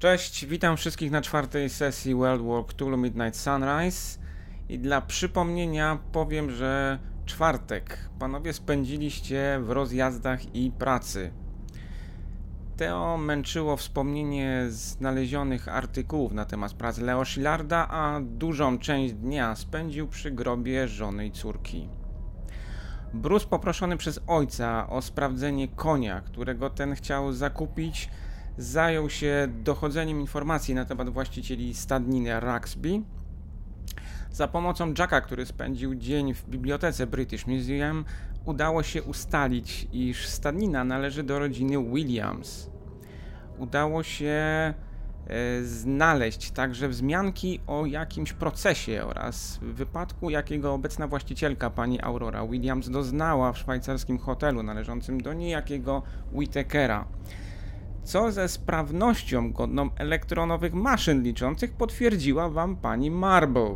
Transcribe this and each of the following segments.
Cześć, witam wszystkich na czwartej sesji World War Cthulhu Midnight Sunrise. I dla przypomnienia powiem, że czwartek panowie spędziliście w rozjazdach i pracy. Teo męczyło wspomnienie znalezionych artykułów na temat prac Leo Szillarda, a dużą część dnia spędził przy grobie żony i córki. Bruce poproszony przez ojca o sprawdzenie konia, którego ten chciał zakupić, zajął się dochodzeniem informacji na temat właścicieli stadniny Raxby. Za pomocą Jacka, który spędził dzień w bibliotece British Museum, udało się ustalić, iż stadnina należy do rodziny Williams. Udało się e, znaleźć także wzmianki o jakimś procesie oraz wypadku, jakiego obecna właścicielka pani Aurora Williams doznała w szwajcarskim hotelu należącym do niejakiego Whitakera co ze sprawnością godną elektronowych maszyn liczących potwierdziła wam pani Marble.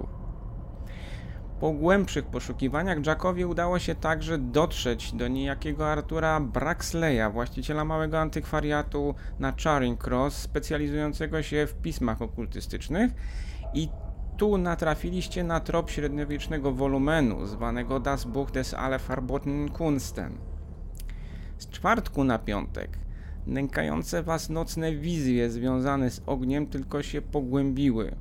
Po głębszych poszukiwaniach Jackowi udało się także dotrzeć do niejakiego Artura Braxleya, właściciela małego antykwariatu na Charing Cross, specjalizującego się w pismach okultystycznych i tu natrafiliście na trop średniowiecznego wolumenu zwanego Das Buch des Alle Verboten Kunsten. Z czwartku na piątek Nękające was nocne wizje związane z ogniem tylko się pogłębiły.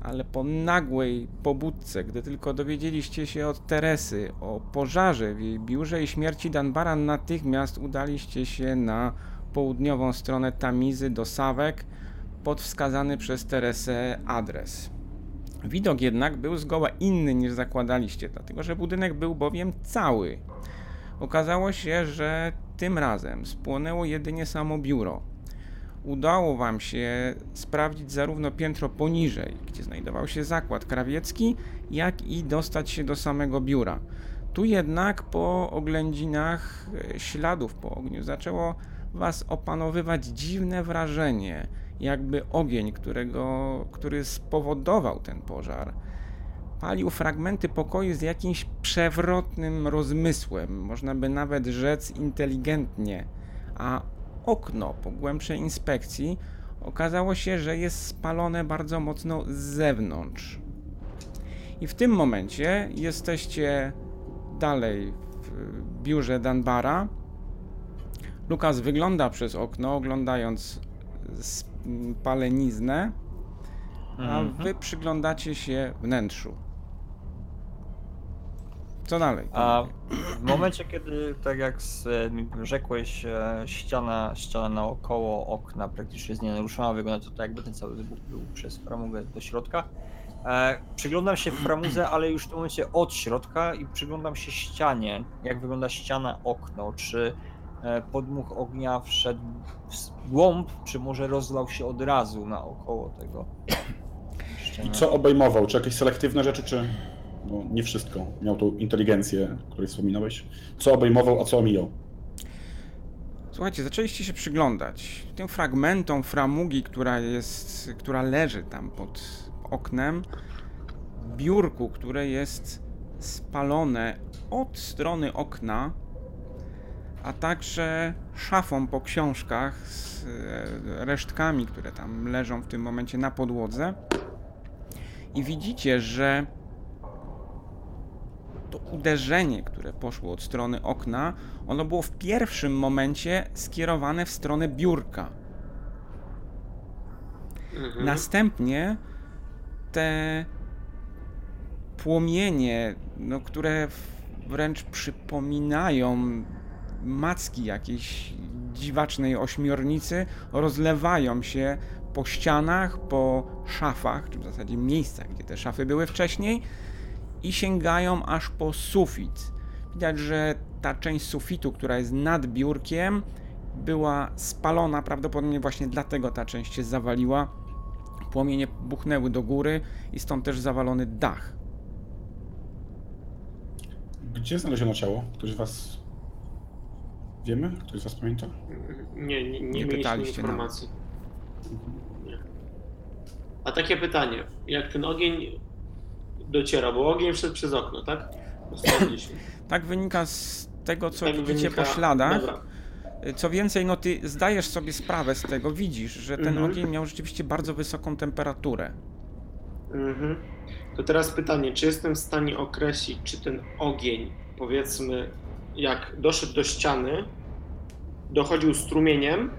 Ale po nagłej pobudce, gdy tylko dowiedzieliście się od Teresy o pożarze w jej biurze i śmierci Danbara, natychmiast udaliście się na południową stronę Tamizy do Sawek pod wskazany przez Teresę adres. Widok jednak był zgoła inny niż zakładaliście, dlatego że budynek był bowiem cały. Okazało się, że tym razem spłonęło jedynie samo biuro. Udało Wam się sprawdzić zarówno piętro poniżej, gdzie znajdował się zakład krawiecki, jak i dostać się do samego biura. Tu jednak po oględzinach e, śladów po ogniu zaczęło Was opanowywać dziwne wrażenie, jakby ogień, którego, który spowodował ten pożar, palił fragmenty pokoju z jakimś przewrotnym rozmysłem, można by nawet rzec inteligentnie, a okno po głębszej inspekcji okazało się, że jest spalone bardzo mocno z zewnątrz. I w tym momencie jesteście dalej w biurze Danbara. Lukas wygląda przez okno, oglądając spaleniznę, a mhm. wy przyglądacie się wnętrzu. Co dalej? A w momencie, kiedy, tak jak z, rzekłeś, e, ściana, ściana naokoło okna praktycznie jest nienaruszona, wygląda to tak, jakby ten cały wybuch był przez framugę do środka. E, przyglądam się framudze, ale już w tym momencie od środka i przyglądam się ścianie, jak wygląda ściana, okno, czy e, podmuch ognia wszedł w głąb, czy może rozlał się od razu naokoło tego. I co obejmował? Czy jakieś selektywne rzeczy, czy no, nie wszystko. Miał tą inteligencję, o której wspominałeś. Co obejmował, a co omijał. Słuchajcie, zaczęliście się przyglądać tym fragmentom framugi, która jest, która leży tam pod oknem, biurku, które jest spalone od strony okna, a także szafą po książkach z e, resztkami, które tam leżą w tym momencie na podłodze. I widzicie, że to uderzenie, które poszło od strony okna, ono było w pierwszym momencie skierowane w stronę biurka. Mhm. Następnie te płomienie, no, które wręcz przypominają macki jakiejś dziwacznej ośmiornicy, rozlewają się po ścianach, po szafach, czy w zasadzie miejscach, gdzie te szafy były wcześniej, i sięgają aż po sufit. Widać, że ta część sufitu, która jest nad biurkiem, była spalona, prawdopodobnie właśnie dlatego ta część się zawaliła. Płomienie buchnęły do góry i stąd też zawalony dach. Gdzie znaleziono ciało? Ktoś z was wiemy? Ktoś z was pamięta? Nie, nie, nie, nie pytaliście informacji. Nie. A takie pytanie, jak ten ogień dociera, bo ogień wszedł przez okno, tak? tak wynika z tego, co tak widzicie wynika... po śladach. Dobra. Co więcej, no ty zdajesz sobie sprawę z tego, widzisz, że ten Mhm. ogień miał rzeczywiście bardzo wysoką temperaturę. Mhm. To teraz pytanie, czy jestem w stanie określić, czy ten ogień, powiedzmy, jak doszedł do ściany, dochodził strumieniem?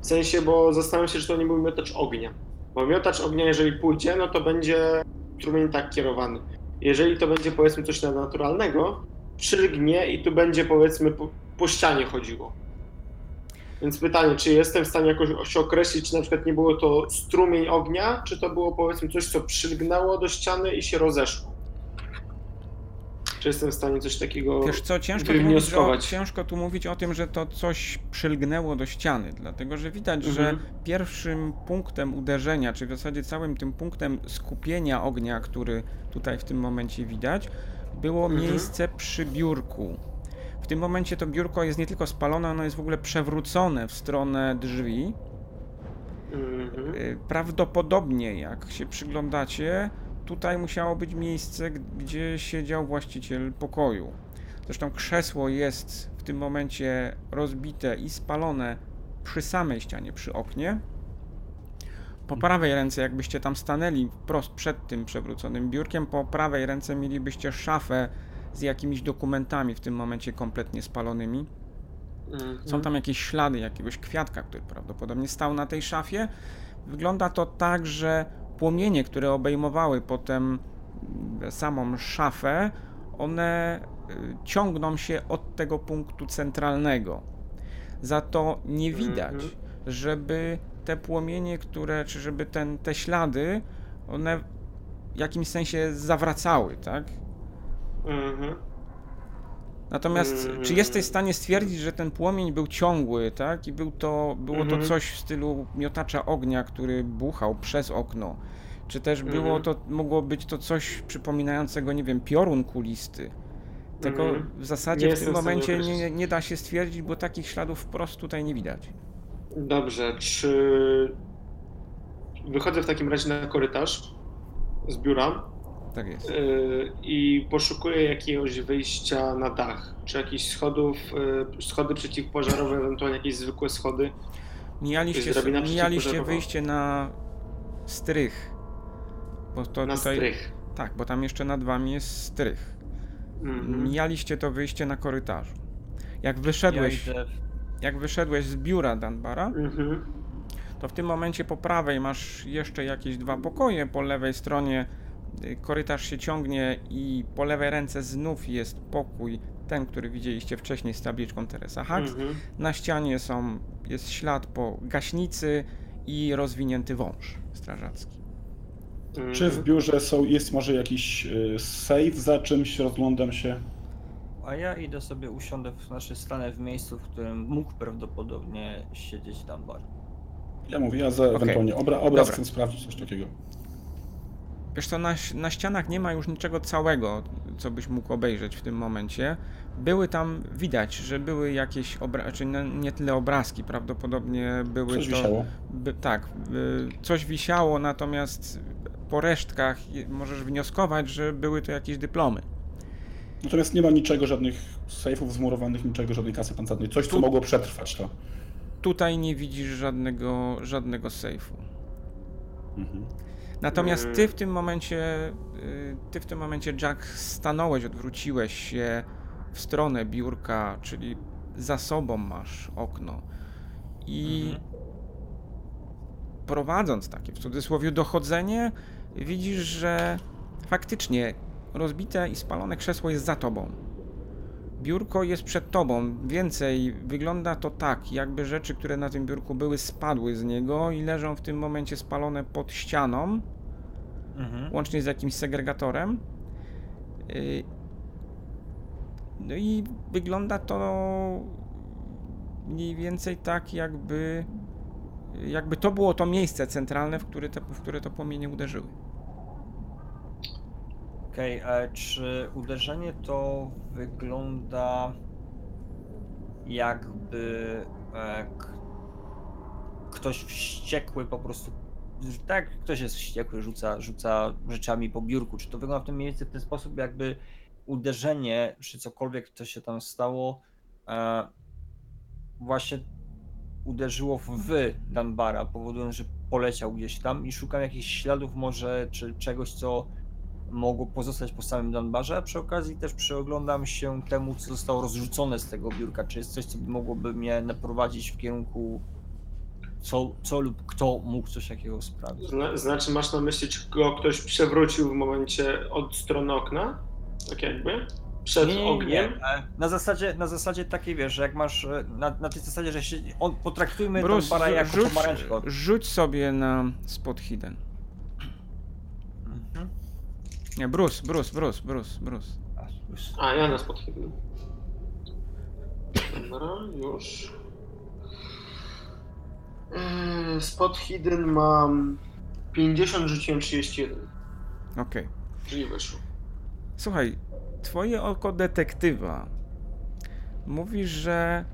W sensie, bo zastanawiam się, czy to nie był miotacz ognia. Bo miotacz ognia, jeżeli pójdzie, no to będzie strumień tak kierowany. Jeżeli to będzie, powiedzmy, coś nadnaturalnego, przylgnie i tu będzie, powiedzmy, po, po ścianie chodziło. Więc pytanie, czy jestem w stanie jakoś się określić, czy na przykład nie było to strumień ognia, czy to było powiedzmy coś, co przylgnęło do ściany i się rozeszło? Czy jestem w stanie coś takiego Wiesz co, ciężko tu, mówić o, ciężko tu mówić o tym, że to coś przylgnęło do ściany, dlatego że widać, że Mhm. pierwszym punktem uderzenia, czy w zasadzie całym tym punktem skupienia ognia, który tutaj w tym momencie widać, było Mhm. miejsce przy biurku. W tym momencie to biurko jest nie tylko spalone, ono jest w ogóle przewrócone w stronę drzwi. Mhm. Y, Prawdopodobnie, jak się przyglądacie, tutaj musiało być miejsce, gdzie siedział właściciel pokoju. Zresztą krzesło jest w tym momencie rozbite i spalone przy samej ścianie, przy oknie. Po prawej ręce, jakbyście tam stanęli wprost przed tym przewróconym biurkiem, po prawej ręce mielibyście szafę z jakimiś dokumentami w tym momencie kompletnie spalonymi. Mhm. Są tam jakieś ślady jakiegoś kwiatka, który prawdopodobnie stał na tej szafie. Wygląda to tak, że płomienie, które obejmowały potem mm, samą szafę, one y, ciągną się od tego punktu centralnego. Za to nie widać, Mhm. żeby te płomienie, które, czy żeby ten, te ślady, one w jakimś sensie zawracały, tak? Mhm. Natomiast Mm. czy jesteś w stanie stwierdzić, że ten płomień był ciągły, tak? I był to, było Mhm. to coś w stylu miotacza ognia, który buchał przez okno? Czy też było Mhm. to, mogło być to coś przypominającego, nie wiem, piorun kulisty? Tego Mhm. w zasadzie Nie w tym momencie nie, nie da się stwierdzić, bo takich śladów wprost tutaj nie widać. Dobrze, czy wychodzę w takim razie na korytarz z biura Tak jest. yy, i poszukuję jakiegoś wyjścia na dach? Czy jakichś schodów, yy, schody przeciwpożarowe, ewentualnie jakieś zwykłe schody? Mijaliście, mijaliście wyjście na strych. Bo to Na tutaj, strych. Tak, bo tam jeszcze nad wami jest strych. Mhm. Mijaliście to wyjście na korytarzu. Jak Ja wyszedłeś, idę jak wyszedłeś z biura Danbara, Mhm. to w tym momencie po prawej masz jeszcze jakieś dwa pokoje, po lewej stronie y, korytarz się ciągnie i po lewej ręce znów jest pokój, ten, który widzieliście wcześniej z tabliczką Teresa Hacks. Mhm. Na ścianie są, jest ślad po gaśnicy i rozwinięty wąż strażacki. Mhm. Czy w biurze są, jest może jakiś y, safe za czymś, rozglądam się? A ja idę sobie, usiądę, w, znaczy stanę w miejscu, w którym mógł prawdopodobnie siedzieć Dunbar. Ja mówię, ja za ewentualnie obra, obraz Dobra. chcę sprawdzić, coś takiego. Wiesz co, na, na ścianach nie ma już niczego całego, co byś mógł obejrzeć w tym momencie. Były tam, widać, że były jakieś obrazki, czy nie, nie tyle obrazki, prawdopodobnie były Coś to... wisiało. By, tak, y, coś wisiało, natomiast po resztkach możesz wnioskować, że były to jakieś dyplomy. Natomiast nie ma niczego, żadnych sejfów zmurowanych, niczego, żadnej kasy pancernej. Coś, co Tu- mogło przetrwać to. Tutaj nie widzisz żadnego, żadnego sejfu. Mhm. Natomiast Mm. ty w tym momencie, y, ty w tym momencie, Jack, stanąłeś, odwróciłeś się w stronę biurka, czyli za sobą masz okno. I Mhm. prowadząc takie w cudzysłowie dochodzenie, widzisz, że faktycznie rozbite i spalone krzesło jest za tobą. Biurko jest przed tobą. Więcej wygląda to tak, jakby rzeczy, które na tym biurku były, spadły z niego i leżą w tym momencie spalone pod ścianą, Mhm. łącznie z jakimś segregatorem. Y, No i wygląda to mniej więcej tak, jakby, jakby to było to miejsce centralne, w które, te, w które to płomienie uderzyły. Okej, a czy uderzenie to wygląda jakby e, ktoś wściekły po prostu, tak, ktoś jest wściekły, rzuca, rzuca rzeczami po biurku, czy to wygląda w tym miejscu w ten sposób, jakby uderzenie, czy cokolwiek, co się tam stało, e, właśnie uderzyło w Danbara, powodując, że poleciał gdzieś tam i szukam jakichś śladów może, czy czegoś, co mogło pozostać po samym Danbarze, a przy okazji też przeoglądam się temu, co zostało rozrzucone z tego biurka, czy jest coś, co mogłoby mnie naprowadzić w kierunku co, co lub kto mógł coś takiego sprawić. Zna, znaczy masz na myśli, czy go ktoś przewrócił w momencie od strony okna? Tak jakby? Przed Nie, nie, nie, ogniem? nie. Na zasadzie, na zasadzie takiej wiesz, że jak masz e, na, na tej zasadzie, że się, on potraktujmy Bruce, Danbara jako rzuć, rzuć sobie na spot hidden. Nie, Bruce, Bruce, Bruce, Bruce, Bruce. A, ja na spot hidden. Dobra, już. Eee, Spot hidden mam 50, rzuciłem 31. Okej. Czyli wyszło. Słuchaj, twoje oko detektywa mówi, że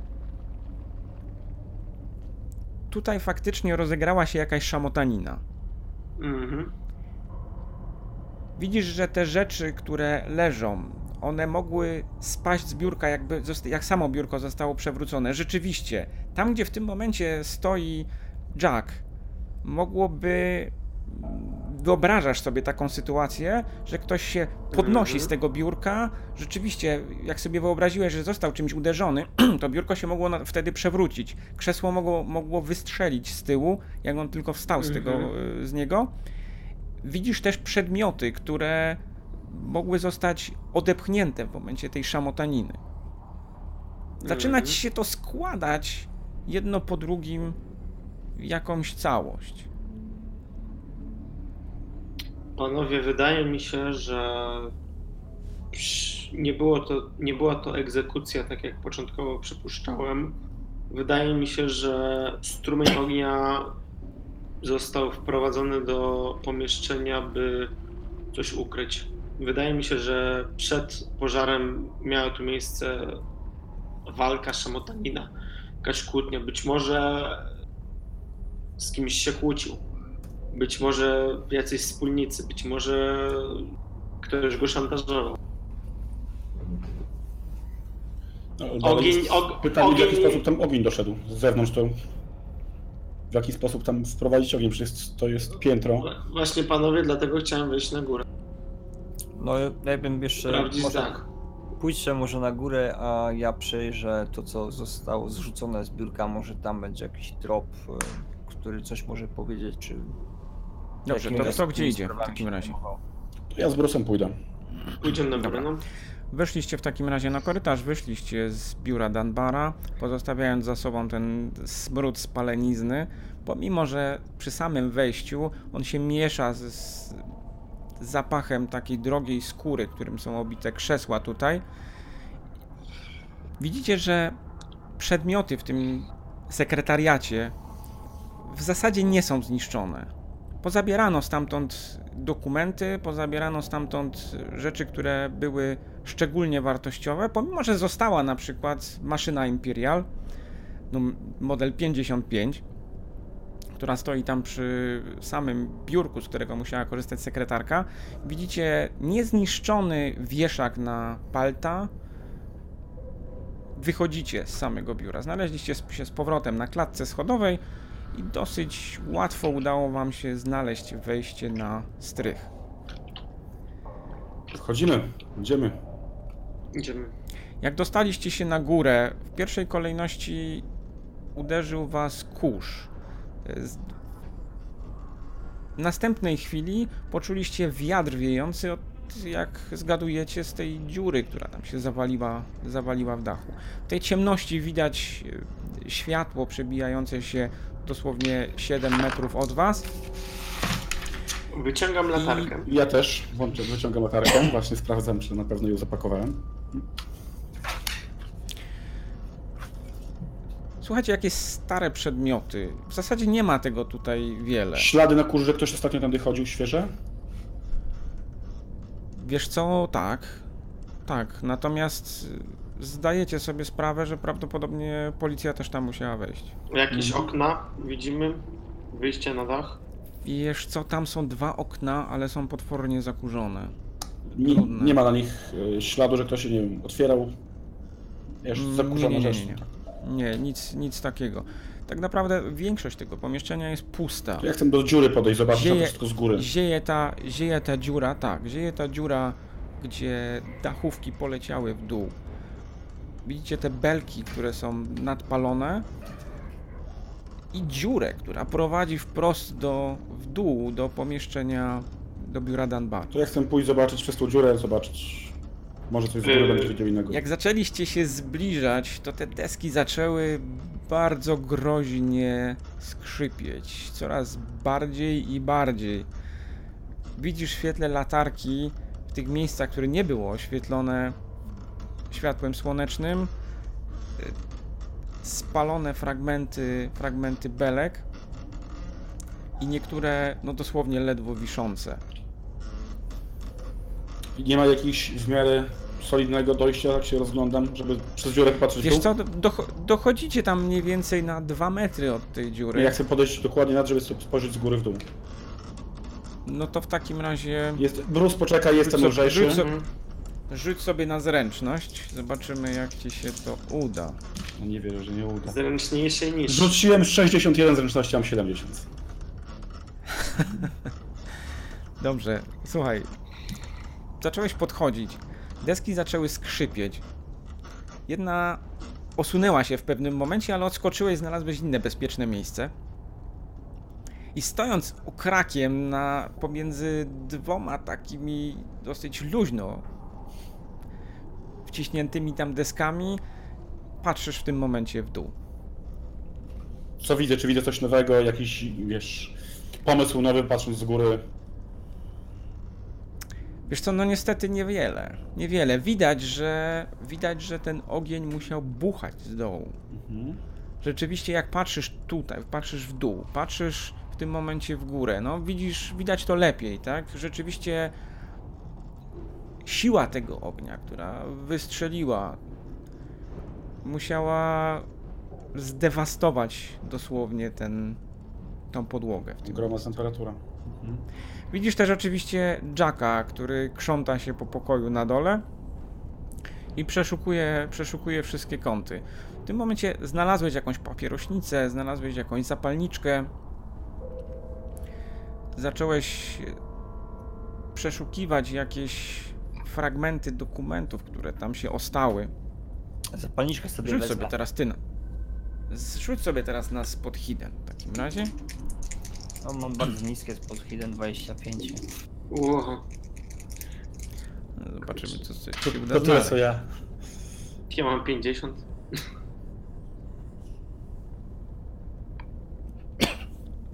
tutaj faktycznie rozegrała się jakaś szamotanina. Mhm. Widzisz, że te rzeczy, które leżą, one mogły spaść z biurka, jakby jak samo biurko zostało przewrócone. Rzeczywiście, tam gdzie w tym momencie stoi Jack, mogłoby. Wyobrażasz sobie taką sytuację, że ktoś się podnosi z tego biurka. Rzeczywiście, jak sobie wyobraziłeś, że został czymś uderzony, to biurko się mogło wtedy przewrócić. Krzesło mogło, mogło wystrzelić z tyłu, jak on tylko wstał z, tego, y, z niego. Widzisz też przedmioty, które mogły zostać odepchnięte w momencie tej szamotaniny. Zaczyna ci się to składać jedno po drugim w jakąś całość. Panowie, wydaje mi się, że nie, było to, nie była to egzekucja, tak jak początkowo przypuszczałem. Wydaje mi się, że strumień ognia został wprowadzony do pomieszczenia, by coś ukryć. Wydaje mi się, że przed pożarem miała tu miejsce walka, szamotanina, jakaś kłótnia. Być może z kimś się kłócił. Być może jacyś wspólnicy, być może ktoś go szantażował. No, Ogień- og- Pytanie, w jaki ogień- sposób tam ogień doszedł z zewnątrz, to w jaki sposób tam wprowadzić ogień, przecież to jest piętro. Właśnie panowie, dlatego chciałem wejść na górę. No ja bym jeszcze Sprawdzić może dach. pójdźcie może na górę, a ja przejrzę to co zostało zrzucone z biurka, może tam będzie jakiś drop, e, który coś może powiedzieć, czy... Dobrze, to kto takimi gdzie idzie w takim razie? To ja z Brusem pójdę. Pójdziemy na górę, no. Weszliście w takim razie na korytarz, wyszliście z biura Danbara, pozostawiając za sobą ten smród spalenizny, pomimo że przy samym wejściu on się miesza z, z zapachem takiej drogiej skóry, którym są obite krzesła tutaj. Widzicie, że przedmioty w tym sekretariacie w zasadzie nie są zniszczone. Pozabierano stamtąd dokumenty, pozabierano stamtąd rzeczy, które były szczególnie wartościowe, pomimo że została na przykład maszyna Imperial, no, model 55, która stoi tam przy samym biurku, z którego musiała korzystać sekretarka. Widzicie niezniszczony wieszak na palta. Wychodzicie z samego biura. Znaleźliście się z powrotem na klatce schodowej i dosyć łatwo udało wam się znaleźć wejście na strych. Wchodzimy, idziemy. Idziemy. Jak dostaliście się na górę, w pierwszej kolejności uderzył was kurz. Z- W następnej chwili poczuliście wiatr wiejący, od, jak zgadujecie, z tej dziury, która tam się zawaliła, zawaliła w dachu. W tej ciemności widać e, światło przebijające się dosłownie 7 metrów od was. Wyciągam latarkę. Ja też włączę, wyciągam latarkę, właśnie sprawdzam, czy na pewno ją zapakowałem. Słuchajcie, jakieś stare przedmioty. W zasadzie nie ma tego tutaj wiele. Ślady na kurze, że ktoś ostatnio tędy chodził, świeże? Wiesz co, tak. Tak, natomiast zdajecie sobie sprawę, że prawdopodobnie policja też tam musiała wejść. Jakieś Mhm. okna widzimy, wyjście na dach. Wiesz co, tam są dwa okna, ale są potwornie zakurzone. Nie, nie ma na nich e, śladu, że ktoś się, nie wiem, otwierał. Wiesz, Mm, zakurzona nie, nie, nie, rzecz. nie. Nie, nic, nic takiego. Tak naprawdę większość tego pomieszczenia jest pusta. Ja chcę do dziury podejść, zobaczyć na to Zieje- wszystko z góry. Zieje ta, zieje ta dziura, tak, zieje ta dziura, gdzie dachówki poleciały w dół. Widzicie te belki, które są nadpalone i dziurę, która prowadzi wprost do, w dół, do pomieszczenia, do biura Dunbar. To ja chcę pójść zobaczyć przez tą dziurę, zobaczyć. Może coś z góry Yy, będzie wiedział innego. Jak zaczęliście się zbliżać, to te deski zaczęły bardzo groźnie skrzypieć. Coraz bardziej i bardziej. Widzisz w świetle latarki w tych miejscach, które nie było oświetlone światłem słonecznym, y, spalone fragmenty, fragmenty belek i niektóre, no dosłownie ledwo wiszące. Nie ma jakichś w miarę solidnego dojścia, jak się rozglądam, żeby przez dziurę popatrzeć w Wiesz co, docho- dochodzicie tam mniej więcej na 2 metry od tej dziury. Ja chcę podejść dokładnie na, żeby sobie spojrzeć z góry w dół. No to w takim razie Jest... Bruce, poczekaj, jestem Rzuć so- lżejszy. rzuć so- rzuć sobie na zręczność. Zobaczymy jak ci się to uda. No nie wierzę, że nie uda. Zręczniejszy niż. Rzuciłem 61 zręczności, mam 70. Dobrze, słuchaj. Zacząłeś podchodzić. Deski zaczęły skrzypieć. Jedna osunęła się w pewnym momencie, ale odskoczyłeś, znalazłeś inne bezpieczne miejsce. I stojąc okrakiem na, pomiędzy dwoma takimi dosyć luźno wciśniętymi tam deskami, patrzysz w tym momencie w dół. Co widzę? Czy widzę coś nowego, jakiś, wiesz, pomysł nowy, patrząc z góry? Wiesz co, no niestety niewiele. Niewiele. Widać, że widać, że ten ogień musiał buchać z dołu. Mhm. Rzeczywiście jak patrzysz tutaj, patrzysz w dół, patrzysz w tym momencie w górę, no widzisz, widać to lepiej, tak? Rzeczywiście siła tego ognia, która wystrzeliła, musiała zdewastować dosłownie ten, tą podłogę w tym Ogromna temperatura. Mhm. Widzisz też oczywiście Jacka, który krząta się po pokoju na dole i przeszukuje, przeszukuje wszystkie kąty. W tym momencie znalazłeś jakąś papierośnicę, znalazłeś jakąś zapalniczkę. Zacząłeś przeszukiwać jakieś fragmenty dokumentów, które tam się ostały. Zapalniczkę sobie Rzuć wezmę. sobie teraz ty na... Rzuć sobie teraz na spot hidden w takim razie. O, mam bardzo niskie spod hidden 25. Ło, Zobaczymy co coś To, się uda to tyle znaleźć. co ja. ja mam 50.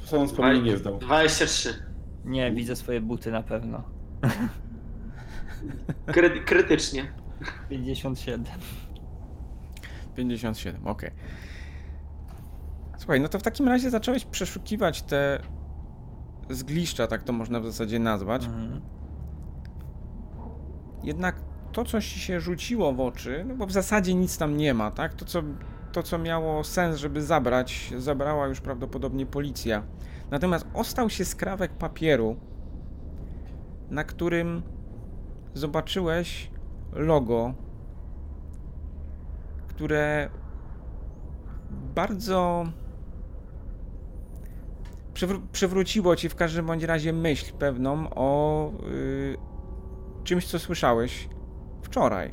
Co on wspomnienie nie zdał. 23. Nie, widzę swoje buty na pewno. Kry krytycznie. 57. 57, okej. Słuchaj, no to w takim razie zacząłeś przeszukiwać te zgliszcza, tak to można w zasadzie nazwać. Mhm. Jednak to, co ci się rzuciło w oczy, no bo w zasadzie nic tam nie ma, tak? To, co, to, co miało sens, żeby zabrać, zabrała już prawdopodobnie policja. Natomiast ostał się skrawek papieru, na którym zobaczyłeś logo, które bardzo przywró- przywróciło ci w każdym bądź razie myśl pewną o y, czymś, co słyszałeś wczoraj.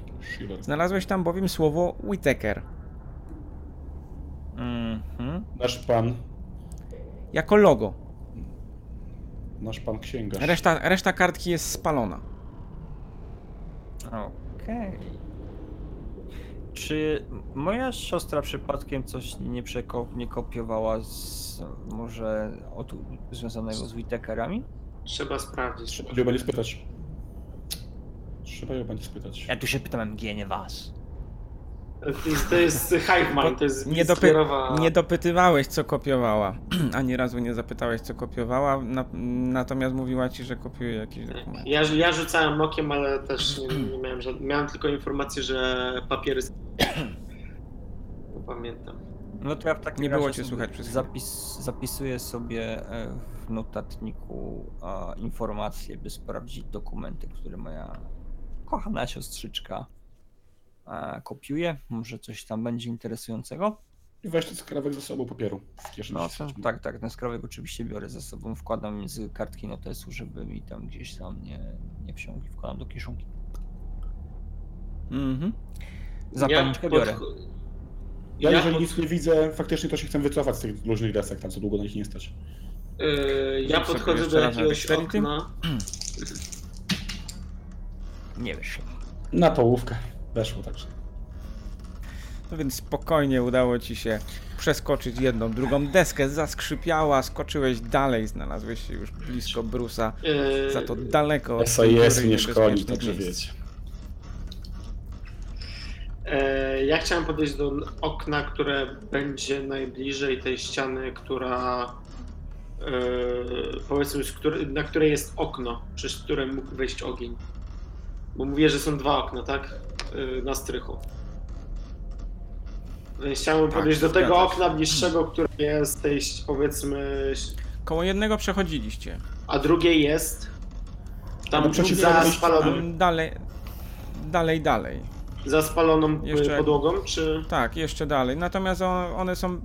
Znalazłeś tam bowiem słowo Whittaker. Mhm. Nasz pan, Jako logo. nasz pan księgarz. Reszta, reszta kartki jest spalona. Okej. Czy moja siostra przypadkiem coś nie, przeko- nie kopiowała z może od, związanego z Witekerami? Trzeba sprawdzić. Trzeba ją będzie spytać. Trzeba ją będzie spytać. Ja tu się pytam MG, nie was. To jest, jest Hiveman, to jest Nie, dopy nie dopytywałeś, co kopiowała. Ani razu nie zapytałeś, co kopiowała, na natomiast mówiła ci, że kopiuje jakiś dokument. Ja, ja rzucałem okiem, ale też nie, nie miałem żadnych. Miałem tylko informację, że papiery. Pamiętam. No to ja w takim Nie było razie cię sobie słychać przez zapis, zapisuję sobie e, w notatniku informacje, by sprawdzić dokumenty, które moja kochana siostrzyczka kopiuje. Może coś tam będzie interesującego. I weź ten skrawek ze sobą papieru w kieszeni. No, tak, tak, ten skrawek oczywiście biorę ze sobą, wkładam między kartki notesu, żeby mi tam gdzieś tam nie, nie wsiąkł i wkładam do kieszonki. Mhm. Zapalniczkę biorę. Ja, Ja jeżeli pod- nic nie widzę, faktycznie to się chcę wycofać z tych różnych desek, tam co długo na nich nie stać. Yy, ja podchodzę do jakiegoś okna. Nie wiesz. Na połówkę weszło także. No więc spokojnie udało ci się przeskoczyć jedną, drugą deskę, zaskrzypiała, skoczyłeś dalej, znalazłeś się już blisko Brusa, Yy, za to daleko od SAS dziury mnie szkoli, także wiecie. E, Ja chciałem podejść do okna, które będzie najbliżej tej ściany, która e, powiedzmy, na której jest okno, przez które mógł wejść ogień. Bo mówię, że są dwa okna, tak? E, Na strychu. Więc chciałem Tak, podejść do tego okna bliższego, które jest tej powiedzmy, Koło jednego przechodziliście. a drugie jest tam przeciwko za Tam dalej, dalej, dalej. za spaloną e, Jeszcze- podłogą, czy... Tak, jeszcze dalej. Natomiast one są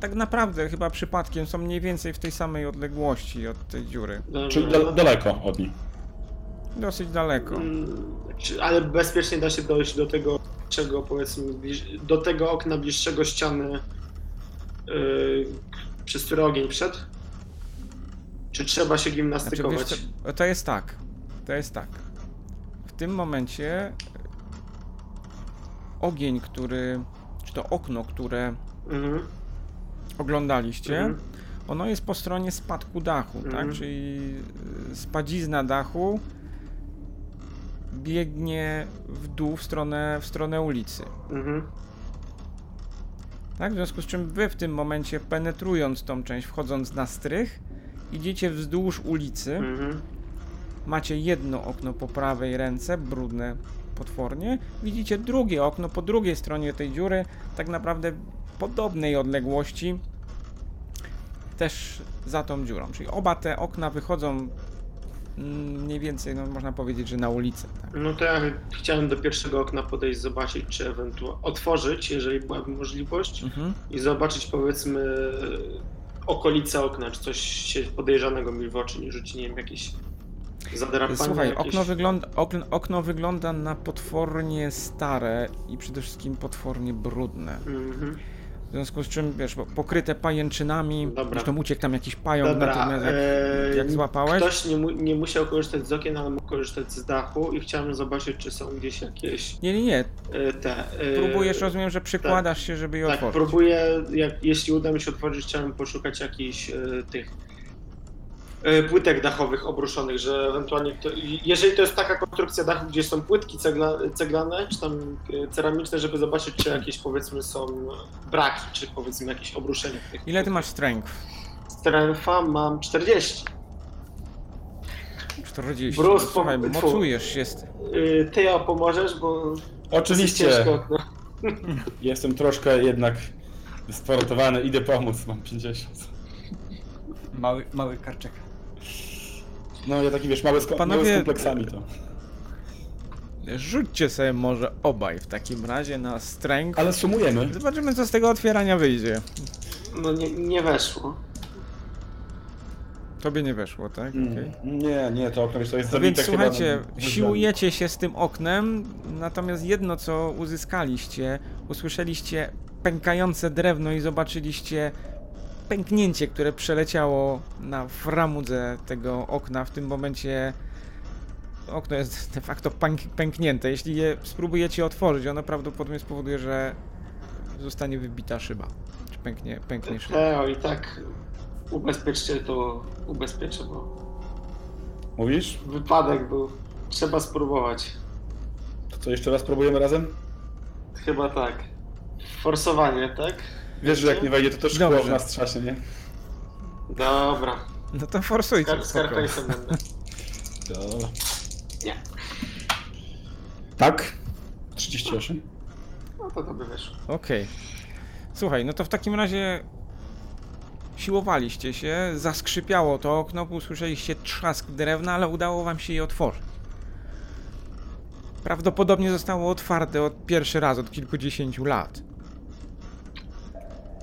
tak naprawdę chyba przypadkiem są mniej więcej w tej samej odległości od tej dziury. Czy da, daleko od nich? Dosyć daleko. Mm, Ale bezpiecznie da się dojść do tego, czego powiedzmy, do tego okna bliższego ściany, yy, przez który ogień wszedł? Czy trzeba się Znaczy, gimnastykować? wiesz, co, to jest tak. To jest tak. W tym momencie e, ogień, który. Czy to okno, które Mhm. oglądaliście, Mhm. ono jest po stronie spadku dachu, Mhm. tak? Czyli y, spadzizna dachu biegnie w dół w stronę, w stronę ulicy. Mhm. Tak? W związku z czym wy w tym momencie penetrując tą część, wchodząc na strych, idziecie wzdłuż ulicy, Mhm. macie jedno okno po prawej ręce, brudne potwornie, widzicie drugie okno po drugiej stronie tej dziury, tak naprawdę podobnej odległości, też za tą dziurą. Czyli oba te okna wychodzą mniej więcej, no można powiedzieć, że na ulicę. Tak? No to ja chciałem do pierwszego okna podejść, zobaczyć, czy ewentualnie otworzyć, jeżeli byłaby możliwość, Mhm. i zobaczyć powiedzmy okolice okna, czy coś się podejrzanego mi w oczy nie rzuci, nie wiem, jakieś zadrapanie. Słuchaj, jakieś... okno wygląda, okno, okno wygląda na potwornie stare i przede wszystkim potwornie brudne. Mhm. W związku z czym, wiesz, pokryte pajęczynami, Dobra. zresztą uciekł tam jakiś pająk Dobra, natomiast jak, eee, jak złapałeś. Ktoś nie, mu, nie musiał korzystać z okien, ale mógł korzystać z dachu i chciałem zobaczyć, czy są gdzieś jakieś Nie, nie, nie, e, te... e, próbujesz, rozumiem, że przykładasz się, żeby je Tak, otworzyć. próbuję, jak, jeśli uda mi się otworzyć, chciałem poszukać jakichś e, tych płytek dachowych obruszonych, że ewentualnie, to, jeżeli to jest taka konstrukcja dachu, gdzie są płytki cegla, ceglane, czy tam e, ceramiczne, żeby zobaczyć, czy jakieś powiedzmy są braki, czy powiedzmy jakieś obruszenia. w tych Ile ty masz strength? Strengtha mam 40. 40. Bruce, No, Słuchaj, pom- mocujesz się. z- Y, Ty ja pomożesz, bo Oczywiście. ciężko okno. Jestem troszkę jednak sportowany, idę pomóc, mam 50. Mały, mały karczek. No ja taki wiesz, mały z, kom- Panowie- mały z kompleksami to. Rzućcie sobie może obaj w takim razie na strength. Ale sumujemy. Zobaczymy, co z tego otwierania wyjdzie. No nie, nie weszło. Tobie nie weszło, tak? Okej. Mm, Nie, nie, to okno wiesz, to jest No więc zabite chyba słuchajcie, na- siłujecie się z tym oknem, natomiast jedno co uzyskaliście, usłyszeliście pękające drewno i zobaczyliście pęknięcie, które przeleciało na framudze tego okna. W tym momencie okno jest de facto pęk pęknięte. Jeśli je spróbujecie otworzyć, ono prawdopodobnie spowoduje, że zostanie wybita szyba. Czy pęknie, pęknie szyba. Teo i tak ubezpieczcie to, ubezpieczę, bo Mówisz? wypadek był. Trzeba spróbować. To co, jeszcze raz próbujemy razem? Chyba tak. Forsowanie, tak? Wiesz, że jak nie wejdzie, to też szkło Dobrze. w nas trzaśnie, nie? Dobra. No to forsujcie. Skar spoko. Scarface'em będę. Dobra. Nie. Tak? 38. No to to by wyszło. Okej. Słuchaj, no to w takim razie siłowaliście się, zaskrzypiało to okno, usłyszeliście trzask drewna, ale udało wam się je otworzyć. Prawdopodobnie zostało otwarte od pierwszy raz od kilkudziesięciu lat.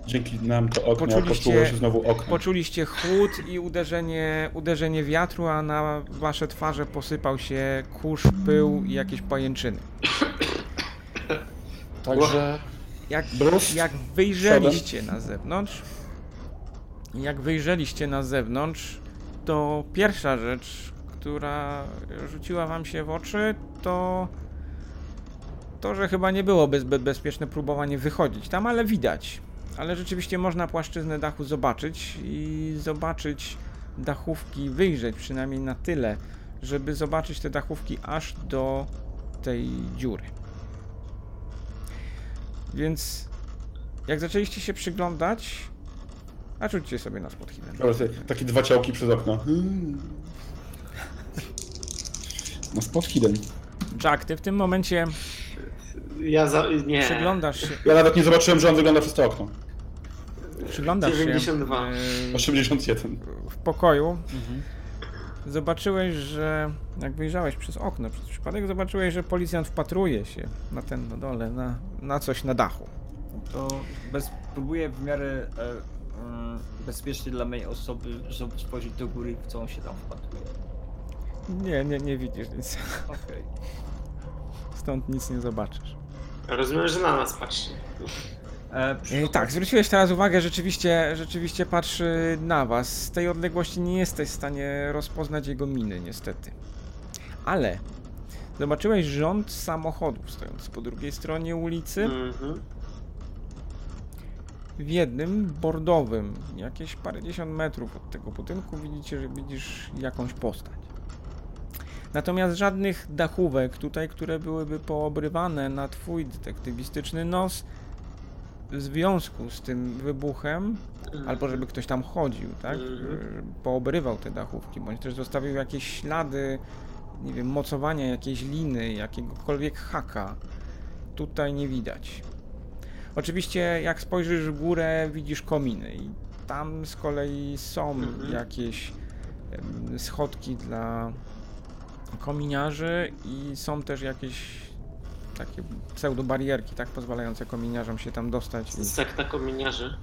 Dzięki nam to okno Poczuliście- się znowu okno. Poczuliście chłód i uderzenie, uderzenie wiatru, a na wasze twarze posypał się kurz, pył i jakieś pajęczyny. Także Jak, jak wyjrzeliście na zewnątrz, jak wyjrzeliście na zewnątrz, to pierwsza rzecz, która rzuciła wam się w oczy, to to, że chyba nie byłoby zbyt bezpieczne próbowanie wychodzić tam, ale widać. Ale rzeczywiście można płaszczyznę dachu zobaczyć i zobaczyć dachówki, wyjrzeć przynajmniej na tyle, żeby zobaczyć te dachówki aż do tej dziury. Więc jak zaczęliście się przyglądać, a rzućcie sobie na spot hidden. Ale te- takie dwa ciałki przez okno. Hmm. No spot hidden. Jack, ty w tym momencie Ja za... nie. przyglądasz się, Ja nawet nie zobaczyłem, że on wygląda przez to okno. Przyglądasz się 92. e, 81. w pokoju. Zobaczyłeś, że jak wyjrzałeś przez okno, przez przypadek zobaczyłeś, że policjant wpatruje się na ten na dole, na, na coś na dachu. To bez, próbuję w miarę e, mm, bezpiecznie dla mojej osoby, żeby spojrzeć do góry, w co on się tam wpatruje. Nie, nie, nie widzisz nic. Okej. Stąd nic nie zobaczysz. Rozumiem, że na nas patrzy. E, E, przy- tak, zwróciłeś teraz uwagę, rzeczywiście, rzeczywiście patrzy na was. Z tej odległości nie jesteś w stanie rozpoznać jego miny, niestety. Ale zobaczyłeś rząd samochodów stojący po drugiej stronie ulicy. Mhm. W jednym bordowym, jakieś parędziesiąt metrów od tego budynku, widzicie, że widzisz jakąś postać. Natomiast żadnych dachówek tutaj, które byłyby poobrywane na twój detektywistyczny nos w związku z tym wybuchem, albo żeby ktoś tam chodził, tak? Mhm. Poobrywał te dachówki, bądź też zostawił jakieś ślady, nie wiem, mocowania jakiejś liny, jakiegokolwiek haka. Tutaj nie widać. Oczywiście, jak spojrzysz w górę, widzisz kominy i tam z kolei są Mhm. jakieś schodki dla kominiarzy i są też jakieś takie pseudobarierki, tak, pozwalające kominiarzom się tam dostać. I Sekta kominiarzy.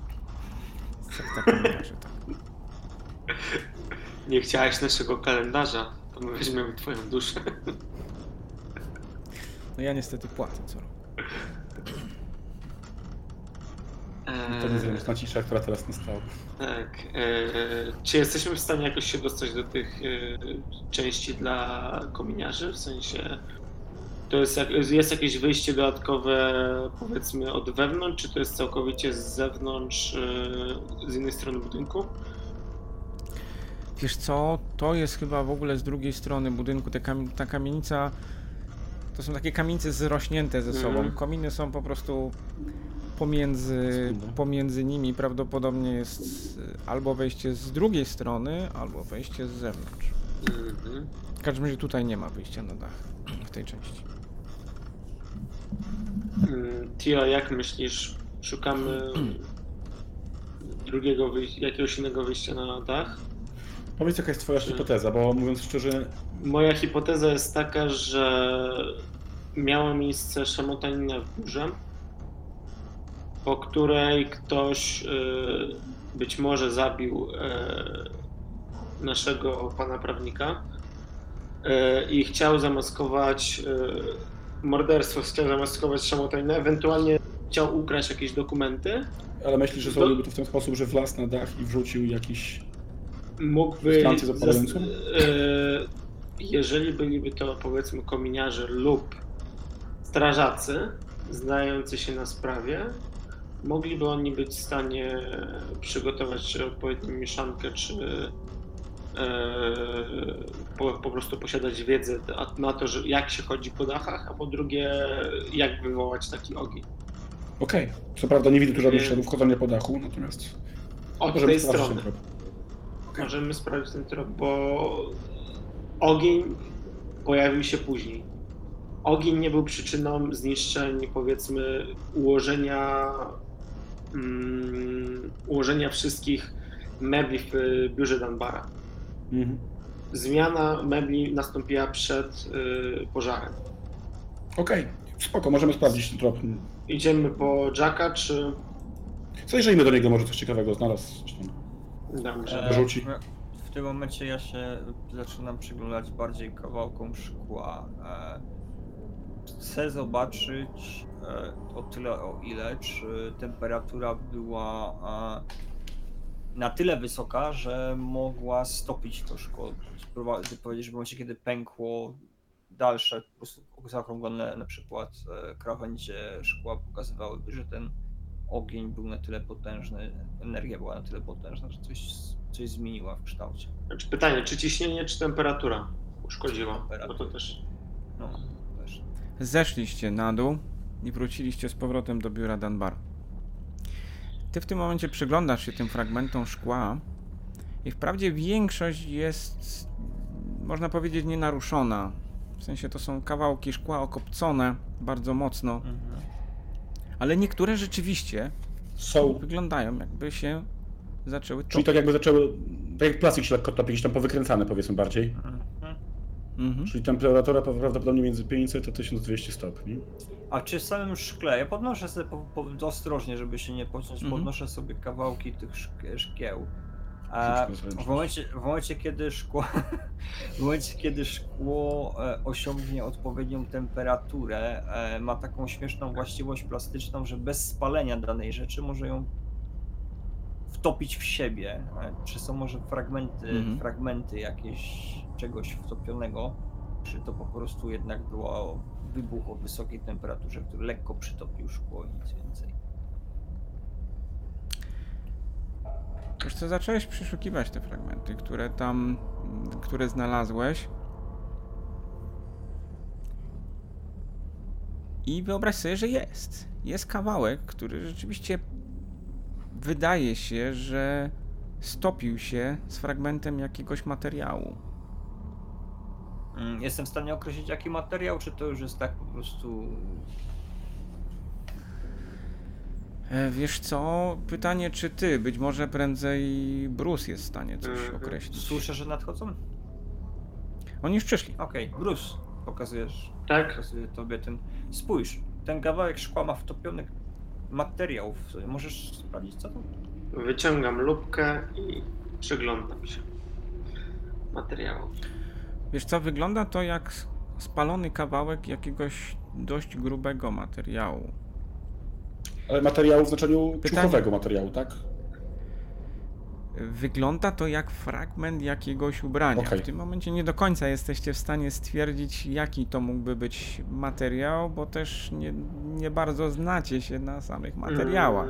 sekta kominiarzy, tak. Nie chciałeś naszego kalendarza, to my weźmiemy twoją duszę. No ja niestety płacę co roku. To nie Eee, zresztą cisza, która teraz nastała. tak. Eee, czy jesteśmy w stanie jakoś się dostać do tych eee, części dla kominiarzy? W sensie. To jest, jest jakieś wyjście dodatkowe, powiedzmy, od wewnątrz, czy to jest całkowicie z zewnątrz, eee, z innej strony budynku? Wiesz co, to jest chyba w ogóle z drugiej strony budynku, ta kamienica, to są takie kamienice zrośnięte ze sobą. Mhm. Kominy są po prostu pomiędzy, pomiędzy nimi, prawdopodobnie jest y, albo wejście z drugiej strony, albo wejście z zewnątrz. Mhm. W każdym razie tutaj nie ma wyjścia na dach w tej części. Mm, Tio, jak myślisz? Szukamy drugiego wyjścia, jakiegoś innego wyjścia na dach? Powiedz jaka jest twoja hipoteza, bo mówiąc szczerze, Moja hipoteza jest taka, że miała miejsce szamotanina w górze, po której ktoś y, być może zabił y, naszego pana prawnika y, i chciał zamaskować y, morderstwo, chciał zamaskować szamotaninę, ewentualnie chciał ukraść jakieś dokumenty. ale myślisz, że zrobiłby to w ten sposób, że wlazł na dach i wrzucił jakiś... mógłby. Zas- e, jeżeli byliby to powiedzmy kominiarze lub strażacy znający się na sprawie, mogliby oni być w stanie przygotować odpowiednią mieszankę, czy po, po prostu posiadać wiedzę na to, że jak się chodzi po dachach, a po drugie, jak wywołać taki ogień. Okej, co prawda nie widzę tu żadnych Nie. śladów chodzenia po dachu, natomiast Od możemy tej sprawdzić strony. trop. Możemy sprawdzić ten trop, bo ogień pojawił się później. Ogień nie był przyczyną zniszczeń, powiedzmy, ułożenia, mm, ułożenia wszystkich mebli w biurze Danbara. Mhm. Zmiana mebli nastąpiła przed y, pożarem. Okej, spoko, możemy sprawdzić ten trop. Idziemy po Jacka, czy Zajrzyjmy do niego, może coś ciekawego znalazł. Coś tam. Dobrze. E, Rzuci. W tym momencie ja się zaczynam przyglądać bardziej kawałkom szkła. E, Chcę zobaczyć e, o tyle o ile, czy temperatura była e, na tyle wysoka, że mogła stopić to szkło. Spróbować powiedzieć, że w momencie kiedy pękło dalsze, po prostu zaokrąglone na przykład e, krawędzie szkła pokazywałyby, że ten ogień był na tyle potężny, energia była na tyle potężna, że coś, coś zmieniła w kształcie. Znaczy pytanie, czy ciśnienie, czy temperatura uszkodziła? Bo to Temperatura. też. No, też. Zeszliście na dół i wróciliście z powrotem do biura Danbar. Ty w tym momencie przyglądasz się tym fragmentom szkła i wprawdzie większość jest, można powiedzieć, nienaruszona. W sensie to są kawałki szkła okopcone bardzo mocno, Mhm. ale niektóre rzeczywiście Są. wyglądają jakby się zaczęły Czyli topić. tak jakby zaczęły. Tak jak plastik się lekko topi, jakieś tam powykręcane powiedzmy bardziej. Mhm. Czyli temperatura prawdopodobnie między 500 a 1200 stopni. A czy w samym szkle, ja podnoszę sobie po, po, ostrożnie, żeby się nie pociąć, Mhm. podnoszę sobie kawałki tych szk- szkieł. W momencie, w momencie, kiedy szkło, w momencie, kiedy szkło e, osiągnie odpowiednią temperaturę, e, ma taką śmieszną właściwość plastyczną, że bez spalenia danej rzeczy może ją wtopić w siebie. E, Czy są może fragmenty, Mhm. fragmenty jakieś czegoś wtopionego, czy to po prostu jednak było wybuch o wysokiej temperaturze, który lekko przytopił szkło i nic więcej. Wiesz co, zacząłeś przeszukiwać te fragmenty, które tam, które znalazłeś. I wyobraź sobie, że jest. Jest kawałek, który rzeczywiście wydaje się, że stopił się z fragmentem jakiegoś materiału. Mm, Jestem w stanie określić jaki materiał, czy to już jest tak po prostu... E, Wiesz co, pytanie czy ty, być może prędzej Bruce jest w stanie coś Mhm. określić. Słyszę, że nadchodzą? Oni już przyszli. Okej, Bruce, pokazujesz, Tak? pokazuję tobie ten... Spójrz, ten kawałek szkła ma wtopiony materiał w sobie. Możesz sprawdzić co to? Wyciągam lupkę i przyglądam się materiału. Wiesz co, wygląda to jak spalony kawałek jakiegoś dość grubego materiału. Ale materiału w znaczeniu Pytanie- ciuchowego materiału, tak? Wygląda to jak fragment jakiegoś ubrania. Okej. W tym momencie nie do końca jesteście w stanie stwierdzić, jaki to mógłby być materiał, bo też nie, nie bardzo znacie się na samych materiałach.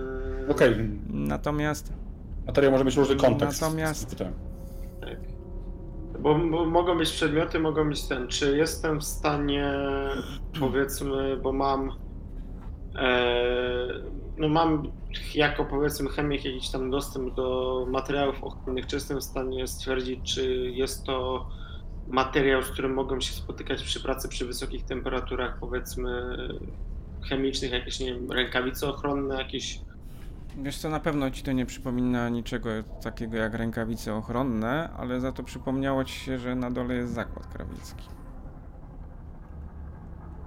Okej, Natomiast materiał może mieć różny kontekst. Natomiast-. Bo, bo mogą być przedmioty, mogą być ten. Czy jestem w stanie, powiedzmy, bo mam. E, no mam jako powiedzmy chemik jakiś tam dostęp do materiałów ochronnych, czy jestem w stanie stwierdzić, czy jest to materiał, z którym mogą się spotykać przy pracy przy wysokich temperaturach, powiedzmy chemicznych, jakieś nie wiem, rękawice ochronne, jakieś wiesz co, na pewno ci to nie przypomina niczego takiego jak rękawice ochronne, ale za to przypomniało ci się, że na dole jest zakład krawicki.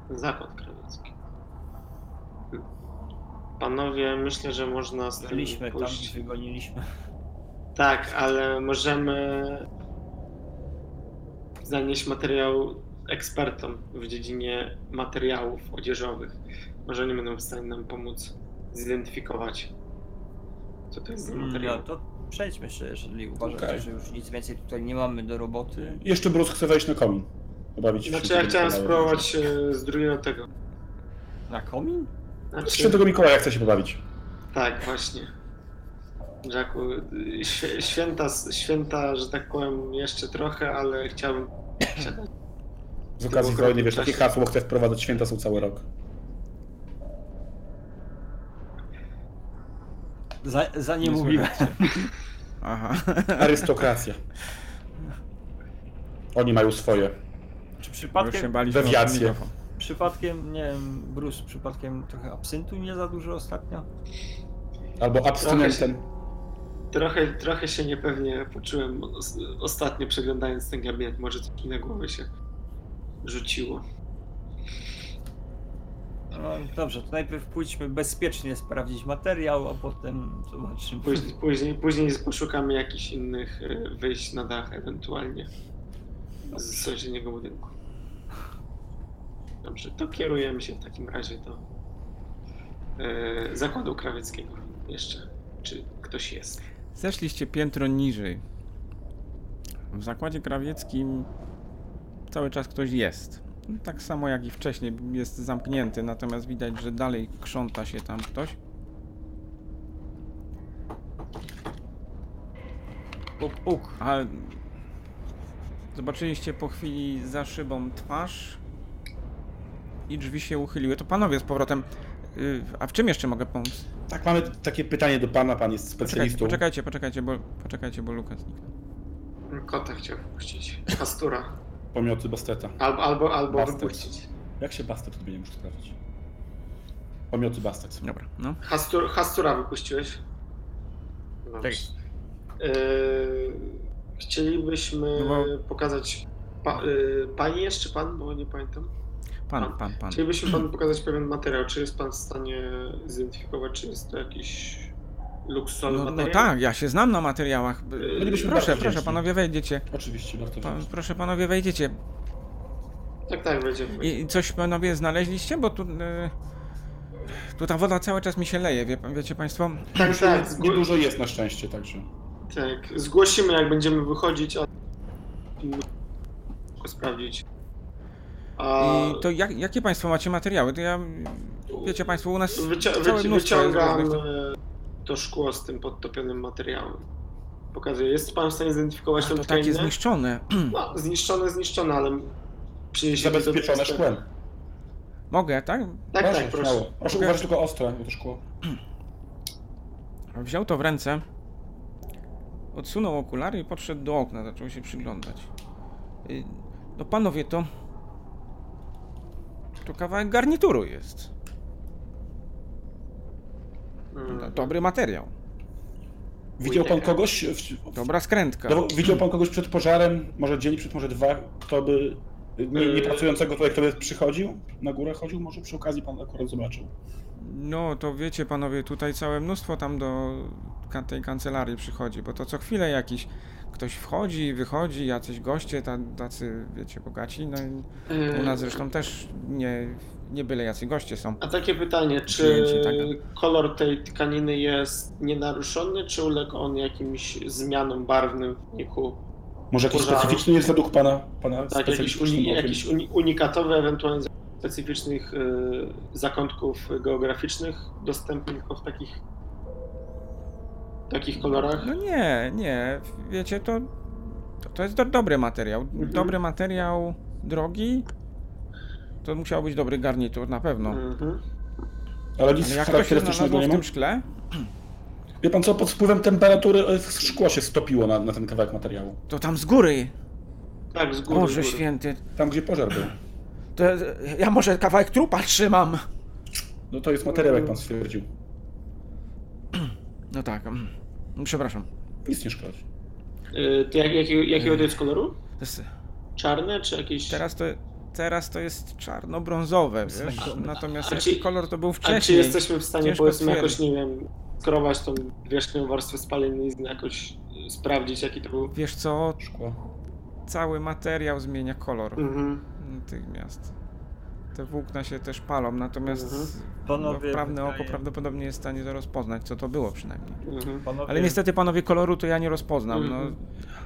Zakład krawiecki. Panowie, myślę, że można z tym Byliśmy tam pójść. wygoniliśmy. Tak, ale możemy zanieść materiał ekspertom w dziedzinie materiałów odzieżowych. Może oni będą w stanie nam pomóc zidentyfikować, co to jest za No materiał. to przejdźmy się, jeżeli uważacie, Okej. że już nic więcej tutaj nie mamy do roboty. Jeszcze Bruce chce wejść na komin. Pobawić się Znaczy, ja chciałem spróbować e, z drugiego tego. Na komin? Z Znaczy, Świętego Mikołaja chce się pobawić. tak, właśnie. Jacku, y, świe- święta, święta, że tak powiem, jeszcze trochę, ale chciałbym Z okazji Tylko wojny, wiesz, czasie. takie hasło chce wprowadzać, święta są cały rok. Za, za nie Nie mówiłem. Aha. Arystokracja. Oni mają swoje. Czy przypadkiem, Dewiacje. przypadkiem, nie wiem, Bruce, przypadkiem trochę absyntu nie za dużo ostatnio? Albo abstynentem. Trochę, trochę się niepewnie poczułem os- ostatnio przeglądając ten gabinet. Może coś mi na głowę się rzuciło. No, dobrze, to najpierw pójdźmy bezpiecznie sprawdzić materiał, a potem zobaczymy. Później, później, później poszukamy jakichś innych e, wyjść na dach ewentualnie z sąsiedniego budynku. Dobrze, to kierujemy się w takim razie do e, zakładu krawieckiego jeszcze. Czy ktoś jest? Zeszliście piętro niżej. W zakładzie krawieckim cały czas ktoś jest. Tak samo jak i wcześniej jest zamknięty, natomiast widać, że dalej krząta się tam ktoś. Puk, puk. A zobaczyliście po chwili za szybą twarz i drzwi się uchyliły. To panowie z powrotem. y, A w czym jeszcze mogę pomóc? Tak, mamy takie pytanie do pana, pan jest Poczekajcie, specjalistą. poczekajcie, poczekajcie, bo, poczekajcie, bo Lukas zniknął. Kota chciał wpuścić. Pastura. Pomioty Basteta. Albo, albo, albo Bastet. wypuścić. Jak się Bastet odmienia, muszę sprawdzić. Pomioty Bastet. Dobra, no. Hastur, Hastura wypuściłeś? Dobrze. Tak. Yy, chcielibyśmy No bo- pokazać. Pa, yy, pani jeszcze pan, bo nie pamiętam. Pan, pan, pan. Chcielibyśmy panu pokazać pewien materiał. Czy jest pan w stanie zidentyfikować, czy jest to jakiś luksusowy No, no tak, ja się znam na materiałach. Bylibyśmy Proszę, proszę, wdzięczni. panowie wejdziecie. Oczywiście, bardzo Pa, proszę, panowie wejdziecie. Tak, tak, będziemy. I coś panowie znaleźliście? Bo tu... y, Tu ta woda cały czas mi się leje, wie, wiecie państwo? tak, tak, Nie zgło- dużo jest na szczęście, także. tak. Zgłosimy, jak będziemy wychodzić, a sprawdzić. A I to jak, jakie państwo macie materiały? To ja... Wiecie państwo, u nas wycia- całe wyci- mnóstwo jest wyciągam różnych... to szkło z tym podtopionym materiałem. Pokazuję. Jest pan w stanie zidentyfikować A, to takie tkaninę? zniszczone. No, zniszczone, zniszczone, ale przyniesie Zabezpieczone szkłem. Mogę, tak? Tak, Proszę, tak, proszę. Proszę uważać tylko ostre, bo to szkło. Wziął to w ręce, odsunął okulary i podszedł do okna, zaczął się przyglądać. Y, No panowie, to... To kawałek garnituru jest. Mm. Dobry materiał. Widział pan kogoś, w, Dobra skrętka. no, widział pan kogoś przed pożarem, może dzień przed, może dwa, kto by, nie, nie Yy. pracującego tutaj, kto by przychodził, na górę chodził, może przy okazji pan akurat zobaczył. No to wiecie panowie, tutaj całe mnóstwo tam do tej kancelarii przychodzi, bo to co chwilę jakiś ktoś wchodzi, wychodzi, jacyś goście, ta- tacy wiecie bogaci, no i u nas zresztą też nie, nie byle jacy goście są. A takie pytanie, czy tak. kolor tej tkaniny jest nienaruszony, czy uległ on jakimś zmianom barwnym w wyniku? Może jakiś Pożaru. specyficzny jest według pana, pana Tak, jakiś, uni, jakiś uni, unikatowy, ewentualnie specyficznych y, zakątków geograficznych dostępnych w takich takich kolorach? No nie, nie, wiecie, to, to, to jest do, dobry materiał. Mhm. Dobry materiał, drogi, to musiał być dobry garnitur, na pewno. Mhm. Ale nic Ale jak to się charakterystycznego znalazło nie w ma? tym szkle? Wie pan co, pod wpływem temperatury e, szkło się stopiło na, na ten kawałek materiału. To tam z góry. Tak, z góry. z Boże góry. święty. Tam, gdzie pożar był. To ja może kawałek trupa trzymam. No to jest materiał, jak pan stwierdził. No tak. Przepraszam. Nic nie szkodzi. Y, to jak, jakiego, jakiego to jest koloru? To jest, Czarne czy jakieś... teraz, to, teraz to jest czarno-brązowe, wiesz? Srebrne. Natomiast A jaki czy- kolor to był A czy wcześniej? jesteśmy w stanie Ciężko powiedzmy jakoś, nie wiem, skrować tą wierzchnią warstwę spalenizny, jakoś y, sprawdzić jaki to był? Wiesz co? Szkło. Cały materiał zmienia kolor Mhm. natychmiast. Te włókna się też palą, natomiast Mhm. Panowie, no, prawne oko prawdopodobnie jest w stanie to rozpoznać, co to było przynajmniej. Mhm. Panowie, Ale niestety panowie koloru to ja nie rozpoznam. No, Mhm.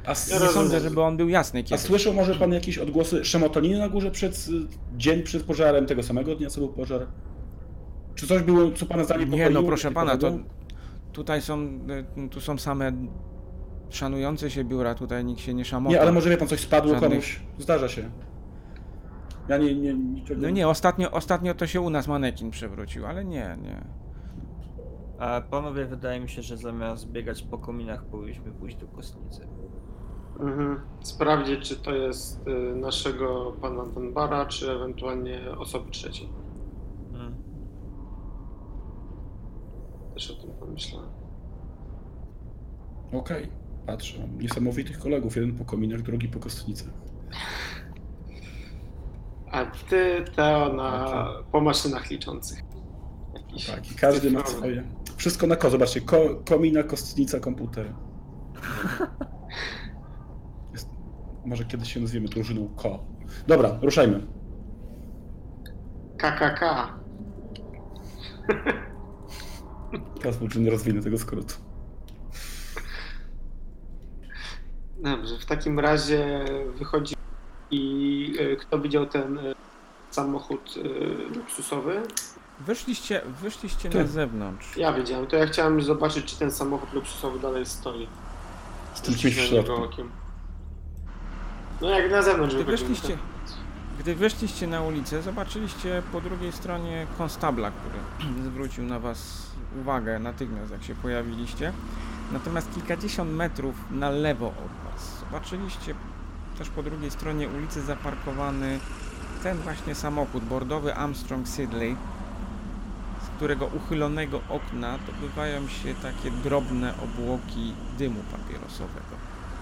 A, s- Ja nie sądzę, żeby on był jasny a kiedyś. słyszał może pan jakieś odgłosy szemotoniny na górze przed y, dzień przed pożarem, tego samego dnia, co był pożar? Czy coś było, co pana zaniepokoiło? Nie, no proszę pana, to tutaj są, y, tu są same szanujące się biura, tutaj nikt się nie szamota. Nie, ale może wie pan, coś spadło Żadnych- komuś. Zdarza się. Ja nie, nie, niczego... No nie, ostatnio, ostatnio to się u nas manekin przewrócił, ale nie, nie. A panowie, wydaje mi się, że zamiast biegać po kominach, powinniśmy pójść do kostnicy. Mhm. Sprawdzić, czy to jest y, naszego pana Dunbara, czy ewentualnie osoby trzeciej. Hmm. Też o tym pomyślałem. Okej, patrzę. Mam Niesamowitych kolegów. Jeden po kominach, drugi po kostnicach. A ty, Teo, na, po maszynach liczących. Jakiś Tak, i każdy ma swoje. Wszystko na ko, zobaczcie, ko, komina, kostnica, komputer. Jest, może kiedyś się nazwiemy drużyną ko. Dobra, ruszajmy. KKK. Że nie rozwinę tego skrótu. Dobrze, w takim razie wychodzi i y, kto widział ten y, samochód y, luksusowy? Wyszliście, wyszliście Ty. na zewnątrz. Ja widziałem, to ja chciałem zobaczyć, czy ten samochód luksusowy dalej stoi. Z tym czymś okiem. No jak na zewnątrz Gdy wyszliście, gdy wyszliście na ulicę, zobaczyliście po drugiej stronie konstabla, który zwrócił na was uwagę natychmiast, jak się pojawiliście. Natomiast kilkadziesiąt metrów na lewo od was zobaczyliście też po drugiej stronie ulicy zaparkowany ten właśnie samochód bordowy Armstrong Sidley, z którego uchylonego okna dobywają się takie drobne obłoki dymu papierosowego.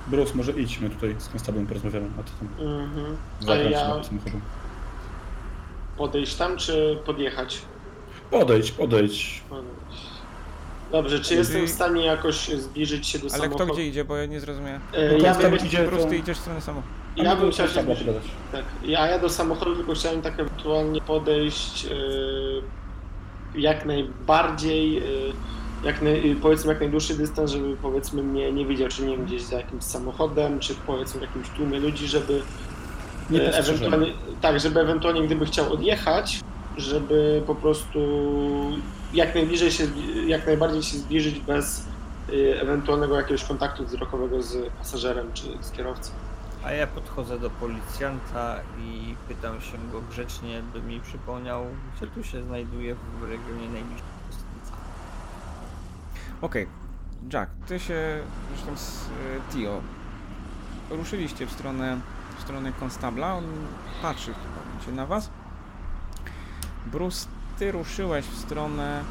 Bruce, może idź, my tutaj z konstablem porozmawiamy, a ty tam Mhm. A ja do samochodu. podejść tam, czy podjechać? Podejdź, podejdź. Podejść. Dobrze, czy Czyli- jestem w stanie jakoś zbliżyć się do Ale samochodu? kto gdzie idzie, bo ja nie zrozumiałem. E, ja, bym, idzie, Po prostu to... idziesz w stronę samochodu. ja bym chciał się zbliżyć. Tak, ja, ja do samochodu tylko chciałem tak ewentualnie podejść e, jak najbardziej, e, jak naj, powiedzmy jak najdłuższy dystans, żeby powiedzmy mnie nie widział, czy nie wiem, gdzieś za jakimś samochodem, czy powiedzmy w jakimś tłumie ludzi, żeby Nie e, ewentualnie, tak, żeby ewentualnie gdyby chciał odjechać, żeby po prostu jak najbliżej się, jak najbardziej się zbliżyć bez e, ewentualnego jakiegoś kontaktu wzrokowego z pasażerem czy z kierowcą. A ja podchodzę do policjanta i pytam się go grzecznie, by mi przypomniał, gdzie tu się znajduje w regionie najbliższej kostnicy. Okej, Jack, ty się zresztą z e, Tio ruszyliście w stronę, w stronę konstabla. On patrzy w tym momencie na was. Bruce, ty ruszyłeś w stronę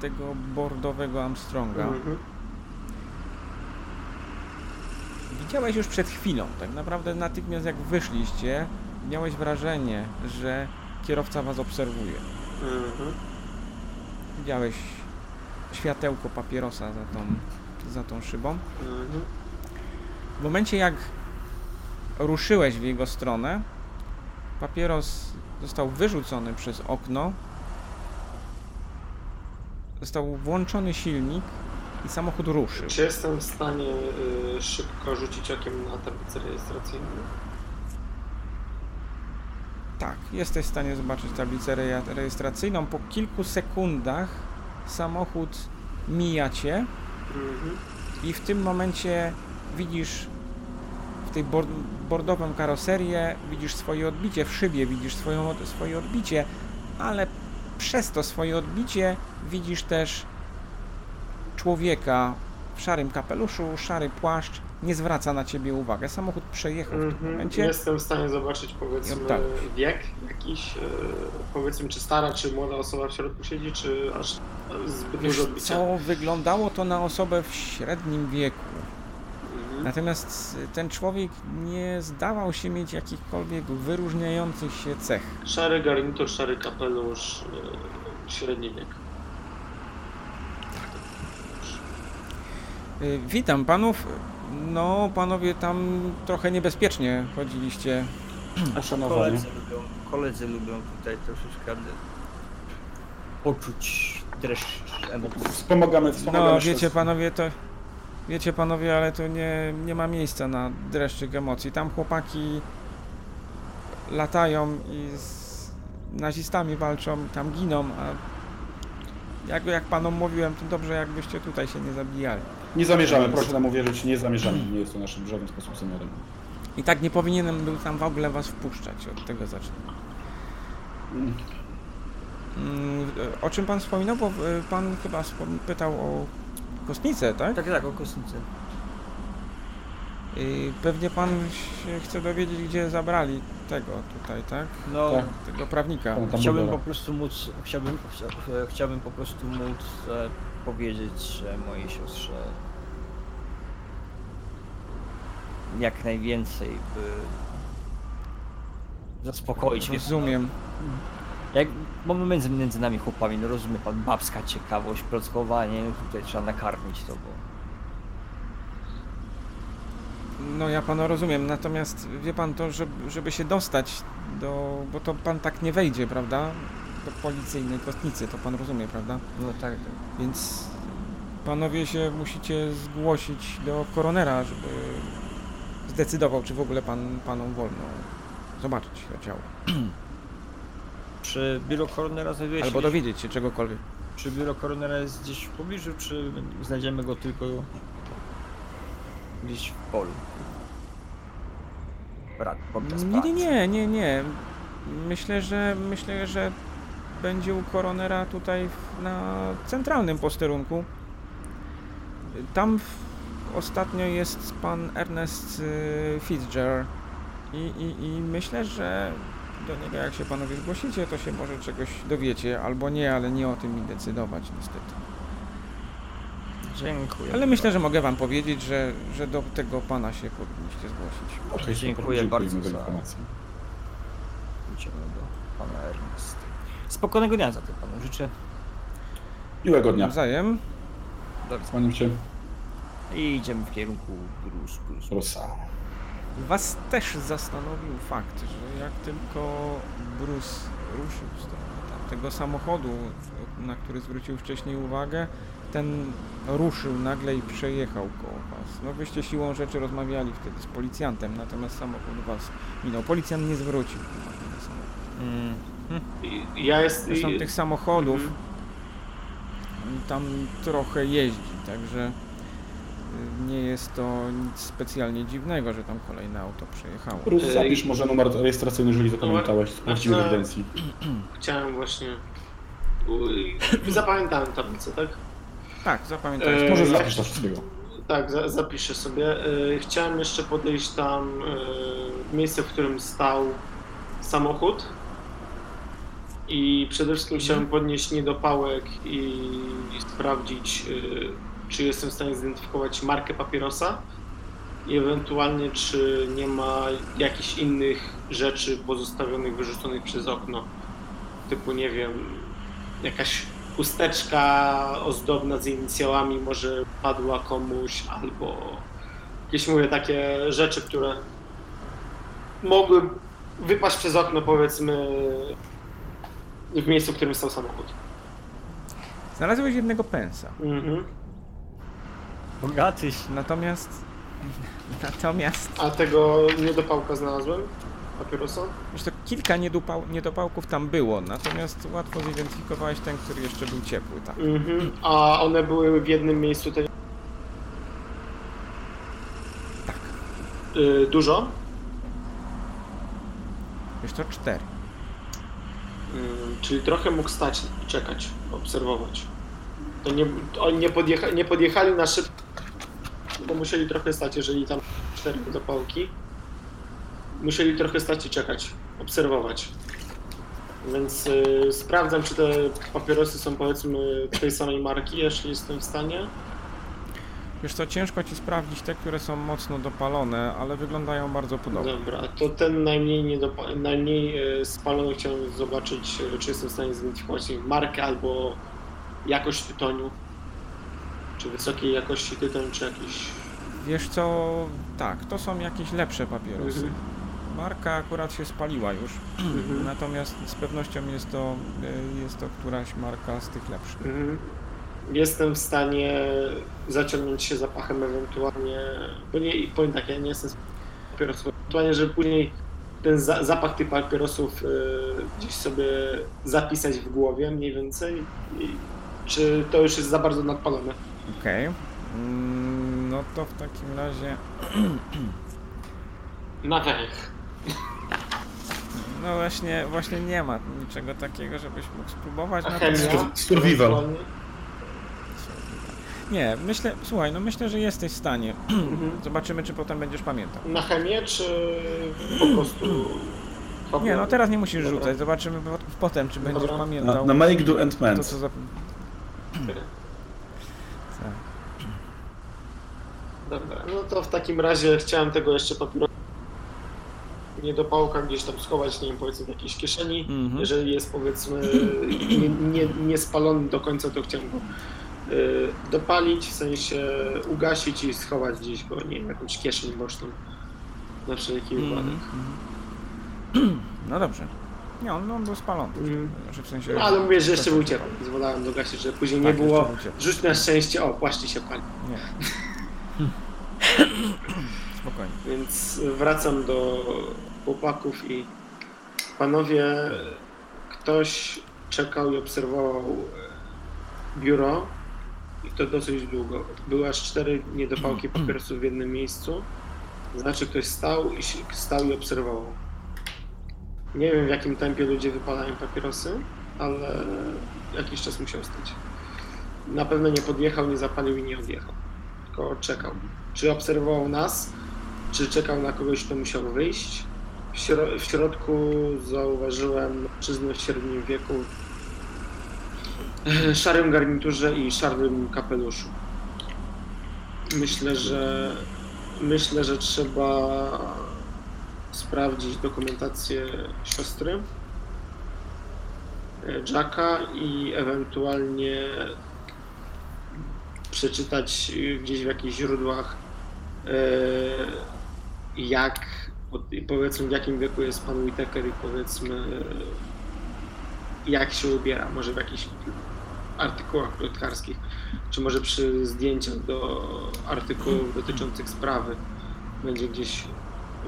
tego bordowego Armstronga. Mhm. Widziałeś już przed chwilą, tak naprawdę natychmiast jak wyszliście, miałeś wrażenie, że kierowca was obserwuje. Mhm. Widziałeś światełko papierosa za tą, za tą szybą. Mhm. W momencie jak ruszyłeś w jego stronę, papieros został wyrzucony przez okno, został włączony silnik i samochód ruszył. Czy jestem w stanie y, szybko rzucić okiem na tablicę rejestracyjną? Tak, jesteś w stanie zobaczyć tablicę rejestracyjną. Po kilku sekundach samochód mija cię Mhm. i w tym momencie widzisz tej bord bordową karoserię, widzisz swoje odbicie, w szybie widzisz swoją, swoje odbicie, ale przez to swoje odbicie widzisz też człowieka w szarym kapeluszu, szary płaszcz, nie zwraca na ciebie uwagi. Samochód przejechał w tym Mhm. momencie. Jestem w stanie zobaczyć powiedzmy Tak. wiek jakiś, y, powiedzmy czy stara, czy młoda osoba w środku siedzi, czy aż zbyt dużo odbicia. co, wyglądało to na osobę w średnim wieku. Natomiast ten człowiek nie zdawał się mieć jakichkolwiek wyróżniających się cech. Szary garnitur, szary kapelusz, y, średni wiek. Y, Witam panów. No, panowie tam trochę niebezpiecznie chodziliście. Uszanowanie. Koledzy lubią, koledzy lubią tutaj troszeczkę poczuć dreszcz emocji. Wspomagamy, wspomagamy No, wiecie panowie, to... Wiecie panowie, ale to nie, nie ma miejsca na dreszczyk emocji. Tam chłopaki latają i z nazistami walczą, tam giną, a jak, jak panom mówiłem, to dobrze jakbyście tutaj się nie zabijali. Nie zamierzamy, proszę nam uwierzyć, nie zamierzamy. Nie jest to naszym w żaden sposób zamiarem. I tak nie powinienem był tam w ogóle was wpuszczać, od tego zacznę. Mm. Mm, O czym pan wspominał? Bo y, pan chyba wspom- pytał o kostnicę, tak? Tak, tak, o kosnicy. I pewnie pan się chce dowiedzieć, gdzie zabrali tego tutaj, tak? No, Tak. Tego prawnika. Tam chciałbym po prostu móc, chciałbym, chcia- chciałbym po prostu móc e, powiedzieć, że mojej siostrze jak najwięcej by zaspokoić mnie. Rozumiem. Jak mamy między, między nami chłopami, no rozumie pan, babska ciekawość, plotkowanie, no tutaj trzeba nakarmić to, bo... No ja pana rozumiem, natomiast wie pan to, żeby, żeby się dostać do... bo to pan tak nie wejdzie, prawda? Do policyjnej kostnicy, to pan rozumie, prawda? No tak, tak. Więc panowie się musicie zgłosić do koronera, żeby zdecydował, czy w ogóle pan, panom wolno zobaczyć to ciało. Czy biuro koronera znajduje się Albo gdzieś, dowiedzieć się czegokolwiek. czy biuro koronera jest gdzieś w pobliżu, czy znajdziemy go tylko gdzieś w polu? Podczas Nie, pracy. nie, nie, nie, nie. Myślę, że myślę, że będzie u koronera tutaj w- na centralnym posterunku. Tam w, ostatnio jest pan Ernest y, Fitzgerald i, i, i myślę, że do niego jak się panowie zgłosicie, to się może czegoś dowiecie, albo nie, ale nie o tym mi decydować niestety. Dziękuję. Ale myślę, że mogę wam powiedzieć, że, że do tego pana się powinniście zgłosić. Okej, Dziękuję bardzo za informację. Idziemy do pana Ernest. Spokojnego dnia zatem panu życzę. Miłego dnia. Nawzajem. Kłaniam się. I idziemy w kierunku Bruce, Bruce. Rosa. Was też zastanowił fakt, że jak tylko Bruce ruszył w stronę tamtego samochodu, na który zwrócił wcześniej uwagę, ten ruszył nagle i przejechał koło was. No wyście siłą rzeczy rozmawiali wtedy z policjantem, natomiast samochód was minął. Policjant nie zwrócił uwagi na samochód. Mm. I- Ja jest... Zresztą tych samochodów Mhm. tam trochę jeździ, także nie jest to nic specjalnie dziwnego, że tam kolejne auto przejechało. Rus, Ej. zapisz może numer rejestracyjny, jeżeli zapamiętałeś z prawdziwej Znaczy, ewidencji. Chciałem właśnie... Uj, Zapamiętałem tablicę, tak? Tak, zapamiętałeś. Eee, Może jak- zapisz to wszystkiego. Tak, za, zapiszę sobie. E, Chciałem jeszcze podejść tam e, w miejsce, w którym stał samochód. I przede wszystkim chciałem podnieść niedopałek i, i sprawdzić, czy jestem w stanie zidentyfikować markę papierosa i ewentualnie czy nie ma jakichś innych rzeczy pozostawionych, wyrzuconych przez okno. Typu, nie wiem, jakaś chusteczka ozdobna z inicjałami może padła komuś, albo jakieś mówię takie rzeczy, które mogły wypaść przez okno powiedzmy w miejscu, w którym stał samochód. Znalazłeś jednego pensa. Mhm. Bogatyś. Natomiast. Natomiast. A tego niedopałka znalazłem? Papierosa? Wiesz to kilka niedopał, niedopałków tam było, natomiast łatwo zidentyfikowałeś ten, który jeszcze był ciepły, tak. Mhm. A one były w jednym miejscu. Te... Tak. Y, dużo? Wiesz to cztery. Mm, czyli trochę mógł stać i czekać, obserwować. To nie, oni nie, podjecha, nie podjechali na szybko, bo musieli trochę stać, jeżeli tam cztery zapałki. Musieli trochę stać i czekać, obserwować. Więc y, sprawdzam, czy te papierosy są powiedzmy tej samej marki, jeśli jestem w stanie. Wiesz co, ciężko ci sprawdzić te, które są mocno dopalone, ale wyglądają bardzo podobnie. Dobra, to ten najmniej, niedopa- najmniej y, spalony chciałem zobaczyć, y, czy jestem w stanie zidentyfikować wiem, markę albo jakość tytoniu. Czy wysokiej jakości tytoń, czy jakiś. Wiesz co, tak, to są jakieś lepsze papierosy. Mhm. Marka akurat się spaliła już, Mhm. natomiast z pewnością jest to, y, jest to któraś marka z tych lepszych. Mhm. Jestem w stanie zaciągnąć się zapachem ewentualnie, bo nie, powiem tak, ja nie jestem z papierosów, ewentualnie, żeby później ten za, zapach tych papierosów y, gdzieś sobie zapisać w głowie mniej więcej. I, czy to już jest za bardzo nadpalone? Okej. Mm, No to w takim razie, Na węch. no właśnie, właśnie nie ma niczego takiego, żebyś mógł spróbować. A natomiast- chemia? Survival. Ewentualnie? Nie, myślę, słuchaj, no myślę, że jesteś w stanie. Mhm. Zobaczymy, czy potem będziesz pamiętał. Na chemię, czy po prostu... Nie, no teraz nie musisz Dobra. rzucać, zobaczymy po- potem, czy będziesz Dobra. Na, pamiętał na make, do and to, mend. co za... Tak. Dobra, no to w takim razie chciałem tego jeszcze papierosa. niedopałka gdzieś tam schować, nie wiem, powiedzmy w jakiejś kieszeni. Mhm. Jeżeli jest powiedzmy nie, nie, nie spalony do końca, to chciałem go y, dopalić, w sensie ugasić i schować gdzieś go, nie wiem, jakąś kieszeń boczną. Na wszelki Mhm. wypadek. Mhm. No dobrze. Nie, on, on był spalony. Mhm. Że w sensie... No, ale mówię, że jeszcze był ciepły, więc wolałem dogasić, żeby później nie Tak, było jeszcze był ciepły. rzuć na szczęście, o, płaszczy się pali. Nie. Spokojnie. Więc wracam do chłopaków i panowie, ktoś czekał i obserwował e, biuro i to dosyć długo. Były aż cztery niedopałki papierosów w jednym miejscu. Znaczy ktoś stał i stał i obserwował. Nie wiem w jakim tempie ludzie wypalają papierosy, ale jakiś czas musiał stać. Na pewno nie podjechał, nie zapalił i nie odjechał. Tylko czekał. Czy obserwował nas, czy czekał na kogoś, kto musiał wyjść. W, śro- w środku zauważyłem mężczyznę w średnim wieku, e, szarym garniturze i szarym kapeluszu. Myślę, że myślę, że trzeba sprawdzić dokumentację siostry e, Jacka i ewentualnie przeczytać y, gdzieś w jakichś źródłach e, jak powiedzmy w jakim wieku jest pan Whittaker i powiedzmy jak się ubiera, może w jakichś artykułach plotkarskich, czy może przy zdjęciach do artykułów dotyczących sprawy będzie gdzieś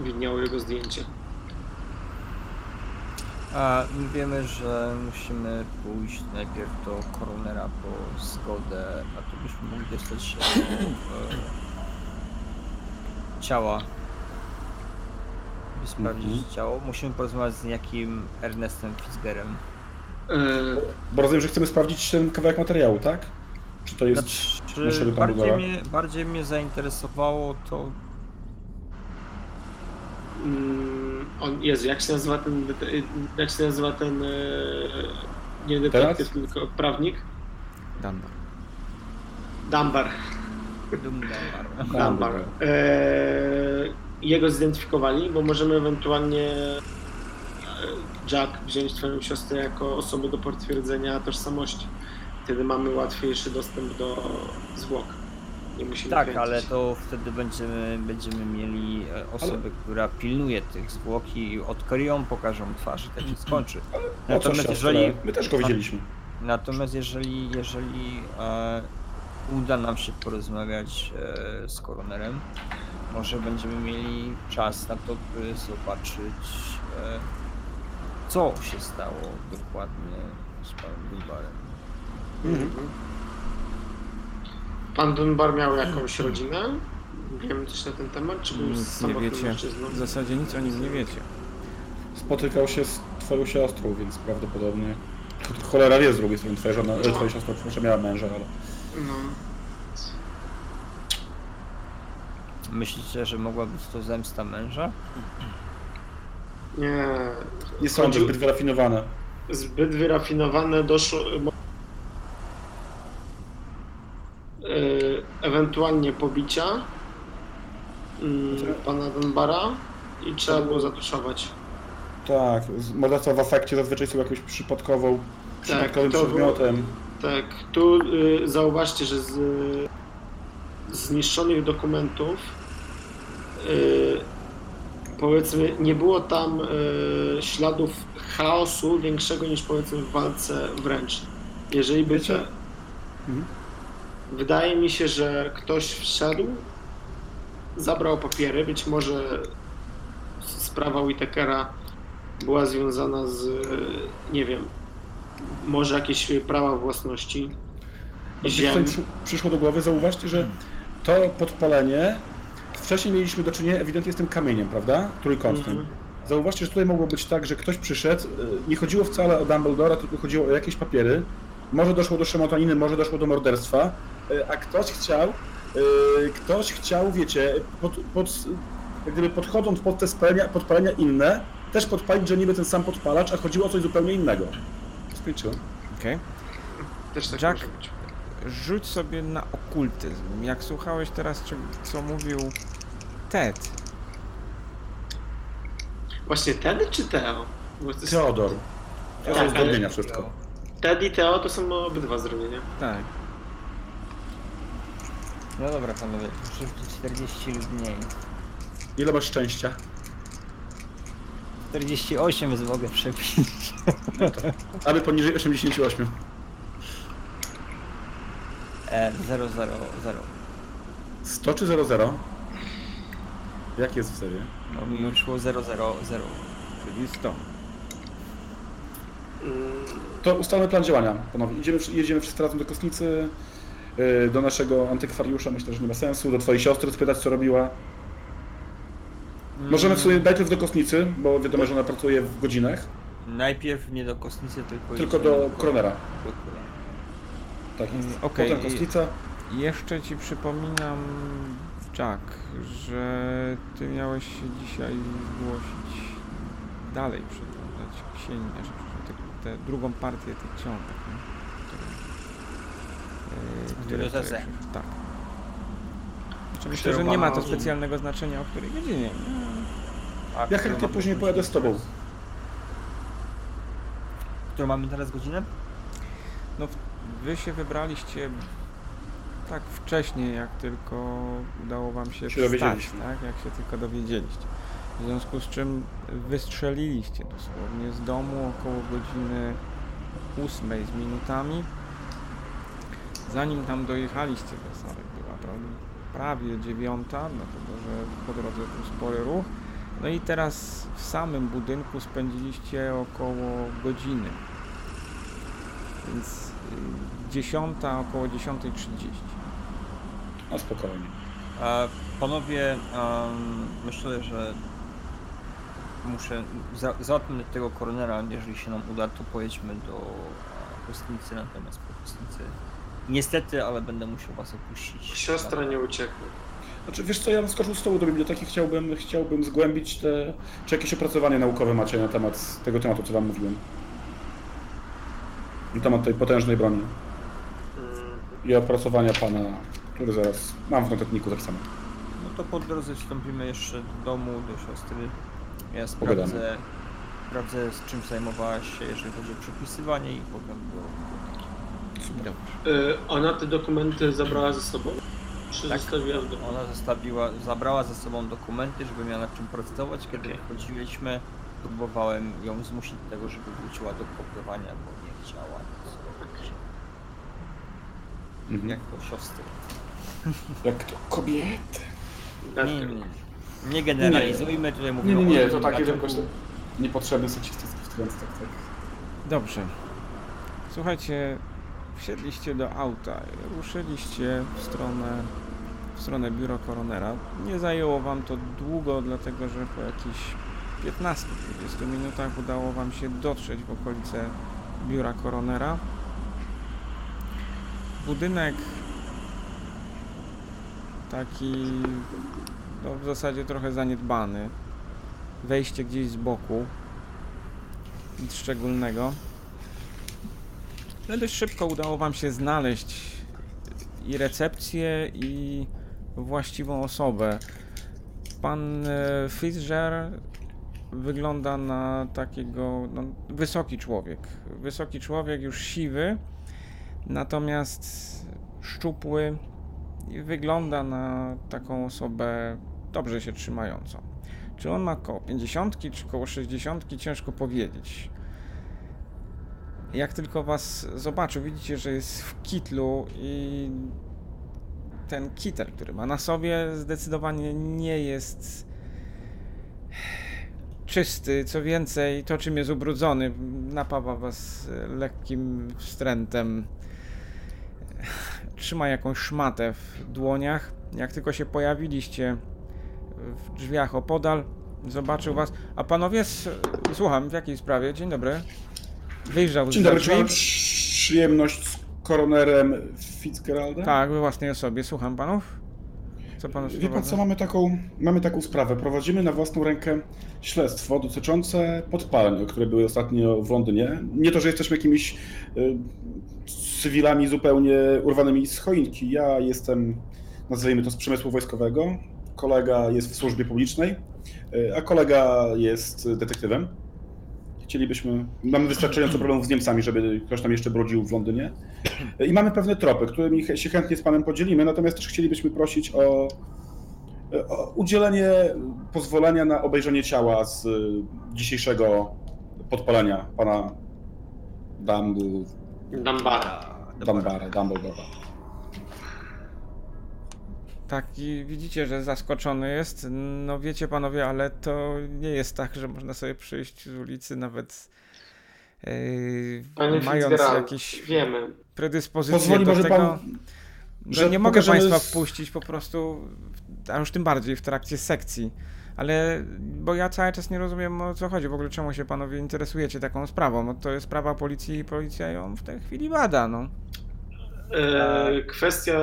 widniało jego zdjęcie. A my wiemy, że musimy pójść najpierw do koronera po zgodę, a tu byśmy mogli dostać się do e, ciała. By sprawdzić Mhm. ciało. Musimy porozmawiać z jakim Ernestem Fitzgerem. E, Bo rozumiem, że chcemy sprawdzić ten kawałek materiału, tak? Czy to jest... Znaczy, naszego bardziej, mnie, bardziej mnie zainteresowało to on, Jezu, jak się nazywa ten, jak się nazywa ten e, nie detektyw, Teraz? tylko prawnik? Dunbar. Dumbar. Dumdamar. Dumbar. E, jego zidentyfikowali, bo możemy ewentualnie e, Jack wziąć twoją siostrę jako osobę do potwierdzenia tożsamości. Wtedy mamy łatwiejszy dostęp do zwłok. Nie musimy Tak, kręcić. ale to wtedy będziemy, będziemy mieli e, osobę, która pilnuje tych zwłok i odkryją, pokażą twarz i tak się skończy. Co Natomiast jeżeli, My też go widzieliśmy. natomiast jeżeli, jeżeli e, uda nam się porozmawiać e, z koronerem, może będziemy mieli czas na to, by zobaczyć e, co się stało dokładnie z panem Bulbarem. Mhm. Pan Dunbar miał jakąś rodzinę? Wiem coś na ten temat, czy był Nic nie samotnym wiecie. mężczyzną? W zasadzie nic o nim nie wiecie. Spotykał się z twoją siostrą, więc prawdopodobnie... Cholera wie z drugiej strony, twoja, żona, e, twoja siostra może miała męża, ale... No. Myślicie, że mogła być to zemsta męża? Nie. Nie sądzę, zbyt wyrafinowane. zbyt wyrafinowane doszło. mo- e, Ewentualnie pobicia mm, pana Dunbara i trzeba było zatuszować. Tak, morderstwa w afekcie zazwyczaj są jakąś przypadkową, przypadkowym było- przedmiotem. Tak, tu y, zauważcie, że z y, zniszczonych dokumentów y, powiedzmy nie było tam y, śladów chaosu większego niż powiedzmy w walce wręcz. Jeżeli by te, Mhm. Wydaje mi się, że ktoś wszedł, zabrał papiery, być może sprawa Whitakera była związana z, nie wiem, może jakieś prawa własności ziem. przyszło do głowy, zauważcie, że to podpalenie, wcześniej mieliśmy do czynienia ewidentnie z tym kamieniem, prawda? Trójkątnym. Mhm. Zauważcie, że tutaj mogło być tak, że ktoś przyszedł, y, nie chodziło wcale o Dumbledora, tylko chodziło o jakieś papiery, może doszło do szamotaniny, może doszło do morderstwa, a ktoś chciał, y, ktoś chciał, wiecie, pod, pod, jak gdyby podchodząc pod te spalenia, podpalenia inne, też podpalić, że niby ten sam podpalacz, a chodziło o coś zupełnie innego. Skończyłem. Okej. Też tak Jack? Rzuć sobie na okultyzm. Jak słuchałeś teraz, co mówił Ted, Właśnie Ted czy Teo? Bo to jest... Teodor. To Tak, są ale- wszystko. Ted i Teo to są obydwa zdrowienia. Tak. No dobra panowie, szybciej 40 lub mniej. Ile masz szczęścia? 48 z mogę przebić. Aby poniżej 88. E, 0, 0, 0. 100 czy 00? Jak jest w serii? No mi wyszło 0, 0, 0. Czyli 100. Mm, To ustalmy plan działania, panowie. Idziemy, jedziemy wszyscy razem do kostnicy, do naszego antykwariusza, myślę, że nie ma sensu, do twojej siostry spytać, co robiła. Możemy w sumie najpierw do kostnicy, bo wiadomo, że ona pracuje w godzinach, Najpierw nie do kostnicy, tylko tylko do Kronera. Tak jest. Mm, okej, Potem i- kostnica. Jeszcze ci przypominam, Jack, że ty miałeś się dzisiaj zgłosić dalej, przeglądać przepraszam, tę tę drugą partię tych książek, nie? Które, yy, które Bibliotece. tutaj- Tak. Znaczy, myślę, że nie ma to specjalnego znaczenia, o której godzinie. Ja chętnie później pojadę z tobą. Którą mamy teraz godzinę? No, wy się wybraliście tak wcześnie, jak tylko udało wam się, Się wstać, tak? Jak się tylko dowiedzieliście. W związku z czym wystrzeliliście dosłownie z domu około godziny 8 z minutami. Zanim tam dojechaliście do Sarek, była prawie, prawie dziewiąta, dlatego że po drodze był spory ruch. No i teraz w samym budynku spędziliście około godziny. Więc y, 10, około 10.30. A spokojnie. E, panowie, myślę, że muszę. Za, załatwmy tego koronera, jeżeli się nam uda, to pojedźmy do kostnicy, natomiast po kostnicy. Niestety, ale będę musiał was opuścić. Siostra nie ucieknie. Znaczy, wiesz co, ja bym skoczył z stołu do biblioteki, chciałbym, chciałbym zgłębić te... Czy jakieś opracowanie naukowe macie na temat tego tematu, co wam mówiłem? Na temat tej potężnej broni. Mm, I opracowania pana, który zaraz mam w notatniku tak samo. No to po drodze wstąpimy jeszcze do domu, do siostry. Ja Pogadamy. sprawdzę, sprawdzę z czym zajmowała się, jeżeli chodzi o przepisywanie i potem do biblioteki. Y, ona te dokumenty zabrała ze sobą? Czy Tak. zostawiła w domu? Ona zostawiła, zabrała ze sobą dokumenty, żeby miała nad czym pracować. Kiedy Okej. wychodziliśmy, próbowałem ją zmusić do tego, żeby wróciła do kopiowania, bo nie chciała nic robić. Mhm. Jak to siostry. Jak to kobiety. Tak. Nie, nie, nie. nie generalizujmy, tutaj Nie, mówimy nie, nie, o to takie tylko niepotrzebny seksistowski wtręt, tak, tak. Dobrze. Słuchajcie, wsiedliście do auta, i ruszyliście w stronę, w stronę biura koronera. Nie zajęło wam to długo, dlatego że po jakichś 15-20 minutach udało wam się dotrzeć w okolice biura koronera. Budynek taki no, w zasadzie trochę zaniedbany. Wejście gdzieś z boku. Nic szczególnego. Ale dość szybko udało Wam się znaleźć i recepcję, i właściwą osobę. Pan e, Fischer wygląda na takiego no, wysoki człowiek. Wysoki człowiek, już siwy, natomiast szczupły i wygląda na taką osobę dobrze się trzymającą. Czy on ma koło 50, czy koło 60, ciężko powiedzieć. Jak tylko was zobaczył, widzicie, że jest w kitlu i ten kitel, który ma na sobie, zdecydowanie nie jest czysty. Co więcej, to czym jest ubrudzony, napawa was lekkim wstrętem. Trzyma jakąś szmatę w dłoniach. Jak tylko się pojawiliście w drzwiach opodal, zobaczył was. A panowie, słucham, w jakiej sprawie? Dzień dobry. Wyjrzał Dzień z dobry, czy mam przyjemność z koronerem Fitzgeraldem? Tak, we własnej osobie. Słucham panów. Co pan Wie pan co, mamy taką, mamy taką sprawę. Prowadzimy na własną rękę śledztwo dotyczące podpaleń, które były ostatnio w Londynie. Nie to, że jesteśmy jakimiś y, cywilami zupełnie urwanymi z choinki. Ja jestem, nazwijmy to, z przemysłu wojskowego. kolega jest w służbie publicznej, y, a kolega jest detektywem. Chcielibyśmy, mamy wystarczająco problemów z Niemcami, żeby ktoś tam jeszcze brodził w Londynie. I mamy pewne tropy, którymi się chętnie z panem podzielimy, natomiast też chcielibyśmy prosić o, o udzielenie pozwolenia na obejrzenie ciała z y, dzisiejszego podpalenia pana Dumble, Dambara. Dumbara, Dumbledora. Tak, i widzicie, że zaskoczony jest. No wiecie panowie, ale to nie jest tak, że można sobie przyjść z ulicy nawet yy, mając Fitzgerald, jakieś wiemy. predyspozycje Pozwoli do może tego. pan, że że nie mogę państwa z- wpuścić po prostu, a już tym bardziej w trakcie sekcji. Ale, bo ja cały czas nie rozumiem o co chodzi, w ogóle czemu się panowie interesujecie taką sprawą. No to jest sprawa policji i policja ją w tej chwili bada, no. E, kwestia,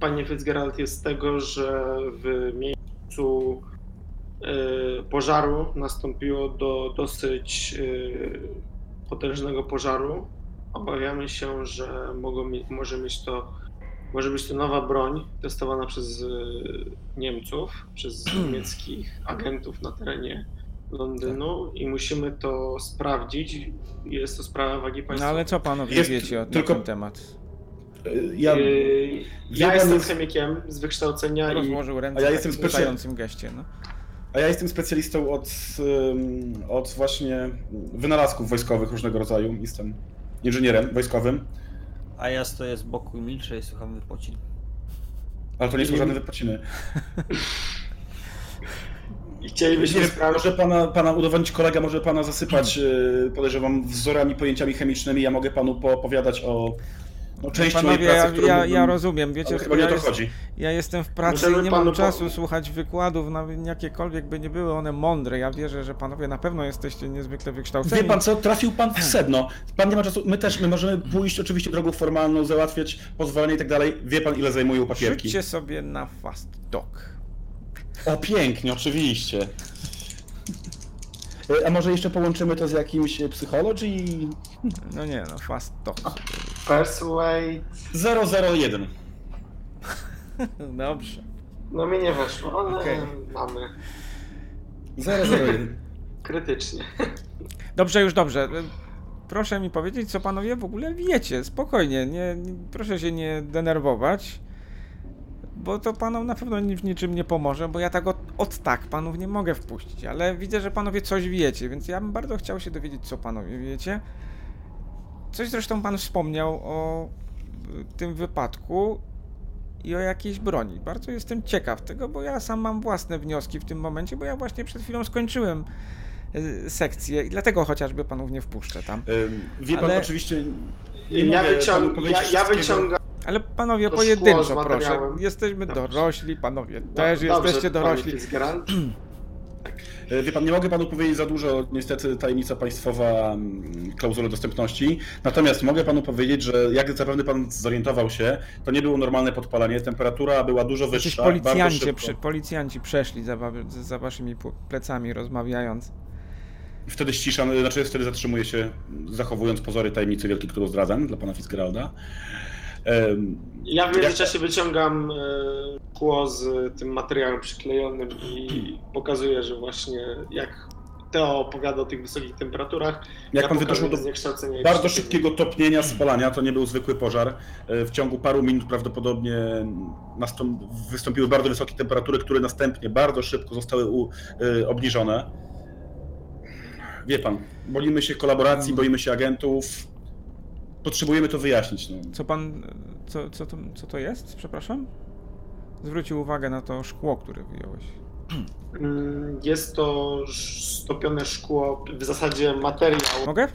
panie Fitzgerald, jest tego, że w miejscu e, pożaru nastąpiło do dosyć e, potężnego pożaru. Obawiamy się, że mogą, może mieć to może być to nowa broń testowana przez e, Niemców, przez niemieckich agentów na terenie Londynu i musimy to sprawdzić. Jest to sprawa wagi No państwowej. ale co panowie Jest wiecie o, tylko- ten temat? Y, Ja, Yy, ja jestem jest- chemikiem z wykształcenia i Rozłożył ręce a ja w jestem specy- geście, no. a ja jestem specjalistą od, od właśnie wynalazków wojskowych różnego rodzaju. Jestem inżynierem wojskowym, A ja stoję z boku i milczę i słucham wypocin. ale to nie są I- żadne wypociny. i chcielibyśmy Nie sprawdzić. może pana, pana udowodnić kolega, może pana zasypać, y, podejrzewam, wzorami, pojęciami chemicznymi. Ja mogę panu poopowiadać o no, części Panowie, pracy, ja, którą ja, ja rozumiem, wiecie, chyba nie ja, o to jest, chodzi. ja jestem w pracy Możemy i nie mam po- czasu słuchać wykładów, nawet jakiekolwiek by nie były one mądre. Ja wierzę, że panowie na pewno jesteście niezwykle wykształceni. Wie pan co, trafił pan w sedno. Pan nie ma czasu, my też, my możemy pójść oczywiście drogą formalną, załatwiać pozwolenie i tak dalej. Wie pan ile zajmują papierki? Rzućcie sobie na fast talk. O pięknie, oczywiście. A może jeszcze połączymy to z jakimś y, psychology? No nie, no fast talk. Persuade. 001. Dobrze. No mi nie weszło, ale Okej. mamy. 001. Krytycznie. Dobrze, już dobrze. Proszę mi powiedzieć, co panowie w ogóle wiecie. Spokojnie, nie, nie, proszę się nie denerwować. Bo to panom na pewno w niczym nie pomoże, bo ja tak od, od tak panów nie mogę wpuścić, ale widzę, że panowie coś wiecie, więc ja bym bardzo chciał się dowiedzieć, co panowie wiecie. Coś zresztą pan wspomniał o y, tym wypadku i o jakiejś broni. Bardzo jestem ciekaw tego, bo ja sam mam własne wnioski w tym momencie, bo ja właśnie przed chwilą skończyłem y, sekcję i dlatego chociażby panów nie wpuszczę tam. Wie pan Ale- oczywiście. Nie Ja, wyciąg... ja, ja wyciągam. Ale panowie, To pojedynczo, proszę. Jesteśmy Dobrze. dorośli, panowie też Dobrze, jesteście dorośli. Fitzgerald. E, Wie pan, nie mogę panu powiedzieć za dużo, niestety tajemnica państwowa, mm, klauzule dostępności. Natomiast mogę panu powiedzieć, że jak zapewne pan zorientował się, to nie było normalne podpalenie. Temperatura była dużo wyższa. policjanci, policjanci przeszli za, za waszymi plecami rozmawiając. Wtedy ściszam, znaczy wtedy zatrzymuje się, zachowując pozory tajemnicy wielkiej, którą zdradzam dla pana Fitzgeralda. Ja w międzyczasie wyciągam e, szkło z tym materiałem przyklejonym i pokazuję, że właśnie jak Teo opowiada o tych wysokich temperaturach, Jak ja pan pokażę doszło do bardzo szybkiego topnienia, spalania, to nie był zwykły pożar. E, W ciągu paru minut prawdopodobnie wystąpiły bardzo wysokie temperatury, które następnie bardzo szybko zostały u, e, obniżone. Wie pan, boimy się kolaboracji, boimy się agentów. Potrzebujemy to wyjaśnić. No. Co pan, co, co, to, co to jest, przepraszam? Zwrócił uwagę na to szkło, które wyjąłeś. Mm, Jest to stopione szkło, w zasadzie materiał Mogę?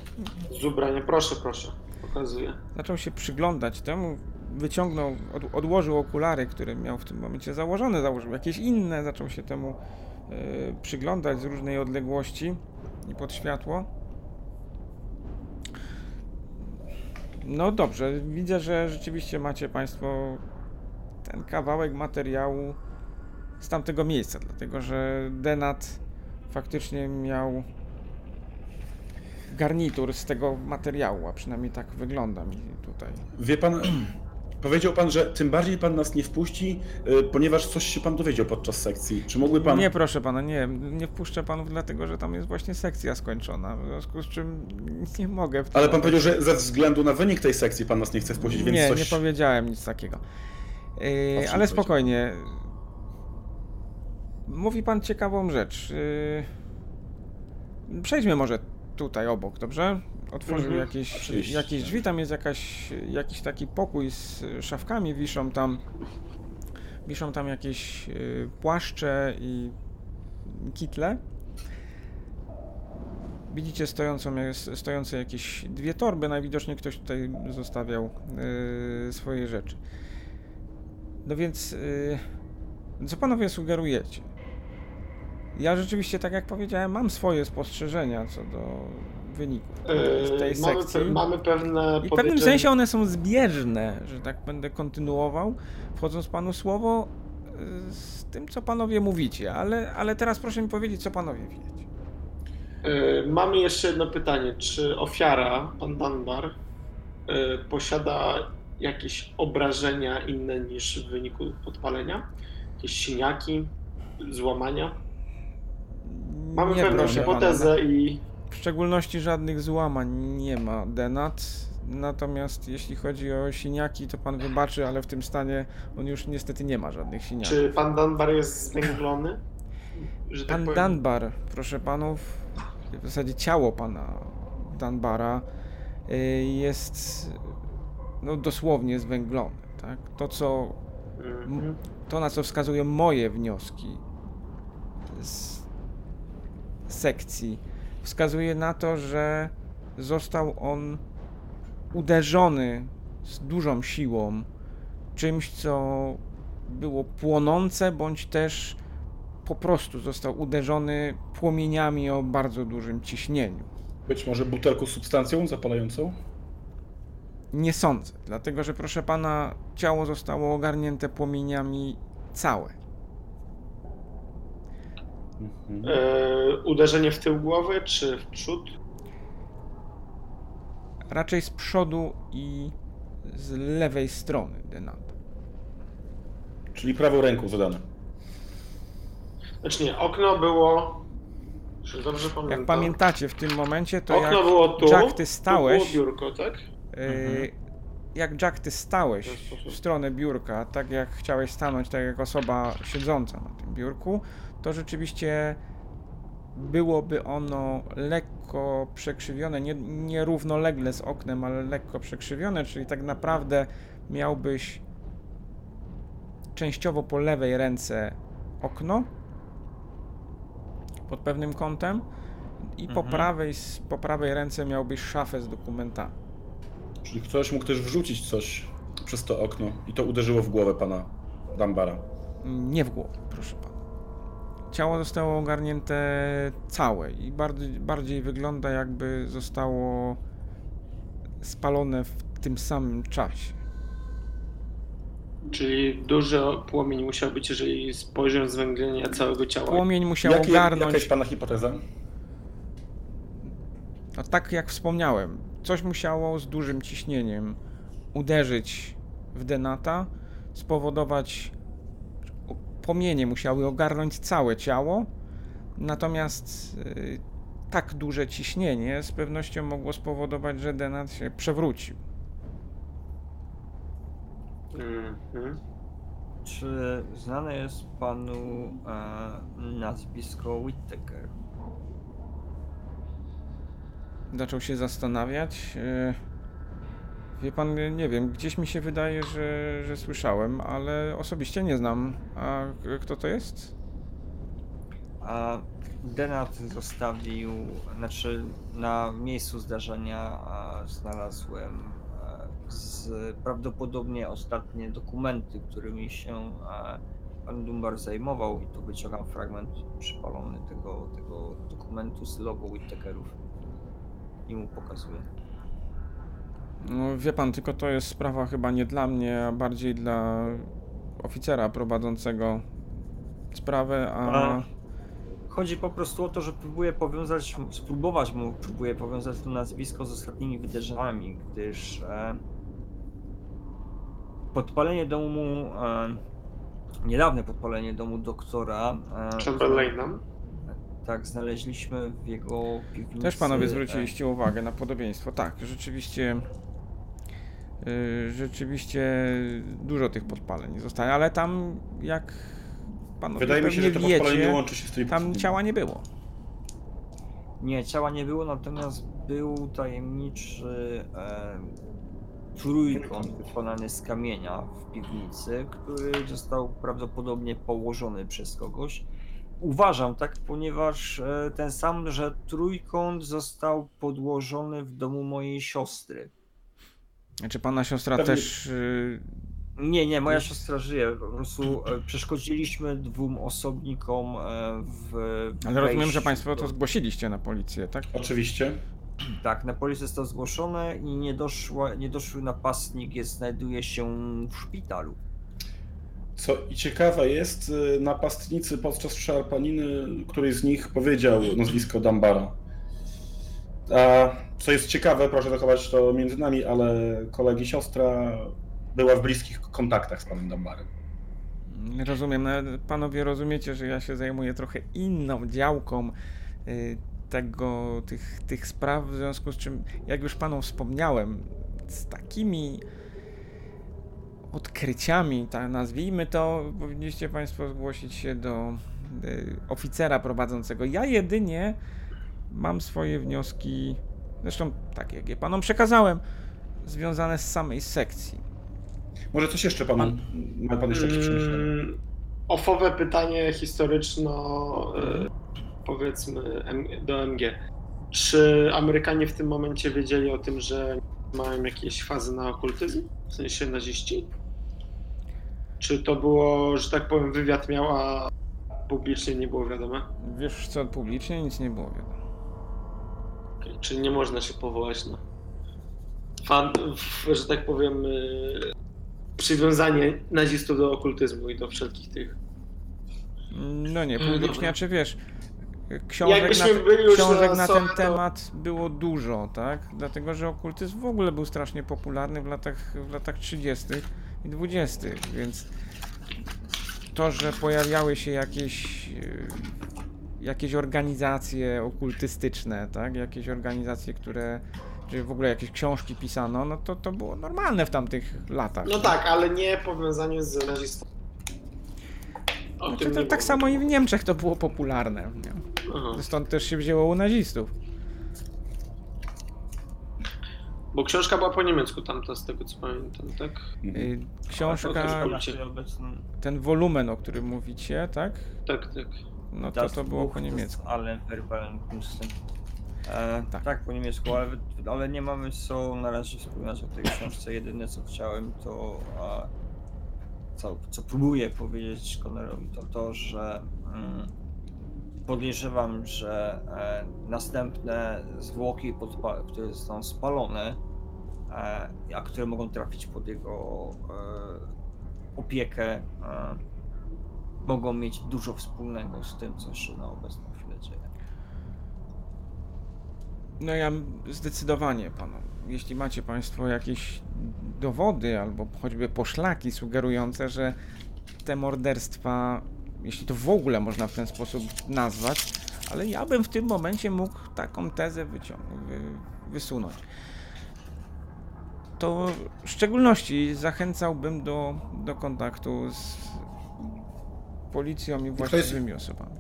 z ubrania. Proszę, proszę, pokazuję. Zaczął się przyglądać temu, wyciągnął, od, odłożył okulary, które miał w tym momencie założone, założył jakieś inne, zaczął się temu e, przyglądać z różnej odległości i pod światło. No dobrze, widzę, że rzeczywiście macie Państwo ten kawałek materiału z tamtego miejsca, dlatego że Denat faktycznie miał garnitur z tego materiału, a przynajmniej tak wygląda mi tutaj. Wie pan, Powiedział pan, że tym bardziej pan nas nie wpuści, y, ponieważ coś się pan dowiedział podczas sekcji. Czy mógłby pan... Nie, proszę pana, nie, nie wpuszczę panów dlatego, że tam jest właśnie sekcja skończona, w związku z czym nie mogę Ale pan powiedział, że ze względu na wynik tej sekcji pan nas nie chce wpuścić, więc Nie, coś... nie powiedziałem nic takiego. Yy, ale spokojnie. Mówi pan ciekawą rzecz. Yy, przejdźmy może tutaj obok, dobrze? Otworzył Mhm, jakieś, oczywiście. jakieś drzwi, tam jest jakaś, jakiś taki pokój z szafkami, wiszą tam wiszą tam jakieś yy, płaszcze i kitle. Widzicie stojącą, stojące jakieś dwie torby, najwidoczniej ktoś tutaj zostawiał yy, swoje rzeczy. No więc, yy, co panowie sugerujecie? Ja rzeczywiście, tak jak powiedziałem, mam swoje spostrzeżenia co do wyników Yy, tej mamy, sekcji. pe- mamy pewne I w pewnym sensie one są zbieżne, że tak będę kontynuował, wchodząc panu słowo yy, z tym, co panowie mówicie, ale, ale teraz proszę mi powiedzieć, co panowie wiecie. Yy, Mamy jeszcze jedno pytanie. Czy ofiara, pan Dunbar, yy, posiada jakieś obrażenia inne niż w wyniku podpalenia? Jakieś siniaki, złamania? Mamy nie, pewną pana. hipotezę i W szczególności żadnych złamań nie ma Denat. Natomiast jeśli chodzi o siniaki, to pan wybaczy, ale w tym stanie on już niestety nie ma żadnych siniaków. czy pan Dunbar jest zwęglony? Że tak Pan powiem? Dunbar, proszę panów, w zasadzie ciało pana Dunbara y, jest no, dosłownie zwęglone. Tak? To, co, Mhm. to, na co wskazują moje wnioski z sekcji, wskazuje na to, że został on uderzony z dużą siłą czymś, co było płonące, bądź też po prostu został uderzony płomieniami o bardzo dużym ciśnieniu. Być może butelką z substancją zapalającą? Nie sądzę, dlatego że proszę pana, ciało zostało ogarnięte płomieniami całe. Mhm. Yy, uderzenie w tył głowy czy w przód? Raczej z przodu i z lewej strony Denata. Czyli prawą ręką zadane. Znaczy nie, okno było. Czy dobrze pamiętam? Jak pamiętacie w tym momencie, to okno jak było tu, Jack, ty tu stałeś, było biurko, tak? yy, jak Jack, ty stałeś W w stronę biurka, tak jak chciałeś stanąć, tak jak osoba siedząca na tym biurku, to rzeczywiście byłoby ono lekko przekrzywione, nie, nie równolegle z oknem, ale lekko przekrzywione, czyli tak naprawdę miałbyś częściowo po lewej ręce okno pod pewnym kątem i po, Mhm. prawej, s- po prawej ręce miałbyś szafę z dokumentami. Czyli ktoś mógł też wrzucić coś przez to okno i to uderzyło w głowę pana Dambara. Nie w głowę, proszę pana. Ciało zostało ogarnięte całe i bardziej, bardziej wygląda jakby zostało spalone w tym samym czasie. Czyli duży płomień musiał być, jeżeli z poziom zwęglenia całego ciała. Płomień musiał Jakie, jaka ogarnąć, jest pana hipoteza? no tak jak wspomniałem, coś musiało z dużym ciśnieniem uderzyć w denata, spowodować, płomienie musiały ogarnąć całe ciało, natomiast y, tak duże ciśnienie z pewnością mogło spowodować, że denat się przewrócił. Mhm. Czy znane jest panu e, nazwisko Whittaker? Zaczął się zastanawiać. y, Wie pan, nie wiem, gdzieś mi się wydaje, że, że słyszałem, ale osobiście nie znam. A kto to jest? A Denat zostawił, znaczy na miejscu zdarzenia znalazłem e, z, prawdopodobnie ostatnie dokumenty, którymi się e, pan Dumbar zajmował i tu wyciągam fragment przypalony tego, tego dokumentu z logo Whittakerów i mu pokazuję. No, wie pan, tylko to jest sprawa chyba nie dla mnie, a bardziej dla oficera prowadzącego sprawę, a... A. Chodzi po prostu o to, że próbuję powiązać, spróbować mu, próbuję powiązać to nazwisko z ostatnimi wydarzeniami, gdyż e, podpalenie domu, e, niedawne podpalenie domu doktora. E, Chamberlaina. Tak, znaleźliśmy w jego piwnicy. Też panowie e, zwróciliście uwagę na podobieństwo. Tak, rzeczywiście. Yy, rzeczywiście dużo tych podpaleń zostaje, ale tam jak panowie Wydaje mi się, że to podpalenie wiecie, łączy się z tymi tam ciała nie było. Nie, ciała nie było, natomiast był tajemniczy e, trójkąt wykonany z kamienia w piwnicy, który został prawdopodobnie położony przez kogoś. Uważam tak, ponieważ e, ten sam, że trójkąt został podłożony w domu mojej siostry. Czy pana siostra Pewnie- też. Yy, Nie, nie, moja siostra żyje. Po prostu e, przeszkodziliśmy dwóm osobnikom e, w. ale rozumiem, że państwo to zgłosiliście na policję, tak? Oczywiście. Tak, na policję zostało zgłoszone i nie doszła, niedoszły napastnik jest, znajduje się w szpitalu. Co i ciekawe jest, y, napastnicy podczas szarpaniny, któryś z nich powiedział nazwisko Dambara. A co jest ciekawe, proszę zachować to między nami, ale kolegi siostra była w bliskich kontaktach z panem Dambarem. Rozumiem. No, Panowie rozumiecie, że ja się zajmuję trochę inną działką y, tego, tych, tych spraw, w związku z czym, jak już panom wspomniałem, z takimi odkryciami, tak nazwijmy to, powinniście państwo zgłosić się do y, oficera prowadzącego. Ja jedynie mam swoje wnioski, zresztą tak jak je panom przekazałem, związane z samej sekcji. Może coś jeszcze pan, ma pan jeszcze jakieś przemyślenia? Mm, Ofowe pytanie historyczno, e, powiedzmy, do MG. Czy Amerykanie w tym momencie wiedzieli o tym, że mają jakieś fazy na okultyzm? W sensie naziści? Czy to było, że tak powiem, wywiad miał, a publicznie nie było wiadome? Wiesz co, publicznie nic nie było wiadomo. Okej, Czyli nie można się powołać na fan, że tak powiem, y, przywiązanie nazistów do okultyzmu i do wszelkich tych. No nie, Mm, publicznie, dobra. czy wiesz, książek, na, książek na ten to- temat było dużo, tak? Dlatego, że okultyzm w ogóle był strasznie popularny w latach, w latach 30. i 20., więc to, że pojawiały się jakieś yy, jakieś organizacje okultystyczne, tak? Jakieś organizacje, które czy w ogóle jakieś książki pisano, no to to było normalne w tamtych latach. No tak, ale nie powiązanie z nazistami. O Znaczy, tak było. samo i w Niemczech to było popularne. Nie? Aha. Stąd też się wzięło u nazistów. Bo książka była po niemiecku tamta, z tego co pamiętam, tak? Y, To Książka, ten wolumen, o którym mówicie, tak? Tak, tak. No to to było po niemiecku. Verbalen Kunsten. E, Tak. tak. po niemiecku, ale, ale nie mamy co na razie wspominać o tej książce. Jedyne co chciałem to, a, co, co próbuję powiedzieć Connerowi, to to, że mm, podejrzewam, że e, następne zwłoki, które zostaną spalone, e, a które mogą trafić pod jego e, opiekę, e, mogą mieć dużo wspólnego z tym, co się na obecną chwilę dzieje. No ja zdecydowanie panu, jeśli macie państwo jakieś dowody albo choćby poszlaki sugerujące, że te morderstwa, jeśli to w ogóle można w ten sposób nazwać, ale ja bym w tym momencie mógł taką tezę wy, wysunąć. To w szczególności zachęcałbym do, do kontaktu z policją i właściwymi osobami.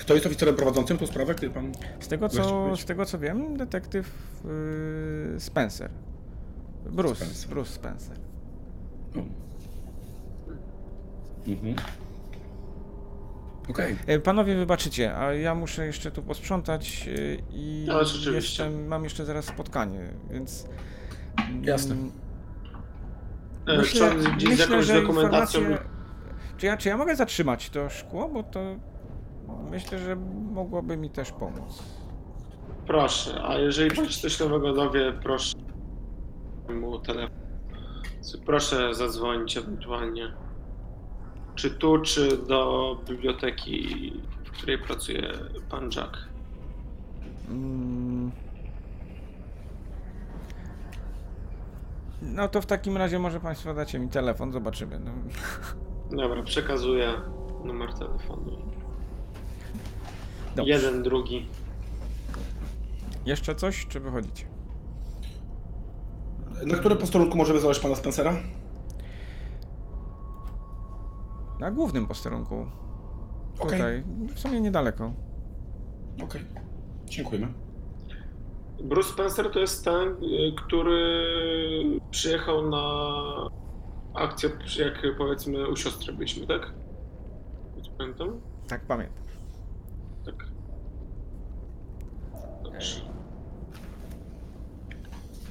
Kto jest oficerem prowadzącym tą sprawę, kiedy pan... Z tego co, z tego co wiem, detektyw yy, Spencer. Bruce, Spencer. Bruce Spencer. Mhm. Okej. E, Panowie wybaczycie, a ja muszę jeszcze tu posprzątać yy, i rzeczywiście. jeszcze, mam jeszcze zaraz spotkanie, więc... mm, Jasne. E, Myślę, Trzeba gdzieś z myślę jakąś że dokumentacją. informacje... Czy ja, czy ja mogę zatrzymać to szkło, bo to myślę, że mogłoby mi też pomóc. Proszę, a jeżeli pan się coś nowego dowie, proszę mu telefon. Proszę zadzwonić ewentualnie. Czy tu, czy do biblioteki, w której pracuje pan Jack. Mm. No to w takim razie może Państwo dacie mi telefon, zobaczymy. No. Dobra, przekazuję numer telefonu. Dobrze. Jeden, drugi. Jeszcze coś, czy wychodzicie? Na którym posterunku możemy znaleźć pana Spencera? Na głównym posterunku. Okej. Tutaj, w sumie niedaleko. Okej. Dziękujemy. Bruce Spencer to jest ten, y, który przyjechał na akcję, jak powiedzmy u siostry byliśmy, tak? Pamiętam? Tak, pamiętam. Tak. Dobrze.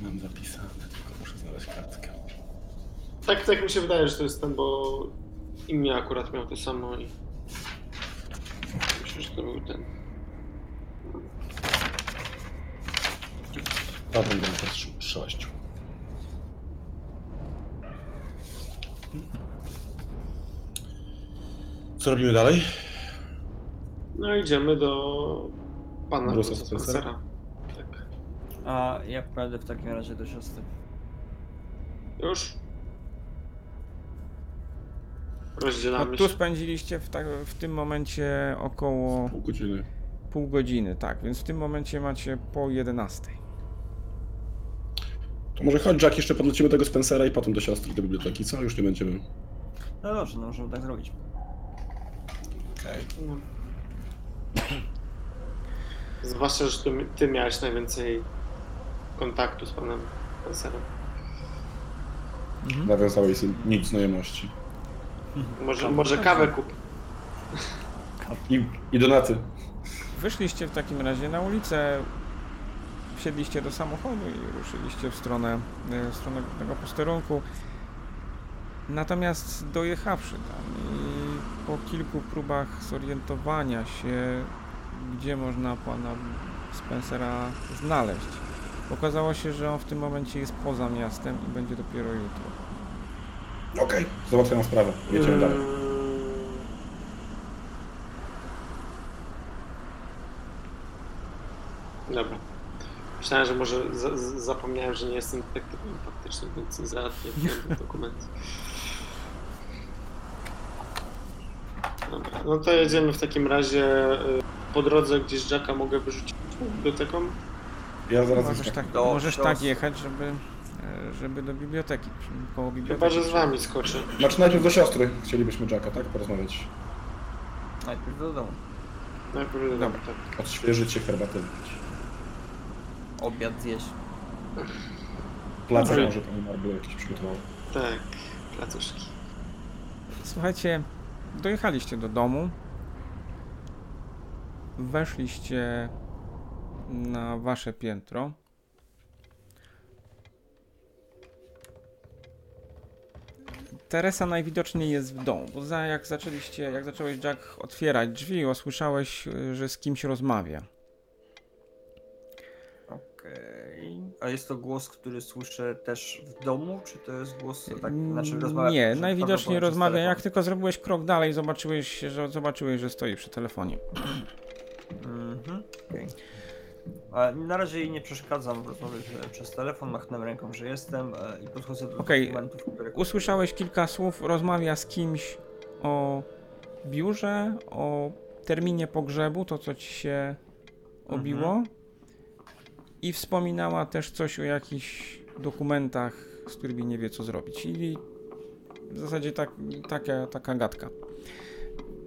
Mam zapisane, tylko muszę znaleźć kartkę. Tak, tak mi się wydaje, że to jest ten, bo imię akurat miał to samo i myślę, że to był ten. Dobra, będę teraz sześciu. Co robimy dalej? No idziemy do pana Bruce'a Bruce'a Spencera? Spencera. Tak. A ja pojadę w takim razie do siostry. Już? No, Rozdzielamy tu się. spędziliście w, tak, w tym momencie około Pół godziny. pół godziny, tak, więc w tym momencie macie po 11. To może chodź Jack, jeszcze podlecimy tego Spencera i potem do siostry, do biblioteki, co? Już nie będziemy. No dobrze, no możemy tak zrobić. No. Zwłaszcza, że ty, ty miałeś najwięcej kontaktu z panem Spencerem. Mhm. Nawiązałeś nic znajomości. Może, może kawę kup. I, I donaty. Wyszliście w takim razie na ulicę, wsiedliście do samochodu i ruszyliście w stronę, e, w stronę tego posterunku. Natomiast dojechawszy tam i po kilku próbach zorientowania się, gdzie można pana Spencera znaleźć, okazało się, że on w tym momencie jest poza miastem i będzie dopiero jutro. Okej, załatwiam sprawę. Jedziemy dalej. Dobra. Myślałem, że może za, z- zapomniałem, że nie jestem detektywem faktycznym, więc nie załatwiłem ten dokument. Dobra, no to jedziemy w takim razie y, po drodze gdzieś Jacka mogę wyrzucić biblioteką. Ja zaraz Możesz tak, Do możesz tak siostry. jechać, żeby, e, żeby do biblioteki, koło biblioteki. Chyba, że z wami skoczę. Znaczy najpierw do siostry chcielibyśmy Jacka, tak? Porozmawiać. Najpierw do domu. Najpierw Dobra. tak. Odświeżyć się, herbatę. Obiad zjeść. Placek może pani Marble jakiś przygotował. Tak, placuszki. Słuchajcie, dojechaliście do domu. Weszliście na wasze piętro. Teresa najwidoczniej jest w domu, bo za, jak zaczęliście, jak zacząłeś Jack otwierać drzwi, usłyszałeś, y, że z kimś rozmawia. Okej. A jest to głos, który słyszę też w domu, czy to jest głos tak, znaczy rozmawia... Nie, najwidoczniej rozmawia. Jak tylko zrobiłeś krok dalej, zobaczyłeś, że zobaczyłeś, że stoi przy telefonie. Mhm, okej. A Na razie jej nie przeszkadzam w rozmowie przez telefon, machnę ręką, że jestem e, i podchodzę do Okej, dokumentów, które... Usłyszałeś kilka słów, rozmawia z kimś o biurze, o terminie pogrzebu, to co ci się obiło. I wspominała też coś o jakichś dokumentach, z którymi nie wie co zrobić. I w zasadzie tak, taka, taka gadka.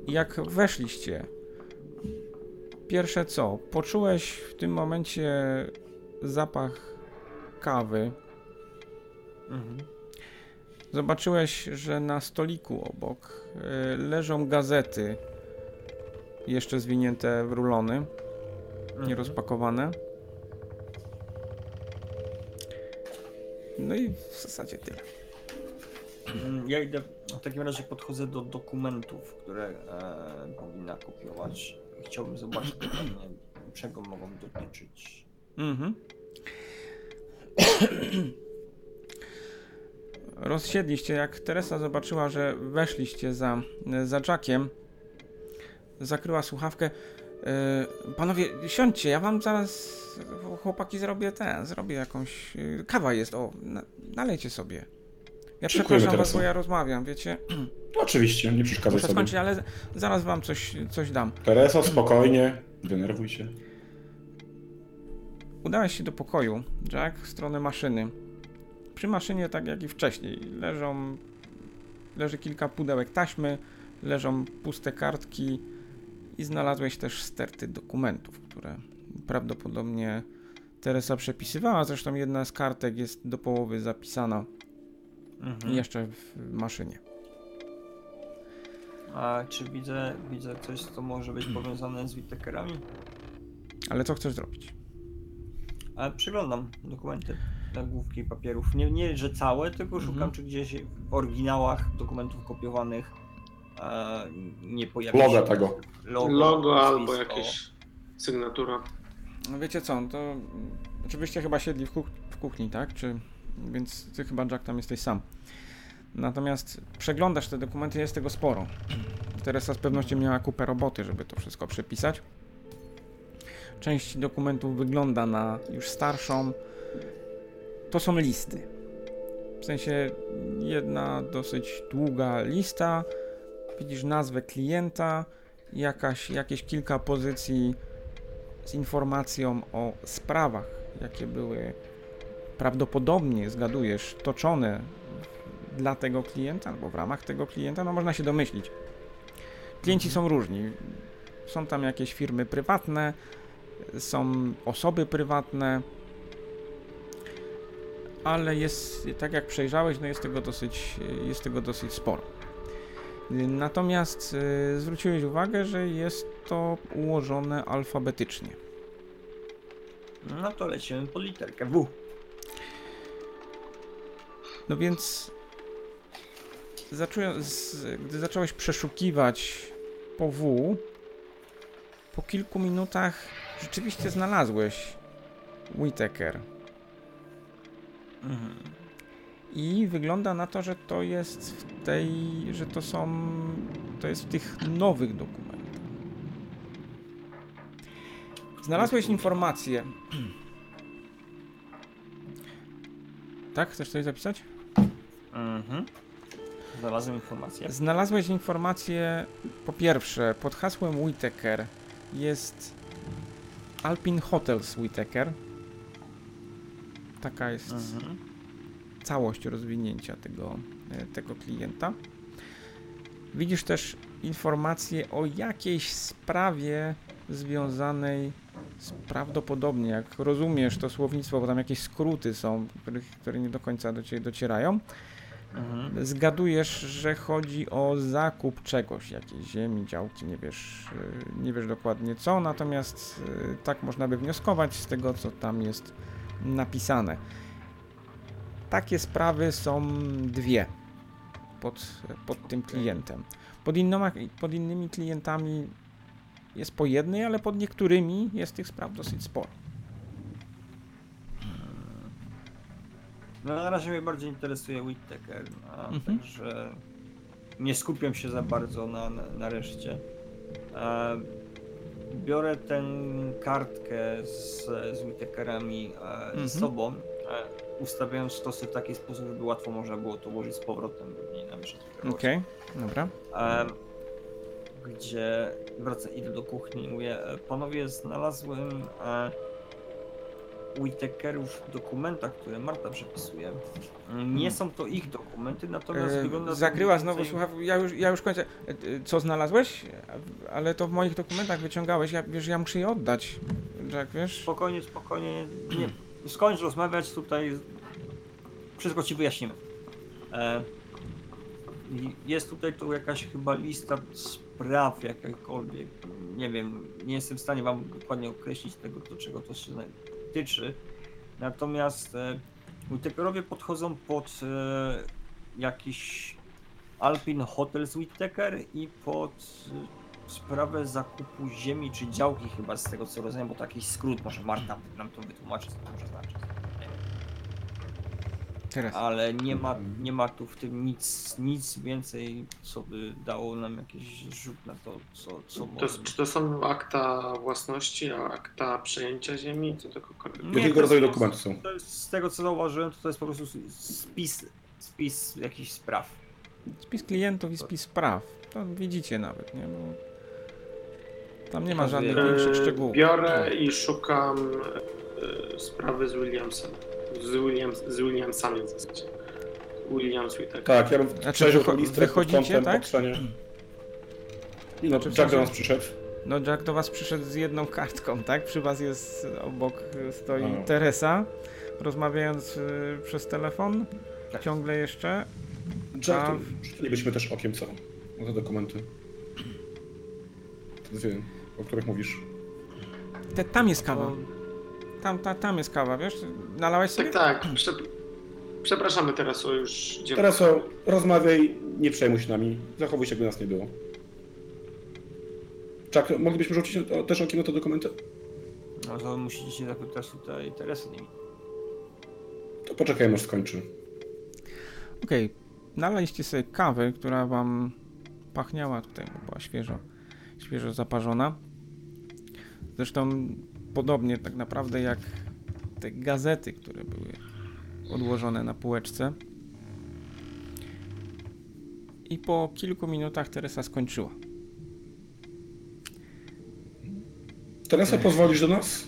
Jak weszliście, pierwsze co, poczułeś w tym momencie zapach kawy, Mhm. Zobaczyłeś, że na stoliku obok y, leżą gazety, jeszcze zwinięte w rulony, Mhm. No i w zasadzie tyle. Mm, Ja idę, w takim razie podchodzę do dokumentów, które e, powinna kopiować. Chciałbym zobaczyć dokładnie, czego mogą dotyczyć. Mhm. Rozsiedliście, jak Teresa zobaczyła, że weszliście za, za Jackiem, zakryła słuchawkę. Yy, panowie, siądźcie, ja wam zaraz, chłopaki, zrobię ten, zrobię jakąś... Yy, kawa jest, o, na, nalejcie sobie. Ja przepraszam was, bo ja rozmawiam, wiecie? Oczywiście, nie przeszkadzaj Muszę sobie. skończyć, ale zaraz wam coś, coś dam. Tereso, spokojnie, nie denerwuj się. Udałeś się do pokoju, Jack, w stronę maszyny. Przy maszynie, tak jak i wcześniej, leżą, leży kilka pudełek taśmy, leżą puste kartki i znalazłeś też sterty dokumentów, które prawdopodobnie Teresa przepisywała. Zresztą jedna z kartek jest do połowy zapisana Mhm. jeszcze w maszynie. A czy widzę, widzę coś, co może być powiązane z Wittekerami? Ale co chcesz zrobić? Ale przyglądam dokumenty, nagłówki papierów. Nie, nie że całe, tylko szukam, Mhm. czy gdzieś w oryginałach dokumentów kopiowanych nie pojawia Logo się tego. Logo, Logo albo jakieś sygnatura. No wiecie co, to oczywiście chyba siedli w, kuch- w kuchni, tak? Czy, więc ty chyba Jack tam jesteś sam. Natomiast przeglądasz te dokumenty, jest tego sporo. Teresa z pewnością miała kupę roboty, żeby to wszystko przepisać. Część dokumentów wygląda na już starszą. To są listy. W sensie jedna dosyć długa lista. Widzisz nazwę klienta, jakaś, jakieś kilka pozycji z informacją o sprawach, jakie były prawdopodobnie, zgadujesz, toczone dla tego klienta albo w ramach tego klienta, no można się domyślić. Klienci są różni. Są tam jakieś firmy prywatne, są osoby prywatne, ale jest, tak jak przejrzałeś, no jest tego dosyć, jest tego dosyć sporo. Natomiast y, zwróciłeś uwagę, że jest to ułożone alfabetycznie. No to lecimy po literkę W. No więc zacząłem, gdy zacząłeś przeszukiwać po W, po kilku minutach rzeczywiście znalazłeś Whittaker. Mhm. I wygląda na to, że to jest w tej, że to są, to jest w tych nowych dokumentach. Znalazłeś informację. Tak? Chcesz coś zapisać? Mhm. Znalazłem informację. Znalazłeś informację, po pierwsze, pod hasłem Whittaker jest Alpine Hotels Whittaker. Taka jest Mhm. Całość rozwinięcia tego, e, tego klienta. Widzisz też informację o jakiejś sprawie związanej z prawdopodobnie, jak rozumiesz to słownictwo, bo tam jakieś skróty są, których, które nie do końca do ciebie docierają. Mhm. Zgadujesz, że chodzi o zakup czegoś, jakiejś ziemi, działki, nie wiesz, y, nie wiesz dokładnie co, natomiast y, tak można by wnioskować z tego, co tam jest napisane. Takie sprawy są dwie pod, pod tym klientem. Pod, innoma, pod innymi klientami jest po jednej, ale pod niektórymi jest tych spraw dosyć sporo. No na razie mnie bardziej interesuje Whittaker, a Mhm. także nie skupiam się za bardzo na, na, na reszcie. E, biorę tę kartkę z, z Whittakerami e, Mhm. z sobą, ustawiając stosy w taki sposób, żeby łatwo można było to ułożyć z powrotem, namieszać tego Okej, dobra. Em, gdzie wraca, idę do kuchni i mówię, "E, panowie, znalazłem e, Whittakerów w dokumentach, które Marta przepisuje. Nie są to ich dokumenty, natomiast E, wygląda Zakryła znowu więcej- słuchawki. Ja już, ja już kończę. Co znalazłeś? Ale to w moich dokumentach wyciągałeś. Ja, wiesz, ja muszę je oddać. Jack, wiesz? Spokojnie, spokojnie, nie, skończ rozmawiać tutaj, wszystko ci wyjaśnimy. E, jest tutaj tu jakaś chyba lista spraw jakakolwiek, nie wiem, nie jestem w stanie wam dokładnie określić tego, do czego to się tyczy. Natomiast e, Whittakerowie podchodzą pod e, jakiś Alpine Hotels Whittaker i pod sprawę zakupu ziemi czy działki chyba z tego co rozumiem, bo to jakiś skrót, może Marta nam to wytłumaczy, co to może znaczyć. Teraz. ale nie ma, nie ma tu w tym nic, nic więcej, co by dało nam jakiś rzut na to, co, co To, może czy to są akta własności, akta przejęcia ziemi, co to? Nie, Jakiego to rodzaju jest- dokumenty są? To jest, z tego co zauważyłem, to, to jest po prostu spis, spis jakichś spraw. Spis klientów i spis spraw. To widzicie nawet, nie? Bo tam nie ma żadnych E, większych szczegółów. Biorę i szukam e, sprawy z Williamsem. Z, Williams, z Williamsami w zasadzie. Williams Whittaker. Tak, ja bym Znaczy, wycho- tą listę wychodzicie, tak? I no, Czy w Jack do nas przyszedł. No Jack do was przyszedł z jedną kartką, tak? Przy was jest obok y, stoi A. Teresa, rozmawiając y, przez telefon. Tak. Ciągle jeszcze. Jack, A- to też okiem co? Na te dokumenty. Te dwie, o których mówisz. Te, tam jest kawa. Tam, ta, tam jest kawa, wiesz? Nalałeś sobie? Tak, tak. Prze, przepraszamy teraz o już idziemy. Teraz o, rozmawiaj, nie przejmuj się nami. Zachowuj się, jakby nas nie było. Jack, moglibyśmy rzucić o- też okiem na te dokumenty? No to musicie się zapytać tutaj Teresy nimi. To poczekajmy, aż skończy. Okej, nalaliście sobie kawę, która wam pachniała tutaj, bo była świeżo, świeżo zaparzona. Zresztą podobnie tak naprawdę jak te gazety, które były odłożone na półeczce. I po kilku minutach Teresa skończyła. Teresa, pozwolisz do nas?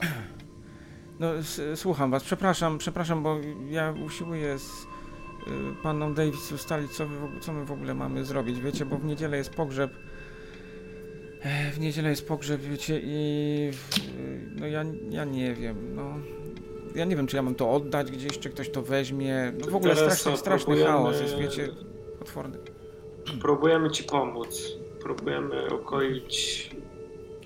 No, słucham was, przepraszam, przepraszam, bo ja usiłuję z y, panną Davis ustalić, co, wy, co my w ogóle mamy zrobić, wiecie, bo w niedzielę jest pogrzeb. E, W niedzielę jest pogrzeb, wiecie, i w, no ja, ja nie wiem, no. Ja nie wiem, czy ja mam to oddać gdzieś, czy ktoś to weźmie. No w ogóle Teresa, straszny, straszny próbujemy- chaos jest, wiecie, potworny. Próbujemy ci pomóc. Próbujemy ukoić,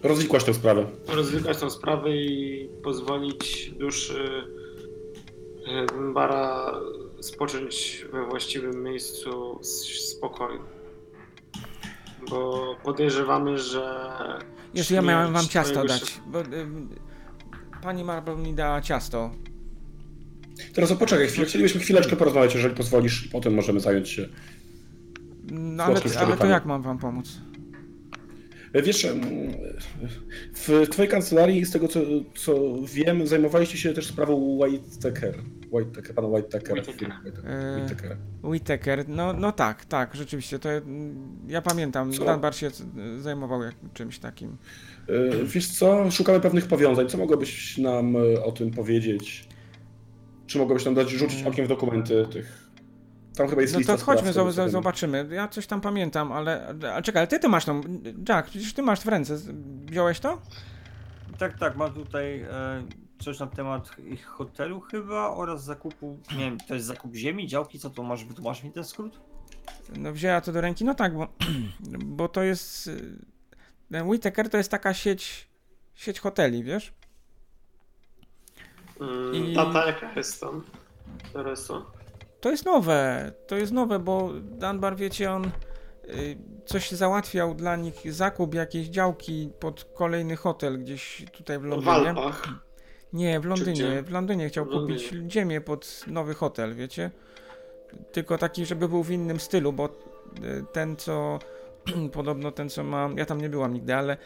Rozwikłaś tę sprawę. rozwiązać tą sprawę i pozwolić duszy e, Bara spocząć we właściwym miejscu w spokoju. Bo podejrzewamy, że. Jezu, ja miałem wam ciasto dać, szef- bo y, pani Marble mi dała ciasto. Teraz poczekaj chwilę. Chcielibyśmy chwileczkę porozmawiać, jeżeli pozwolisz, i potem możemy zająć się. No ale, ale to jak mam wam pomóc? E, Wiesz, w twojej kancelarii, z tego co, co wiem, zajmowaliście się też sprawą Whitaker. Whitaker, pana Whitakera. Whitakera. Whitakera. Whittaker, no, no tak, tak, rzeczywiście, to ja pamiętam, Co? Dunbar się zajmował jak, czymś takim. E, Wiesz co, szukamy pewnych powiązań. Co mogłabyś nam e, o tym powiedzieć? Czy mogłabyś nam dać rzucić Mm. okiem w dokumenty tych? Tam chyba jest No lista to spraw, chodźmy, wiem. zobaczymy, ja coś tam pamiętam, ale, ale czekaj, ale ty to masz tą, Jack, przecież ty masz w ręce, wziąłeś to? Tak, tak, mam tutaj e, coś na temat ich hotelu chyba oraz zakupu, nie wiem, to jest zakup ziemi, działki, co to masz, wytłumacz mi ten skrót? No wzięła to do ręki, no tak, bo, bo to jest, y, ten Whittaker to jest taka sieć, sieć hoteli, wiesz? Mm, I- Data jaka jest tam? Tereso? To jest nowe, to jest nowe, bo Dunbar, wiecie, on y, coś załatwiał dla nich, zakup jakiejś działki pod kolejny hotel gdzieś tutaj w W Londynie. Alpach. Nie, w? Londynie, w Londynie chciał W kupić Londynie. ziemię pod nowy hotel, wiecie? Tylko taki, żeby był w innym stylu, bo y, ten, co podobno ten, co ma, ja tam nie byłam nigdy, ale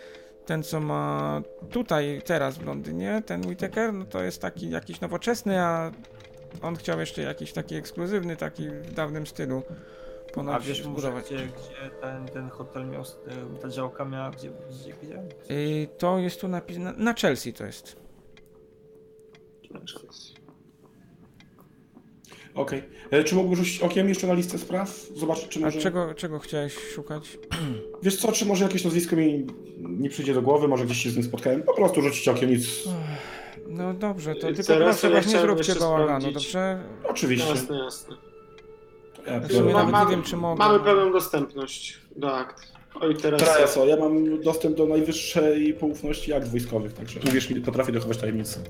ten, co ma tutaj, teraz w Londynie, ten Whittaker, no to jest taki jakiś nowoczesny, a on chciał jeszcze jakiś taki ekskluzywny, taki w dawnym stylu ponoć A wiesz może, zbudować. gdzie, gdzie ten, ten hotel miał, e, ta działka miała, gdzie, gdzie, gdzie? Y, to jest tu napisane, na Chelsea to jest. Okej. E, Czy mógłbyś rzucić okiem jeszcze na listę spraw? Zobaczyć, czy A może... czego, czego chciałeś szukać? Wiesz co, czy może jakieś nazwisko mi nie przyjdzie do głowy, może gdzieś się z nim spotkałem? Po prostu rzucić okiem, nic. No dobrze, to tylko proszę was nie zróbcie bałaganu, dobrze? Oczywiście. Jasne, jasne. Ja Znaczy, nie wiem, czy mogę. Mamy pełną dostępność do akt. Oj, teraz. Teraz o, ja mam dostęp do najwyższej poufności akt wojskowych, także uwierz mi, potrafię dochować tajemnicy.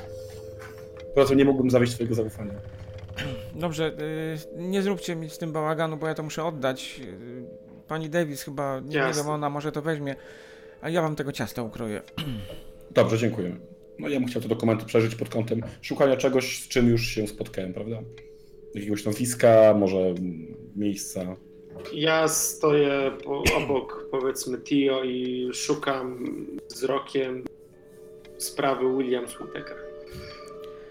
Poza tym nie mógłbym zawieść twojego zaufania. Dobrze, y, nie zróbcie mi z tym bałaganu, bo ja to muszę oddać. Y, Pani Davis chyba, nie Jasne. wiem, ona może to weźmie, a ja wam tego ciasta ukroję. Dobrze, dziękuję. No ja bym chciał te dokumenty przeżyć pod kątem szukania czegoś, z czym już się spotkałem, prawda? Jakiegoś nazwiska, może miejsca. Ja stoję po, obok, powiedzmy, Tio i szukam wzrokiem sprawy Williams Whittaker.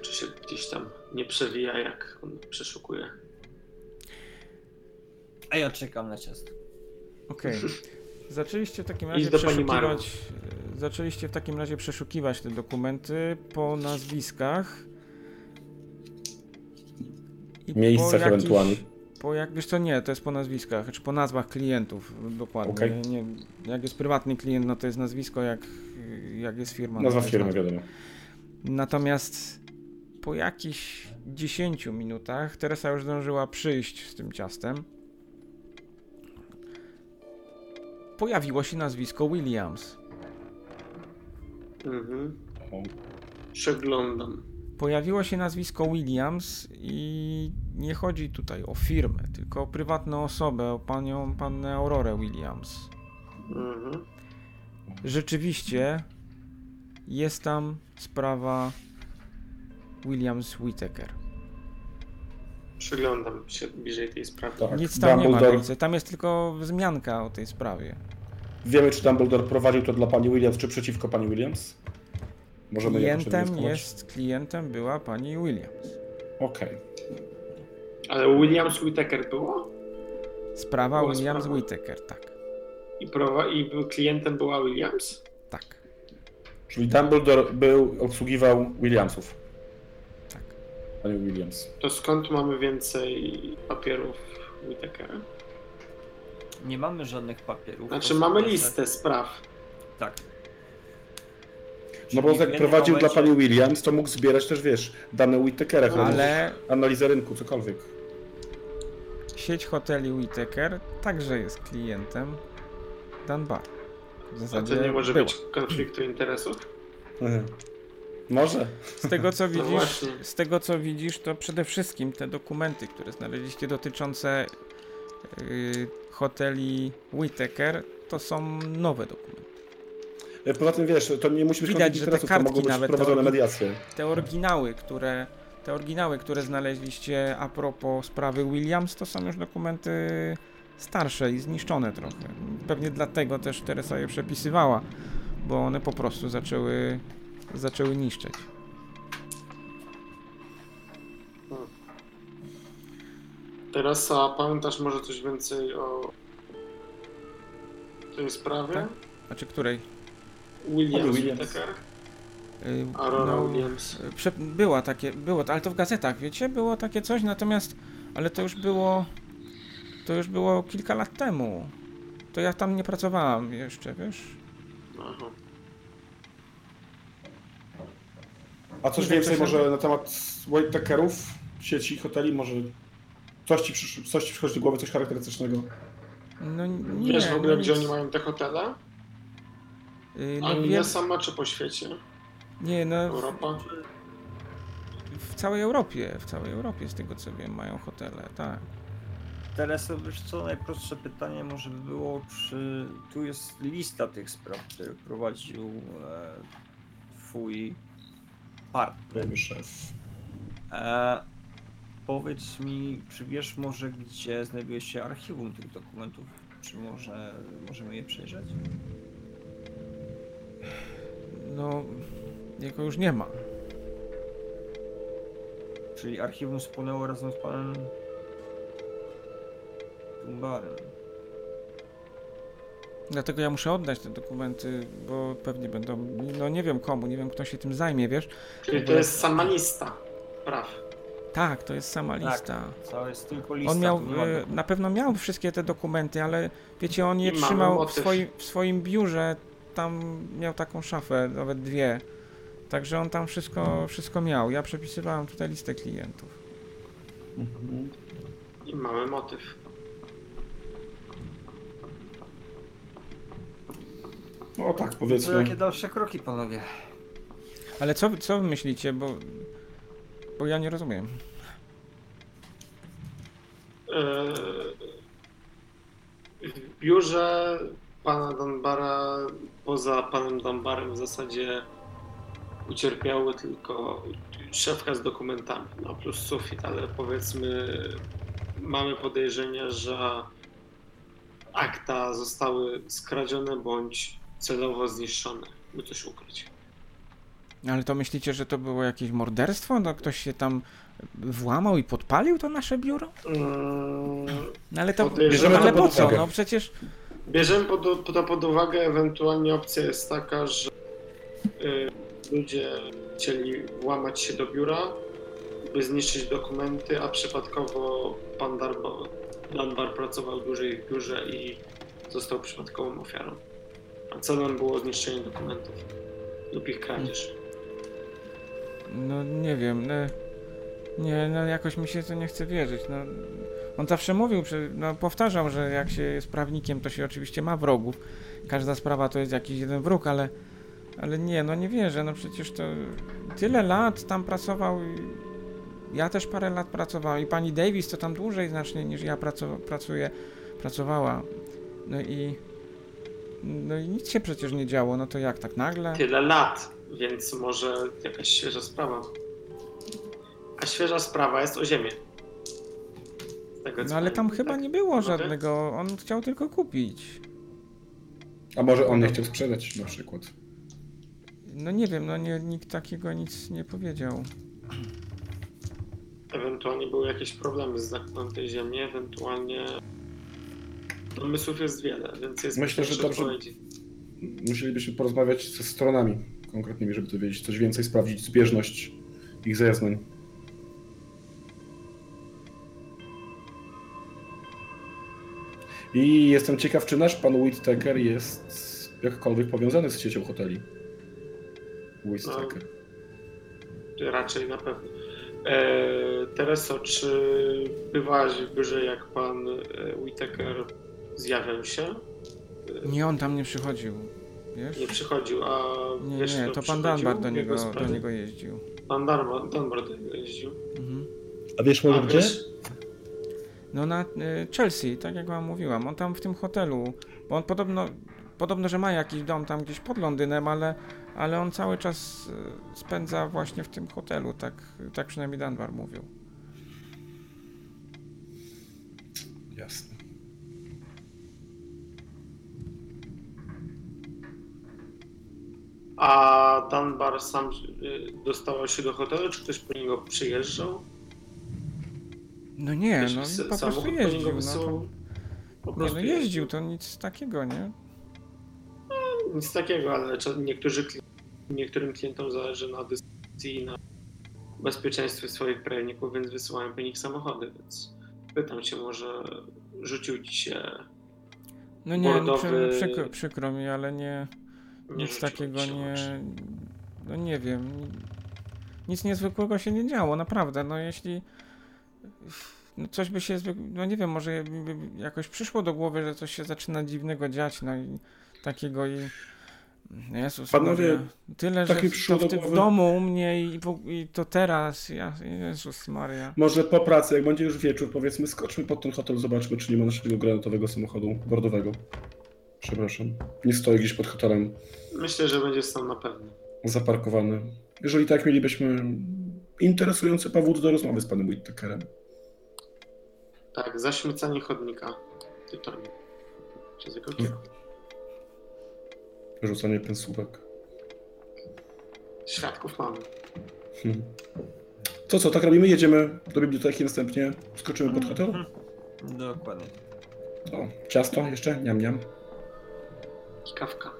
Czy się gdzieś tam nie przewija, jak on przeszukuje. A ja czekam na ciasto. Okej. Zaczęliście w takim razie przeszukiwać. Zaczęliście w takim razie przeszukiwać te dokumenty po nazwiskach. I Miejscach jakichś- ewentualnie. Po jak wiesz co nie, to jest po nazwiskach, czy po nazwach klientów dokładnie. Okej. Nie, jak jest prywatny klient, no to jest nazwisko, jak, jak jest firma. no Nazwa jest firmy, wiadomo. Natomiast po jakichś 10 minutach Teresa już zdążyła przyjść z tym ciastem. Pojawiło się nazwisko Williams. Mhm. Przeglądam. Pojawiło się nazwisko Williams i nie chodzi tutaj o firmę, tylko o prywatną osobę, o panią, pannę Aurorę Williams. Mhm. Rzeczywiście jest tam sprawa Williams Whittaker. Przeglądam się bliżej tej sprawy. Tak. Nic tam nie ma Dumbledore. więcej, tam jest tylko wzmianka o tej sprawie. Wiemy, czy Dumbledore prowadził to dla pani Williams, czy przeciwko pani Williams? Możemy Klientem jest, klientem była pani Williams. Okej. Ale Williams Whittaker było? Sprawa Była Williams sprawa. Whittaker, tak. I, prowa- i klientem była Williams? Tak, Czyli Dumbledore był, obsługiwał Williamsów. Tak. Pani Williams. To skąd mamy więcej papierów Whittakera? Nie mamy żadnych papierów. Znaczy mamy nasze- listę spraw. Tak. No bo jak prowadził momencie- dla pani Williams, to mógł zbierać też, wiesz, dane Whittakera, No, Ale analizę rynku, cokolwiek. sieć hoteli Whittaker także jest klientem Dunbar. W A zasadzie to nie może była. być konfliktu interesów? Mhm. Może. Z tego co widzisz, właśnie. z tego co widzisz, to przede wszystkim te dokumenty, które znaleźliście dotyczące yy, hoteli Whittaker, to są nowe dokumenty. E, Poza tym, wiesz, to nie musi być Widać, że te interesów, kartki mogą być nawet, prowadzone te orgi- mediacje. Te oryginały, które te oryginały, które znaleźliście a propos sprawy Williams, to są już dokumenty starsze i zniszczone trochę. Pewnie dlatego też Teresa je przepisywała, bo one po prostu zaczęły zaczęły niszczeć. Teraz a pamiętasz może coś więcej o tej sprawie? Tak? Znaczy której? Williams, Williams. Yy, Aurora no, Williams. Prze- była takie, było, ale to w gazetach, wiecie, było takie coś, natomiast, ale to już było, to już było kilka lat temu. To ja tam nie pracowałam jeszcze, wiesz? Aha. A coś więcej może na temat Whittakerów, sieci, hoteli, może coś ci, przysz- coś ci przychodzi do głowy, coś charakterystycznego? No nie. Wiesz w ogóle, no gdzie nic. oni mają te hotele? Yy, no, Anglia wiem, sama czy po świecie? nie, no Europa? w całej Europie, w całej Europie z tego co wiem mają hotele, tak. Teraz wiesz co, najprostsze pytanie może by było, czy tu jest lista tych spraw, które prowadził e, twój partner. Były szef. E, powiedz mi, czy wiesz może, gdzie znajduje się archiwum tych dokumentów? Czy może możemy je przejrzeć? No, jego już nie ma. Czyli archiwum spłynęło razem z panem Tumbarem. Dlatego ja muszę oddać te dokumenty, bo pewnie będą, no nie wiem komu, nie wiem kto się tym zajmie, wiesz? Czyli to jest sama lista spraw. Tak, to jest sama Tak. lista. To jest tylko lista. On miał, e, na pewno miał wszystkie te dokumenty, ale wiecie, on je I trzymał w swoim, w swoim biurze, tam miał taką szafę, nawet dwie. Także on tam wszystko, wszystko miał. Ja przepisywałem tutaj listę klientów. Mhm. I mamy motyw. No tak, To powiedzmy. jakie dalsze kroki, panowie? Ale co, wy- co wy myślicie, bo, bo ja nie rozumiem. W biurze pana Dunbara, poza panem Dunbarem w zasadzie ucierpiały tylko szafka z dokumentami, no plus sufit, ale powiedzmy mamy podejrzenia, że akta zostały skradzione bądź celowo zniszczone, by coś ukryć. Ale to myślicie, że to było jakieś morderstwo? No ktoś się tam włamał i podpalił to nasze biuro? Mm, No ale to, Podejrzewam, ale to po pod co? uwagę. No przecież Bierzemy pod, to pod uwagę, ewentualnie opcja jest taka, że y, ludzie chcieli włamać się do biura, by zniszczyć dokumenty, a przypadkowo pan Darbo, Dunbar pracował dłużej w biurze i został przypadkową ofiarą. A celem było zniszczenie dokumentów lub ich kradzież. No nie wiem, no, nie, no jakoś mi się to nie chce wierzyć. No, on zawsze mówił, no, powtarzał, że jak się jest prawnikiem, to się oczywiście ma wrogów. Każda sprawa to jest jakiś jeden wróg, ale, ale nie, no nie wierzę. No przecież to tyle lat tam pracował. I ja też parę lat pracowałem i pani Davis to tam dłużej znacznie niż ja pracu, pracuję, pracowała. No i no i nic się przecież nie działo. No to jak tak nagle? Tyle lat, więc może jakaś świeża sprawa. A świeża sprawa jest o ziemię. No ale tam pamiętam, chyba tak? nie było Mogę? żadnego. On chciał tylko kupić. A może on nie chciał sprzedać na przykład. No nie wiem, no nie, nikt takiego nic nie powiedział. Ewentualnie były jakieś problemy z zakupem tej ziemi, ewentualnie domysłów jest wiele, więc jest Myślę, że dobrze- odpowiedzi. Musielibyśmy porozmawiać ze stronami konkretnymi, żeby dowiedzieć coś więcej, sprawdzić zbieżność ich zeznań. I jestem ciekaw, czy nasz pan Whittaker jest jakkolwiek powiązany z siecią hoteli. Whittaker. Raczej na pewno. E, Tereso, czy bywałaś w biurze, jak pan e, Whittaker zjawiał się? Nie, on tam nie przychodził. Wiesz? Nie przychodził, a Nie, wiesz, nie, kto to pan Dunbar do niego, do niego jeździł. Pan Dunbar, Dunbar do niego jeździł. Mhm. A wiesz A może gdzie? wiesz, No na y, Chelsea, tak jak wam mówiłam. On tam w tym hotelu, bo on podobno, podobno, że ma jakiś dom tam gdzieś pod Londynem, ale, ale on cały czas y, spędza właśnie w tym hotelu, tak, tak przynajmniej Dunbar mówił. A Dunbar sam y, dostawał się do hotelu, czy ktoś po niego przyjeżdżał? No nie, Ktoś no po prostu po jeździł. No, wysyłał? Po nie, prostu no jeździł, to nic takiego, nie? Nic takiego, ale niektórzy, niektórym klientom zależy na dyskusji i na bezpieczeństwie swoich krajników, więc wysyłają po nich samochody, więc pytam cię, może rzucił ci się... No nie, no, Bordowy- przy, przykro, przykro mi, ale nie, nie nic takiego nie. No nie wiem. Nic niezwykłego się nie działo, naprawdę. No jeśli. No coś by się. No nie wiem, może jakoś przyszło do głowy, że coś się zaczyna dziwnego dziać, no i takiego i. Jezus, Panowie, Maria. tyle, że to w, w domu u mnie i, i to teraz. Ja, Jezus Maria. Może po pracy, jak będzie już wieczór, powiedzmy, skoczmy pod ten hotel, zobaczmy, czy nie ma naszego granatowego samochodu bordowego. Przepraszam. Nie stoi gdzieś pod hotelem Myślę, że będzie stał na pewno. zaparkowany. Jeżeli tak, mielibyśmy interesujący powód do rozmowy z panem Whittakerem. Tak, zaśmiecanie chodnika tytoniu. Przez jego Nie. Rzucanie pensówek. Świadków mamy. Hmm. To co, tak robimy? Jedziemy do biblioteki, następnie skoczymy pod hotel? Mhm. Dokładnie. O, ciasto jeszcze? Niam, niam. I kawka.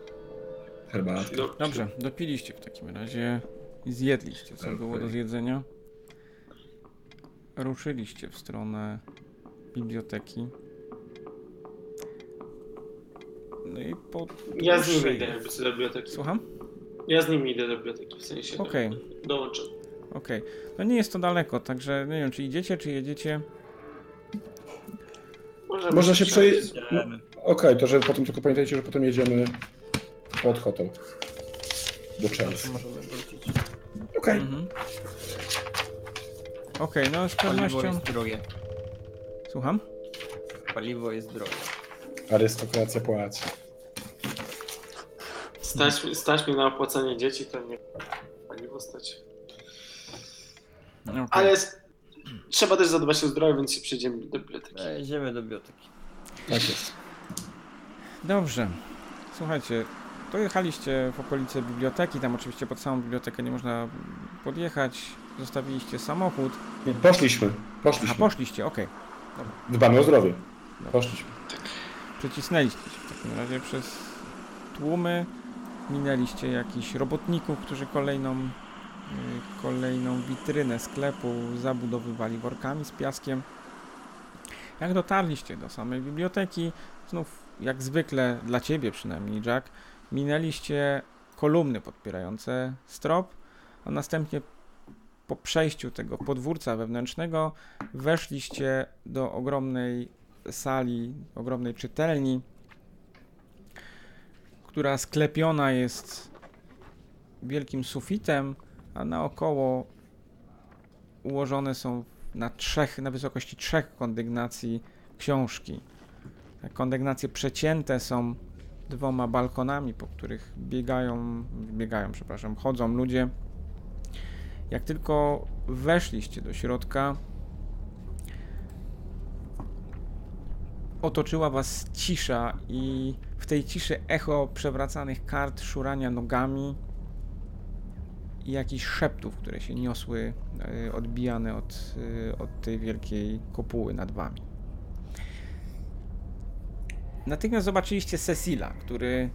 Herbatę. Do- Dobrze, dopiliście w takim razie i zjedliście, co było do Okej. zjedzenia. Ruszyliście w stronę biblioteki. No i po Ja z nimi dłuższej- idę jakby do biblioteki. Słucham? Ja z nimi idę do biblioteki, w sensie Okej. dołączę. Okej. No nie jest to daleko, także nie wiem, czy idziecie, czy jedziecie. Możemy Można się przejść. Okej, to że potem tylko pamiętajcie, że potem jedziemy pod hotel. Do Chelsea. Możemy wrócić. Okej. Mhm. Okej, no z Paliwo pewnością... jest drogie. Słucham? Paliwo jest drogie. Arystokracja płaci. Stać, stać mnie na opłacanie dzieci, to nie. Pani postać. Okej. Ale jest... trzeba też zadbać o zdrowie, więc się przejdziemy do biblioteki. E, Idziemy do biblioteki. Tak jest. Dobrze. Słuchajcie, dojechaliście w okolice biblioteki, tam oczywiście pod samą bibliotekę nie można podjechać, zostawiliście samochód. Nie, Poszliśmy, A poszliśmy. poszliście, okej. Dbamy o zdrowie. Poszliśmy. Przycisnęliście się w takim razie przez tłumy, minęliście jakichś robotników, którzy kolejną, y, kolejną witrynę sklepu zabudowywali workami z piaskiem. Jak dotarliście do samej biblioteki, znów jak zwykle dla ciebie przynajmniej, Jack, minęliście kolumny podpierające strop, a następnie po przejściu tego podwórca wewnętrznego weszliście do ogromnej sali, ogromnej czytelni, która sklepiona jest wielkim sufitem, a naokoło ułożone są na trzech, na wysokości trzech kondygnacji książki. Kondygnacje przecięte są dwoma balkonami, po których biegają, biegają, przepraszam, chodzą ludzie. Jak tylko weszliście do środka, otoczyła was cisza i w tej ciszy echo przewracanych kart, szurania nogami i jakichś szeptów, które się niosły, e, odbijane od, e, od tej wielkiej kopuły nad wami. Natychmiast zobaczyliście Cecila, który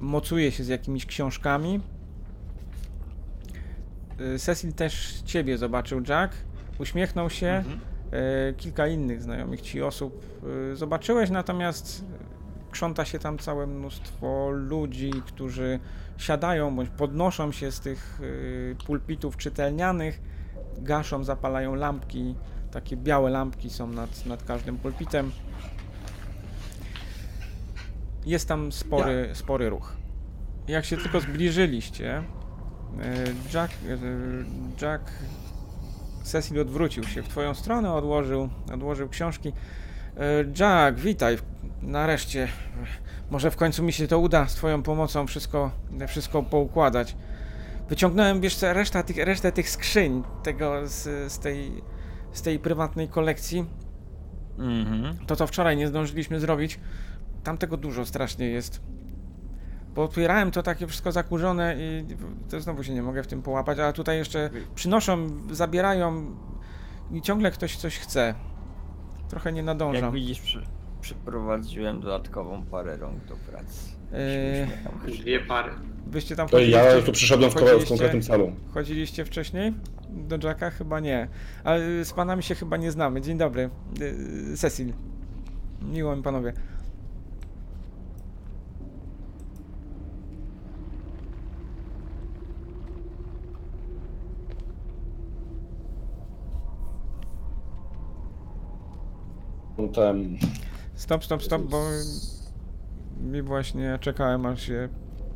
mocuje się z jakimiś książkami. E, Cecil też ciebie zobaczył, Jack. Uśmiechnął się. Mhm. E, kilka innych znajomych ci osób e, zobaczyłeś, natomiast krząta się tam całe mnóstwo ludzi, którzy siadają bądź podnoszą się z tych pulpitów czytelnianych, gaszą, zapalają lampki, takie białe lampki są nad, nad każdym pulpitem. Jest tam spory, spory ruch. Jak się tylko zbliżyliście, e, Jack, e, Jack Cecil odwrócił się w twoją stronę, odłożył, odłożył książki. E, Jack, witaj. Nareszcie. Może w końcu mi się to uda z twoją pomocą wszystko, wszystko poukładać. Wyciągnąłem, wiesz co, reszta tych, resztę tych skrzyń, tego z, z, tej, z tej prywatnej kolekcji. Mhm. To, co wczoraj nie zdążyliśmy zrobić, tam tego dużo strasznie jest. Bo otwierałem to takie wszystko zakurzone i to znowu się nie mogę w tym połapać, a tutaj jeszcze przynoszą, zabierają i ciągle ktoś coś chce. Trochę nie Jak nadążam. widzisz, przy, przyprowadziłem dodatkową parę rąk do pracy. Eee. Dwie pary. Wyście tam To ja chodziliście, tu przyszedłem w, w chodziliście- konkretnym celu. chodziliście wcześniej do Jacka? Chyba nie. Ale z panami się chyba nie znamy. Dzień dobry. Yy, Cecil. Miło mi panowie. Ten, Stop, stop, stop, bo mi właśnie czekałem aż się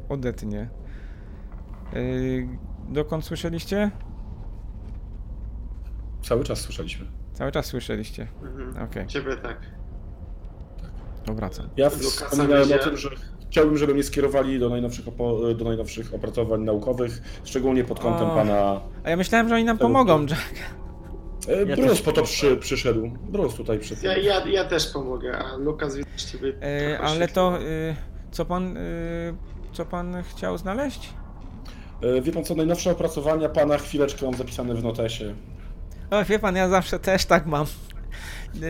odetnie. Yy, dokąd słyszeliście? cały czas słyszeliśmy. Cały czas słyszeliście. Mhm. Okej, Ciebie tak. to wracam. Ja Lukasa wspominałem o tym, że chciałbym, żeby mnie skierowali do najnowszych, opo- do najnowszych opracowań naukowych, szczególnie pod kątem O. pana... A ja myślałem, że oni nam pomogą, Jack. E, Ja po to przy, przyszedł. Bruce tutaj przyszedł. Ja, ja, ja też pomogę, a Lukas widzisz ciebie. E, trochę ale się- to, y, co pan, y, co pan chciał znaleźć? E, Wie pan co, najnowsze opracowania pana, chwileczkę mam zapisane w notesie. O, wie pan, ja zawsze też tak mam.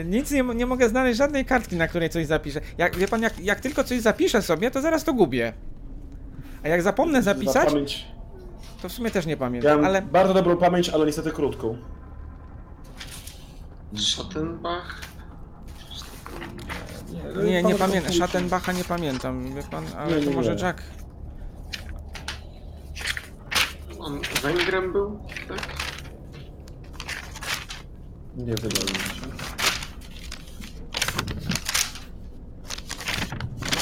Nic nie, nie mogę znaleźć, żadnej kartki, na której coś zapiszę. Jak, wie pan, jak, jak tylko coś zapiszę sobie, to zaraz to gubię. A jak zapomnę zapisać, Pamięć. to w sumie też nie pamiętam, ale... bardzo dobrą pamięć, ale niestety krótką. Schottenbach? Nie, nie Bardzo pamiętam, Schattenbacha nie pamiętam, wie pan, ale Nie, to nie, może nie. Jack. On Węgrem był, tak? Nie wydaje mi się.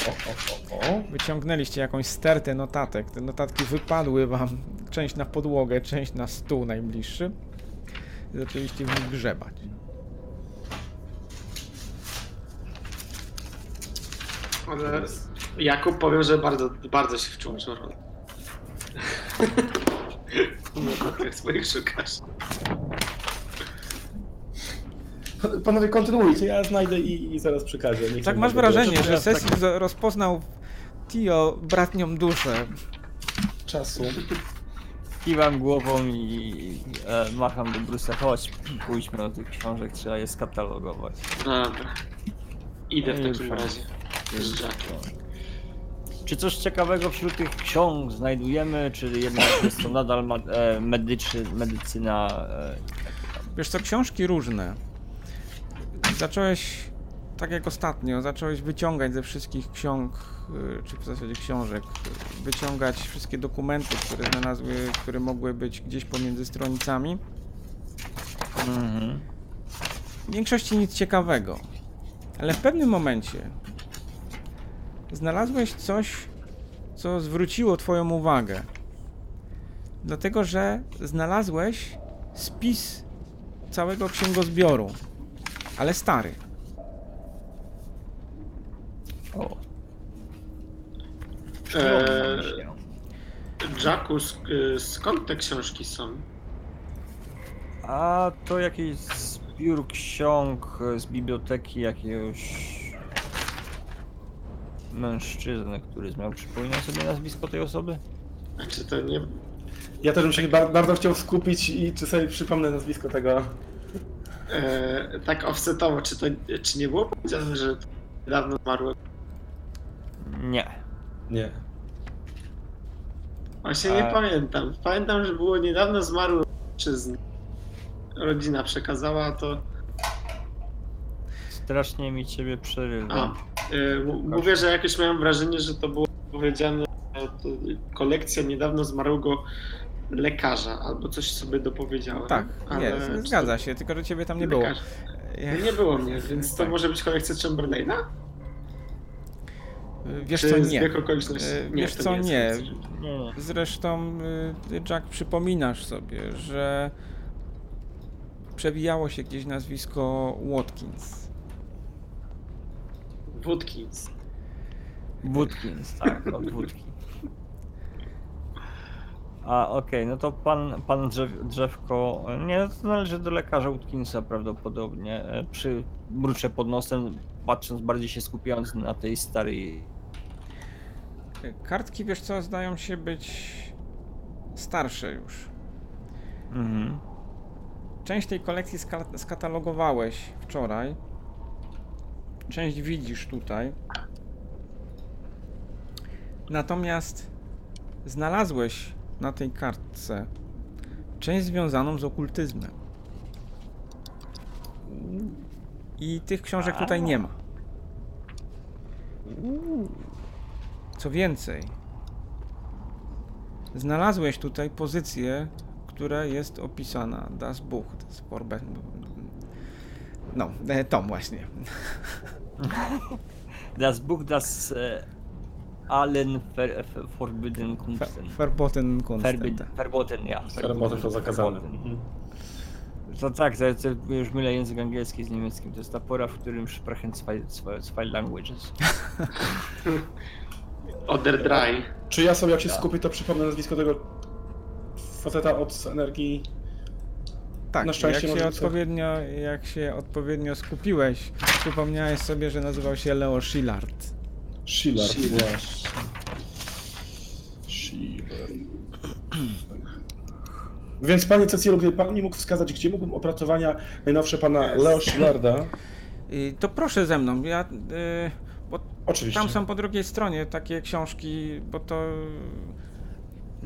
O, o, o, o. Wyciągnęliście jakąś stertę notatek. Te notatki wypadły wam. Część na podłogę, część na stół najbliższy. I zaczęliście w nich grzebać. Ale Jakub powiem, że bardzo, bardzo się wczuł w rolę. No, swoich szukasz. Panowie, kontynuujcie, ja znajdę i, i zaraz przekażę. Niech Tak masz wrażenie, że Cecil z- rozpoznał Tio bratnią duszę. Czasu. Kiwam głową i e, macham do Bruce'a, chodź, pójdźmy do tych książek, trzeba je skatalogować. Dobra. Idę w No takim razie. Czy coś ciekawego wśród tych ksiąg znajdujemy, czy jednak jest to nadal ma- e, medyczy, medycyna? E, Wiesz co, książki różne. Zacząłeś, tak jak ostatnio, zacząłeś wyciągać ze wszystkich ksiąg, y, czy w zasadzie książek, y, wyciągać wszystkie dokumenty, które znalazły, które mogły być gdzieś pomiędzy stronicami. mhm. W większości nic ciekawego. Ale w pewnym momencie znalazłeś coś, co zwróciło Twoją uwagę. Dlatego, że znalazłeś spis całego księgozbioru, ale stary. O, Eee, się. Jacku, sk- skąd te książki są? A to jakiś zbiór ksiąg z biblioteki jakiegoś mężczyzny, który miał przypominać sobie nazwisko tej osoby? Znaczy to nie... Ja też bym się ba- bardzo chciał skupić i czy sobie przypomnę nazwisko tego. E, tak offsetowo, czy to czy nie było powiedziane, że to niedawno zmarły? Nie. Nie. Właśnie nie A- pamiętam. Pamiętam, że było niedawno zmarły mężczyzna. Rodzina przekazała to. Strasznie mi ciebie przerywa. A, e, m- mówię, że jakoś miałem wrażenie, że to było powiedziane, to kolekcja niedawno zmarłego lekarza, albo coś sobie dopowiedziałem. Tak, ale nie, zgadza się, tylko że ciebie tam nie było. lekarz? Nie było mnie, więc to Tak. może być kolekcja Chamberlaina? Wiesz Czy co, nie. E, Nie, wiesz co, nie. Nie, nie. Zresztą, y, Jack, przypominasz sobie, że przewijało się gdzieś nazwisko Watkins. Woodkins. Woodkins, tak, od wódki. A okej, no to pan, pan drzew, drzewko. Nie, to należy do lekarza Woodkinsa prawdopodobnie. E, Przy mruczę pod nosem, patrząc bardziej się skupiając na tej starej. Kartki, wiesz co, zdają się być starsze już. Mhm. Część tej kolekcji ska- skatalogowałeś wczoraj. Część widzisz tutaj. Natomiast znalazłeś na tej kartce część związaną z okultyzmem. I tych książek tutaj nie ma. Co więcej, znalazłeś tutaj pozycję, która jest opisana. Das Buch, das Vorbe... No, e, Tom właśnie. Das Buch, das e, allen ver, ver, Forbidden Kunsten. Verboten Kunsten. Verboten, ja. Verboten to zakazane. Verboten. Mhm. To tak, to, to już mylę język angielski z niemieckim. To jest ta pora, w którym sprechen zwei, zwei, zwei languages. Oder Dry. Czy ja sobie jak się skupię, to przypomnę nazwisko tego faceta od energii. Tak, Na szczęście jak, się odpowiednio, jak się odpowiednio skupiłeś, przypomniałeś sobie, że nazywał się Leo Szilard. Schiller. właśnie. Schiller. Więc panie Cecilu, gdyby pan mi mógł wskazać, gdzie mógłbym opracowania najnowsze pana Leo Schillarda? Y, To proszę ze mną, ja... y, Bo Oczywiście. tam są po drugiej stronie takie książki, bo to...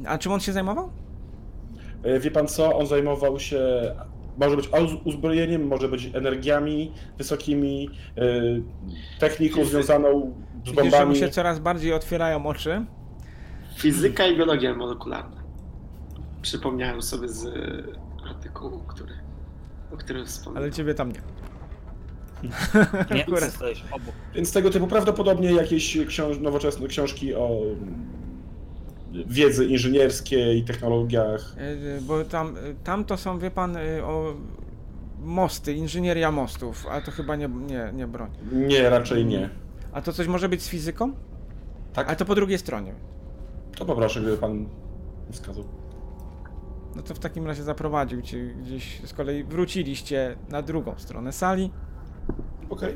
A czym on się zajmował? E, Wie pan co, on zajmował się, może być uz- uzbrojeniem, może być energiami wysokimi, e, techniką związaną z Widzisz, że mu bombami. się coraz bardziej otwierają oczy. Fizyka i biologia molekularna. Przypomniałem sobie z e, artykułu, który, o którym wspomniałem. Ale ciebie tam nie. Nie, jesteś obok. Więc tego typu prawdopodobnie jakieś książ nowoczesne książki o wiedzy inżynierskiej i technologiach. Y, Bo tam, y, tam to są, wie pan, y, o mosty, inżynieria mostów, ale to chyba nie, nie, nie broń. Nie, raczej nie. A to coś może być z fizyką? Tak? Ale to po drugiej stronie. To poproszę, gdyby pan wskazał. No to w takim razie zaprowadził cię gdzieś, z kolei wróciliście na drugą stronę sali, Okej.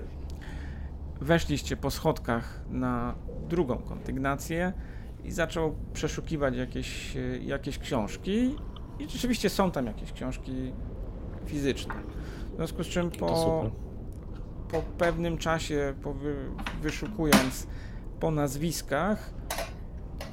weszliście po schodkach na drugą kondygnację i zaczął przeszukiwać jakieś, e, jakieś książki i rzeczywiście są tam jakieś książki fizyczne. W związku z czym po, po pewnym czasie, po wy, wyszukując po nazwiskach,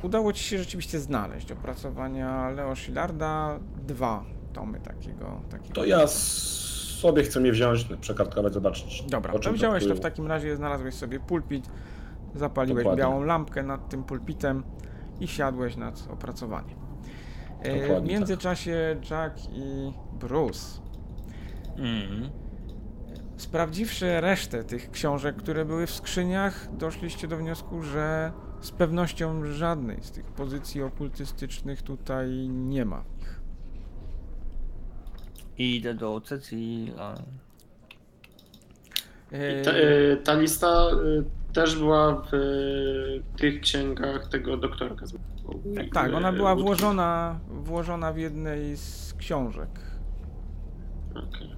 udało ci się rzeczywiście znaleźć opracowania Leo Szillarda, dwa tomy takiego. takiego. To ja sobie chcę je wziąć, przekartkować, zobaczyć. Dobra, o to wziąłeś to w takim razie, znalazłeś sobie pulpit, zapaliłeś Dokładnie. białą lampkę nad tym pulpitem i siadłeś nad opracowaniem. E, W Dokładnie międzyczasie Jack i Bruce, Mhm. sprawdziwszy resztę tych książek, które były w skrzyniach, doszliście do wniosku, że z pewnością żadnej z tych pozycji okultystycznych tutaj nie ma w nich. I idę do sesji. A... E, I ta, y, ta lista też była w y, tych księgach tego doktorka. z- tak, ona y, była włożona, włożona w jednej z książek. Okej.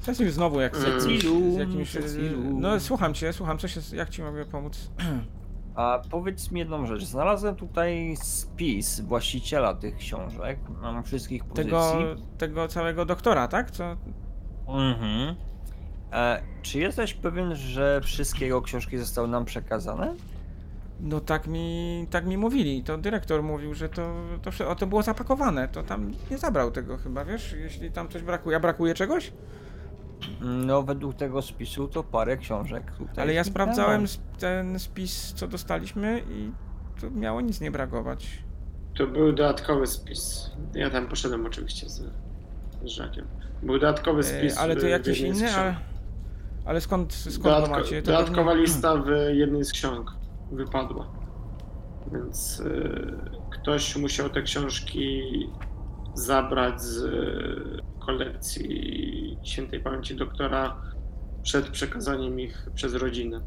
Cecil znowu jak Mm. z, jakimś, z Cecilu, jakimś... Cecilu. No słucham cię, słucham, co się, jak ci mogę pomóc? A powiedz mi jedną rzecz. Znalazłem tutaj spis właściciela tych książek. Mam wszystkich pozycji. Tego, tego całego doktora, tak? Co? Mhm. E, czy jesteś pewien, że wszystkie jego książki zostały nam przekazane? No tak mi, tak mi mówili, to dyrektor mówił, że to, to, o, to było zapakowane, to tam nie zabrał tego chyba, wiesz, jeśli tam coś brakuje, a brakuje czegoś? No, według tego spisu to parę książek tutaj. Ale ja sprawdzałem sp- ten spis, co dostaliśmy i tu miało nic nie brakować. To był dodatkowy spis. Ja tam poszedłem oczywiście z, z Żakiem. Był dodatkowy spis. E, ale to jakieś ksiąg. ale, ale skąd, skąd Dodatko, macie? To dodatkowa pewnie- lista w jednej z ksiąg wypadła. Więc y, ktoś musiał te książki zabrać z y, kolekcji świętej pamięci doktora przed przekazaniem ich przez rodzinę.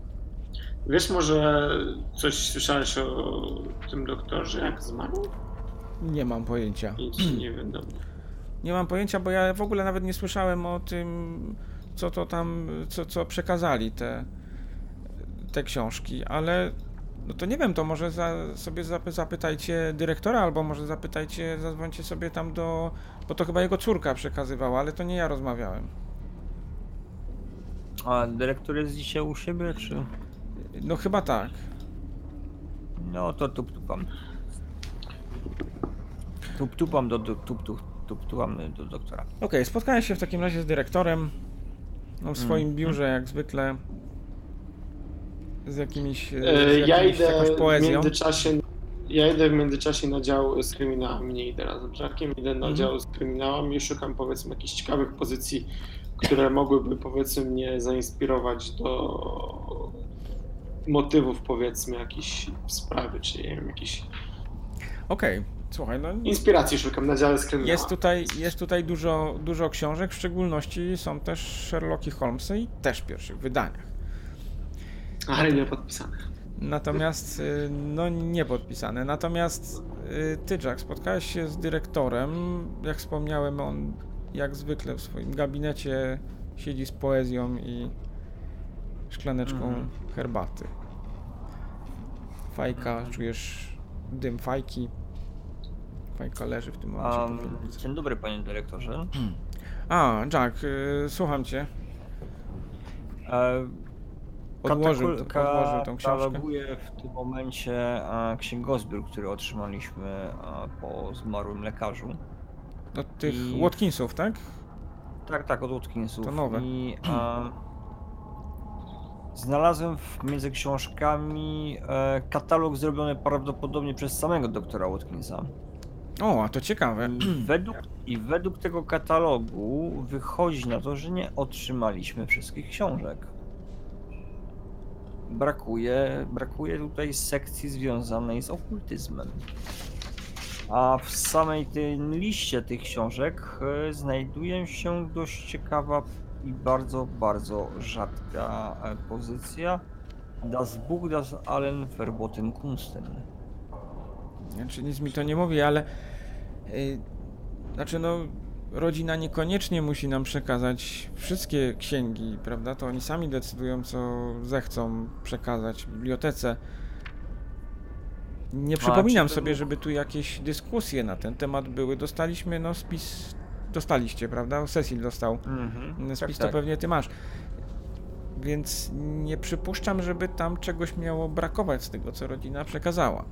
Wiesz może coś słyszałeś o tym doktorze, jak zmarł? Nie mam pojęcia. Nic nie wiadomo. Nie mam pojęcia, bo ja w ogóle nawet nie słyszałem o tym, co to tam, co, co przekazali te, te książki, ale no to nie wiem, to może za, sobie zapy- zapytajcie dyrektora, albo może zapytajcie, zadzwońcie sobie tam do, bo to chyba jego córka przekazywała, ale to nie ja rozmawiałem. A dyrektor jest dzisiaj u siebie, czy... No chyba tak. No to tup tupam. Tup tupam do, do tup tup tup tupam do doktora. Okej, spotkałem się w takim razie z dyrektorem, no w swoim Mhm. biurze jak zwykle, z jakimiś, z E, Ja jakimiś, z idę jakąś w poezją. międzyczasie. Ja idę w międzyczasie na dział z kryminałami, nie idę razem z Żakiem, idę na Mhm. dział z kryminałami i szukam powiedzmy jakichś ciekawych pozycji, które mogłyby powiedzmy mnie zainspirować do motywów powiedzmy jakichś sprawy, czy nie wiem, jakichś Okej, słuchaj, no inspiracji szukam na dziale z kryminałami. Jest tutaj, jest tutaj dużo, dużo książek, w szczególności są też Sherlocki Holmesy i też w pierwszych wydaniach. Ale nie podpisane. Natomiast, y, no nie podpisane. Natomiast y, ty, Jack, spotkałeś się z dyrektorem. Jak wspomniałem, on jak zwykle w swoim gabinecie siedzi z poezją i szklaneczką Mhm. herbaty. Fajka, czujesz dym fajki. Fajka leży w tym momencie. Um, pod dzień dobry panie dyrektorze. A, Jack, y, słucham cię. E, Odłożył, katakul- odłożył tą książkę. Kataloguję w tym momencie e, księgozbiór, który otrzymaliśmy e, po zmarłym lekarzu. Od tych I- Watkinsów, tak? Tak, tak, od Watkinsów. To nowe. I e, znalazłem w, między książkami e, katalog zrobiony prawdopodobnie przez samego doktora Watkinsa. O, a to ciekawe. I według, I według tego katalogu wychodzi na to, że nie otrzymaliśmy wszystkich książek. Brakuje, brakuje tutaj sekcji związanej z okultyzmem. A w samej tej liście tych książek e, znajduje się dość ciekawa i bardzo, bardzo rzadka e, pozycja Das Buch das allen verboten Kunsten. Znaczy nic mi to nie mówi, ale... y, znaczy no... Rodzina niekoniecznie musi nam przekazać wszystkie księgi, prawda? To oni sami decydują, co zechcą przekazać w bibliotece. Nie przypominam sobie, żeby tu jakieś dyskusje na ten temat były. Dostaliśmy, no spis... Dostaliście, prawda? Cecil dostał Mhm. Spis tak, to tak. pewnie ty masz. Więc nie przypuszczam, żeby tam czegoś miało brakować z tego, co rodzina przekazała.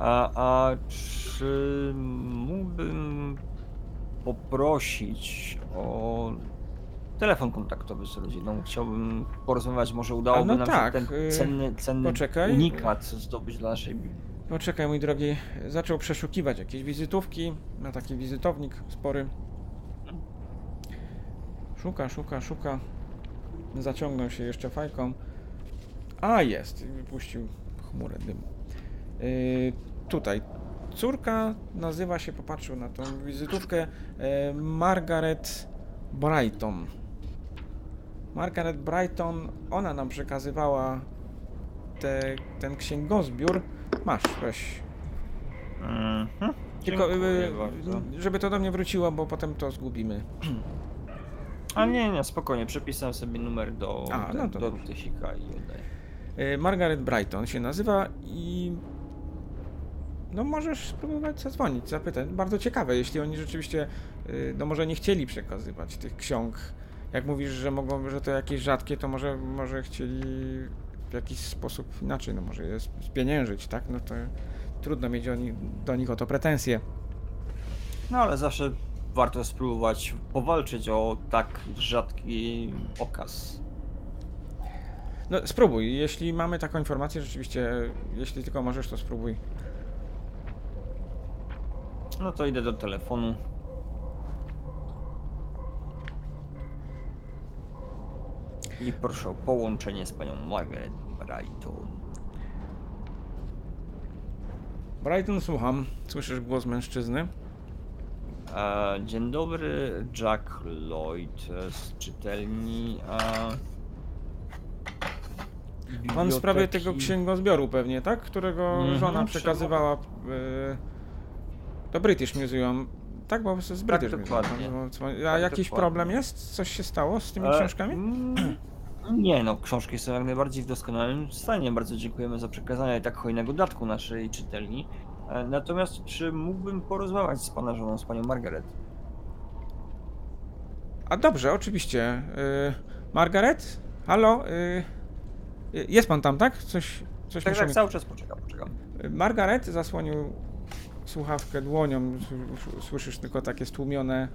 A, a czy mógłbym poprosić o telefon kontaktowy z rodziną? Chciałbym porozmawiać, może udałoby no nam tak, się ten y, cenny, cenny poczekaj. unikat zdobyć dla naszej Biblii. Poczekaj, mój drogi, zaczął przeszukiwać jakieś wizytówki. Ma taki wizytownik spory. Szuka, szuka, szuka. Zaciągnął się jeszcze fajką. A, jest. i Wypuścił chmurę dymu. Yy, tutaj. Córka nazywa się, popatrzył na tą wizytówkę, e, Margaret Brighton. Margaret Brighton, ona nam przekazywała te, ten księgozbiór. Masz, weź. Mhm. Tylko, bardzo. żeby to do mnie wróciło, bo potem to zgubimy. A nie, nie, spokojnie, przepisałem sobie numer do, A, do, no to do. Rutysika i oddaję. Y, Margaret Brighton się nazywa i... No możesz spróbować zadzwonić, zapytać. Bardzo ciekawe, jeśli oni rzeczywiście, y, no może nie chcieli przekazywać tych ksiąg. Jak mówisz, że mogą, że to jakieś rzadkie, to może, może chcieli w jakiś sposób inaczej, no może je spieniężyć, tak? No to trudno mieć o nich, do nich o to pretensje. No ale zawsze warto spróbować powalczyć o tak rzadki okaz. No spróbuj, jeśli mamy taką informację, rzeczywiście, jeśli tylko możesz, to spróbuj. No to idę do telefonu. I proszę o połączenie z panią Margaret Brighton. Brighton, słucham. Słyszysz głos mężczyzny? E, dzień dobry, Jack Lloyd z czytelni. E, Pan w sprawie tego księgozbioru pewnie, tak? Którego Mhm, żona trzeba- przekazywała y, do British Museum. Tak, bo z British Museum. dokładnie. A Tak, jakiś dokładnie. problem jest? Coś się stało z tymi E, książkami? mm, Nie no, książki są jak najbardziej w doskonałym stanie. Bardzo dziękujemy za przekazanie tak hojnego datku naszej czytelni. E, Natomiast czy mógłbym porozmawiać z pana żoną, z panią Margaret? A dobrze, oczywiście. Y, Margaret? Halo? Y, y, jest pan tam, tak? Coś, coś Tak, musimy- tak, cały czas poczekam, poczekam. Margaret zasłonił słuchawkę dłonią. Słyszysz tylko takie stłumione,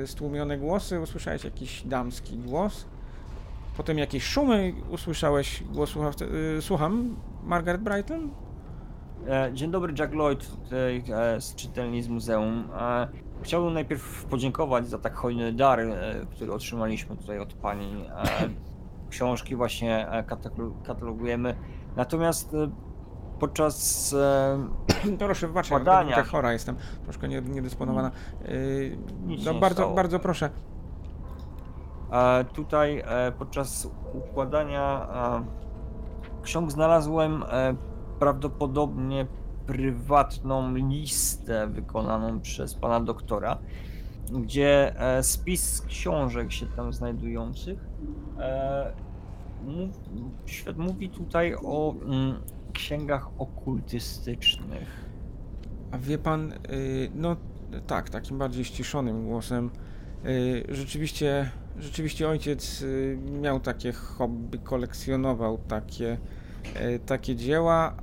yy, stłumione głosy. Usłyszałeś jakiś damski głos. Potem jakieś szumy. Usłyszałeś głos słuchawce. Yy, słucham, Margaret Brighton? E, Dzień dobry, Jack Lloyd tutaj e, z czytelni z muzeum. E, Chciałbym najpierw podziękować za tak hojny dar, który otrzymaliśmy tutaj od pani. Książki właśnie katalo- katalogujemy. Natomiast podczas e, Proszę, wybaczcie, Badania. chora jestem. Troszkę nie- niedysponowana. Yy, Nic no nie bardzo, stało. bardzo proszę. E, Tutaj e, podczas układania e, ksiąg znalazłem e, prawdopodobnie prywatną listę wykonaną przez pana doktora, gdzie e, spis książek się tam znajdujących e, mów, świat mówi tutaj o mm, księgach okultystycznych. A wie pan, y, no tak, takim bardziej ściszonym głosem. y, Rzeczywiście, rzeczywiście ojciec y, miał takie hobby, kolekcjonował takie, takie dzieła,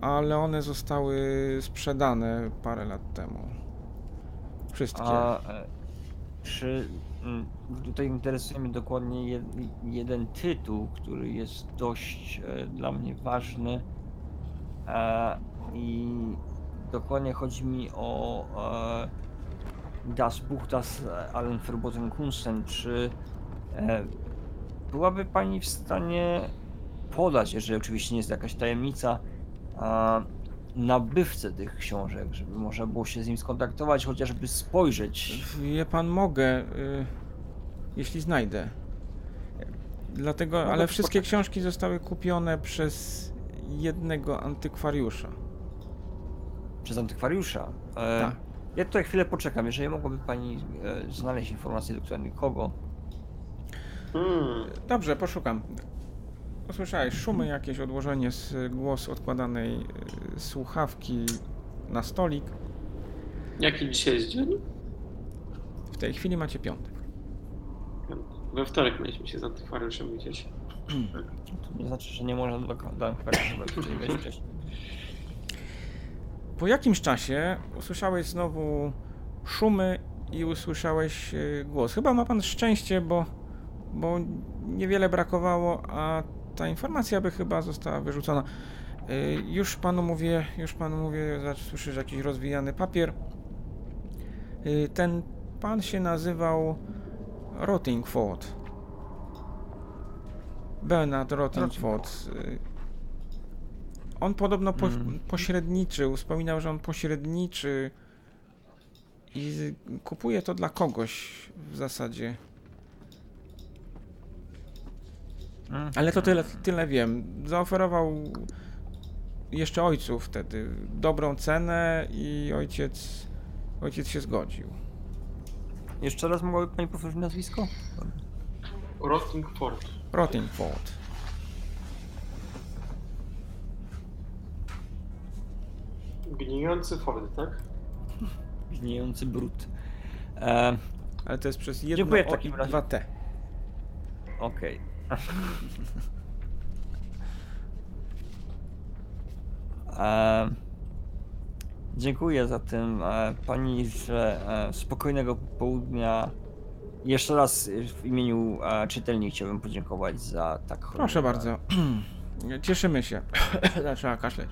ale one zostały sprzedane parę lat temu. Wszystkie. A e, czy mm, tutaj interesuje mnie dokładnie jed, jeden tytuł, który jest dość e, dla mnie ważny i dokładnie chodzi mi o e, Das Buch, das Allen Verboten Kunsten. Czy e, byłaby Pani w stanie podać, jeżeli oczywiście nie jest jakaś tajemnica, nabywcę tych książek, żeby można było się z nim skontaktować, chociażby spojrzeć. Wie pan, mogę, y, jeśli znajdę. Dlatego, Mogę ale wszystkie książki zostały kupione przez jednego antykwariusza. Przez antykwariusza. E, Tak. Ja tutaj chwilę poczekam. Jeżeli mogłaby pani e, znaleźć informację dokładnie kogo. Hmm. Dobrze, poszukam. Usłyszałeś szumy, jakieś odłożenie z głos odkładanej y, słuchawki na stolik. Jaki dzisiaj jest dzień? W tej chwili macie piątek. We wtorek mieliśmy się z antykwariuszem widzieć. To nie znaczy, że nie można do, do antykwariusza wejść wcześniej. Po jakimś czasie usłyszałeś znowu szumy i usłyszałeś y, głos. Chyba ma pan szczęście, bo, bo niewiele brakowało, a ta informacja by chyba została wyrzucona. Y, Już panu mówię, już panu mówię, słyszysz jakiś rozwijany papier. Y, Ten pan się nazywał Rottingford. Bernard Rottingford. Y, On podobno po, Mm. pośredniczył, wspominał, że on pośredniczy i kupuje to dla kogoś w zasadzie. Mm. Ale to tyle, tyle wiem. Zaoferował jeszcze ojcu wtedy dobrą cenę i ojciec, ojciec się zgodził. Jeszcze raz mogłaby pani powtórzyć nazwisko? Rottingford. Rottingford. Gnijący Ford, tak? Gnijący brud. E, Ale to jest przez jedno Dziękuję w O takim i razie. dwa T. Okej. E, Dziękuję za tym e, pani, że e, spokojnego południa. Jeszcze raz e, w imieniu czytelni chciałbym podziękować za tak Proszę bardzo. Cieszymy się. Zaczęła kaszleć.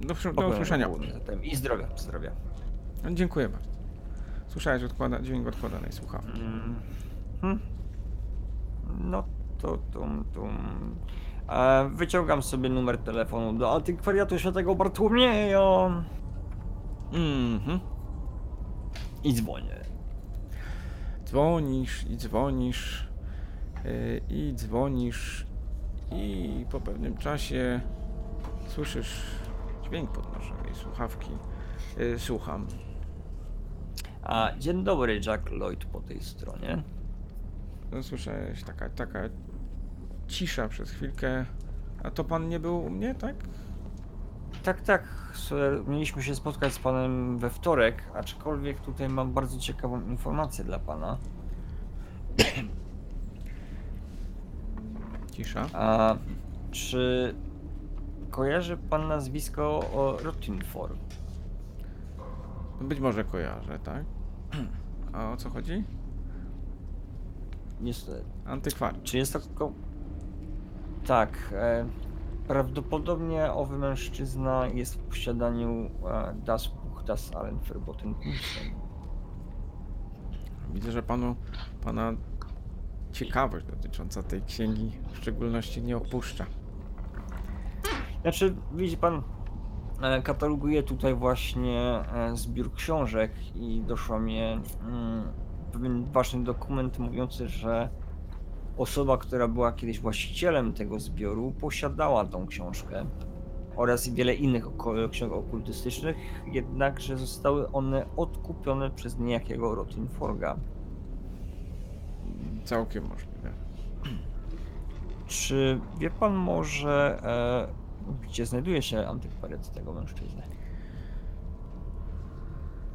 Do, do usłyszenia. zatem I zdrowia, zdrowia. Dziękuję bardzo. Słyszałeś odkłada, dźwięk odkładanej słuchawki. Mm. Hmm. No to tum tum. E, wyciągam sobie numer telefonu do antykwariatu świętego Bartłomieja Mhm. i dzwonię. Dzwonisz i dzwonisz yy, i dzwonisz i po pewnym czasie słyszysz dźwięk podnoszonej słuchawki. Yy, słucham. A, dzień dobry, Jack Lloyd po tej stronie. No, słyszałeś taka, taka cisza przez chwilkę. A to pan nie był u mnie, tak? Tak, tak, mieliśmy się spotkać z panem we wtorek, aczkolwiek tutaj mam bardzo ciekawą informację dla pana. Cisza. A czy kojarzy pan nazwisko o Rottingford? Być może kojarzę, tak? A o co chodzi? Niestety. Antykwar. Czy jest to. Tak. E, prawdopodobnie owy mężczyzna jest w posiadaniu e, Das Buch, Das Allen Verboten Kunsten. Widzę, że panu, pana ciekawość dotycząca tej księgi w szczególności nie opuszcza. Znaczy, widzi pan, e, kataloguję tutaj właśnie e, zbiór książek i doszło mnie mm, pewien ważny dokument mówiący, że osoba, która była kiedyś właścicielem tego zbioru, posiadała tą książkę oraz wiele innych książek okultystycznych, jednakże zostały one odkupione przez niejakiego Rottenforga. Całkiem możliwe. Czy wie pan może, e, gdzie znajduje się antykwariat tego mężczyzny?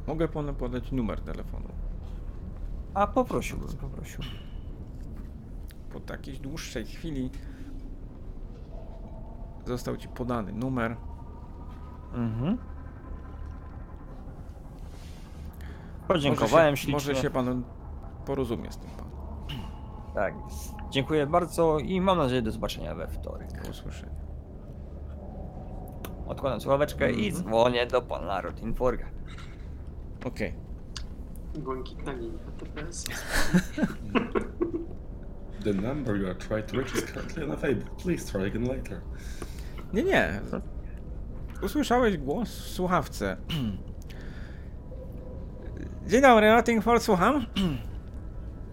Mogę panu podać numer telefonu. A poprosiłbym, poprosiłbym. Po takiej dłuższej chwili został ci podany numer. Mhm. Podziękowałem może się, ślicznie. może się pan porozumie z tym pan. Tak jest. Dziękuję bardzo i mam nadzieję do zobaczenia we wtorek. Do usłyszenia. Odkładam słuchaweczkę i Mhm. dzwonię do pana Rottenforga. Okej. Błękitna linia TPS. The number you are trying to reach is currently unavailable. Please try again later. Nie, nie. Usłyszałeś głos w słuchawce. Dzień dobry, Rottingford, słucham.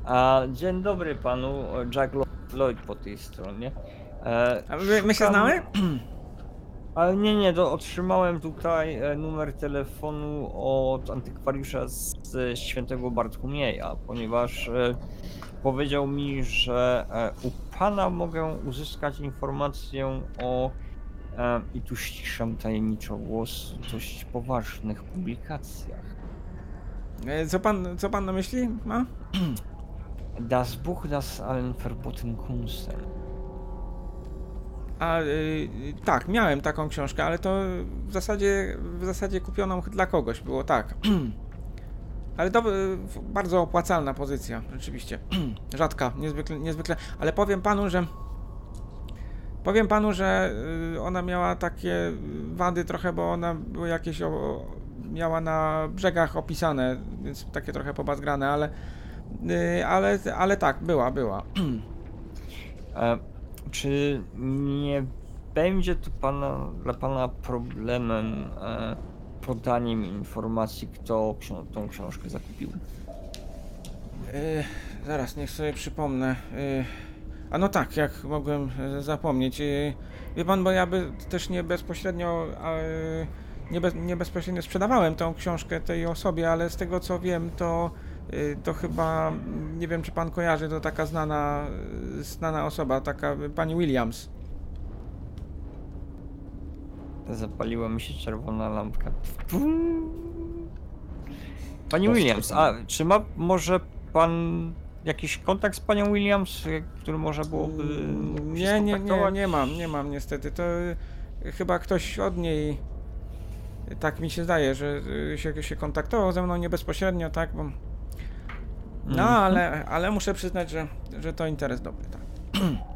A dzień dobry panu Jack Lo- Lloyd po tej stronie. E, A my, my się szukam- znamy? Ale nie, nie, to otrzymałem tutaj e, numer telefonu od antykwariusza z, z świętego Bartłomieja, ponieważ e, powiedział mi, że e, u pana mogę uzyskać informację o, e, i tu ściszam tajemniczo głos, dość poważnych publikacjach. E, Co pan, co pan na myśli ma? Das Buch das allen verboten Kunsten. A y, tak, miałem taką książkę, ale to w zasadzie, w zasadzie kupioną dla kogoś było, tak. Ale to y, bardzo opłacalna pozycja, rzeczywiście. Rzadka, niezwykle, niezwykle. Ale powiem panu, że. Powiem panu, że y, ona miała takie wady trochę, bo ona była jakieś. O, miała na brzegach opisane, więc takie trochę pobazgrane, ale. y, Ale, ale tak, była, była. E, czy nie będzie to pana, dla pana problemem e, podaniem informacji, kto tą książkę zakupił? Y, zaraz, niech sobie przypomnę. Y, a no tak, jak mogłem y, zapomnieć. Y, wie pan, bo ja by też nie bezpośrednio. nie, bez, nie bezpośrednio sprzedawałem tą książkę tej osobie, ale z tego co wiem, to, to chyba. Nie wiem, czy pan kojarzy, to taka znana, znana osoba, taka pani Williams. Zapaliła mi się czerwona lampka. Pani Williams, a czy ma może pan jakiś kontakt z panią Williams, który można byłoby się Nie, nie, nie, nie mam, nie mam niestety. To y, chyba ktoś od niej, y, tak mi się zdaje, że y, się, się kontaktował ze mną nie bezpośrednio, tak, bo... No, Mhm. ale, ale muszę przyznać, że, że to interes dobry, tak.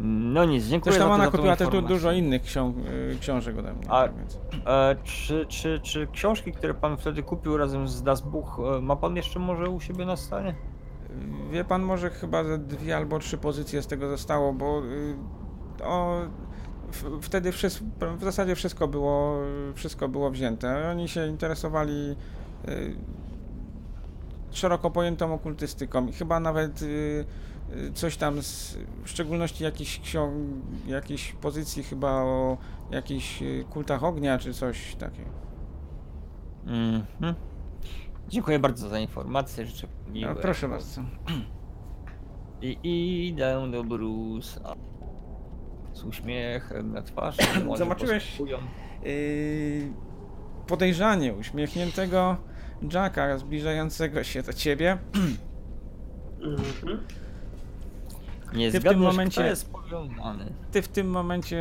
No nic, dziękuję Zresztą za, ona kupiła też tu informację. dużo innych ksiąg y, książek ode mnie, A- więc... E, czy, czy, czy książki, które pan wtedy kupił razem z Das Buch, e, ma pan jeszcze może u siebie na stanie? Wie pan, może chyba ze dwie albo trzy pozycje z tego zostało, bo y, o, w, wtedy wszystko, w zasadzie wszystko było, wszystko było wzięte. Oni się interesowali y, szeroko pojętą okultystyką i chyba nawet y, coś tam, z, w szczególności jakichś ksiąg, jakiejś pozycji chyba o jakichś y, kultach ognia czy coś takiego. Mhm. Dziękuję bardzo za informację, życzę No, miłego. proszę bardzo. I idę do Bruce'a. Z uśmiechem na twarzy. dłonie Zobaczyłeś? Yy, podejrzanie uśmiechniętego Jacka zbliżającego się do ciebie. Mhm. Nie Ty w tym zgadniesz, momencie- kto jest powiązany. Ty w tym momencie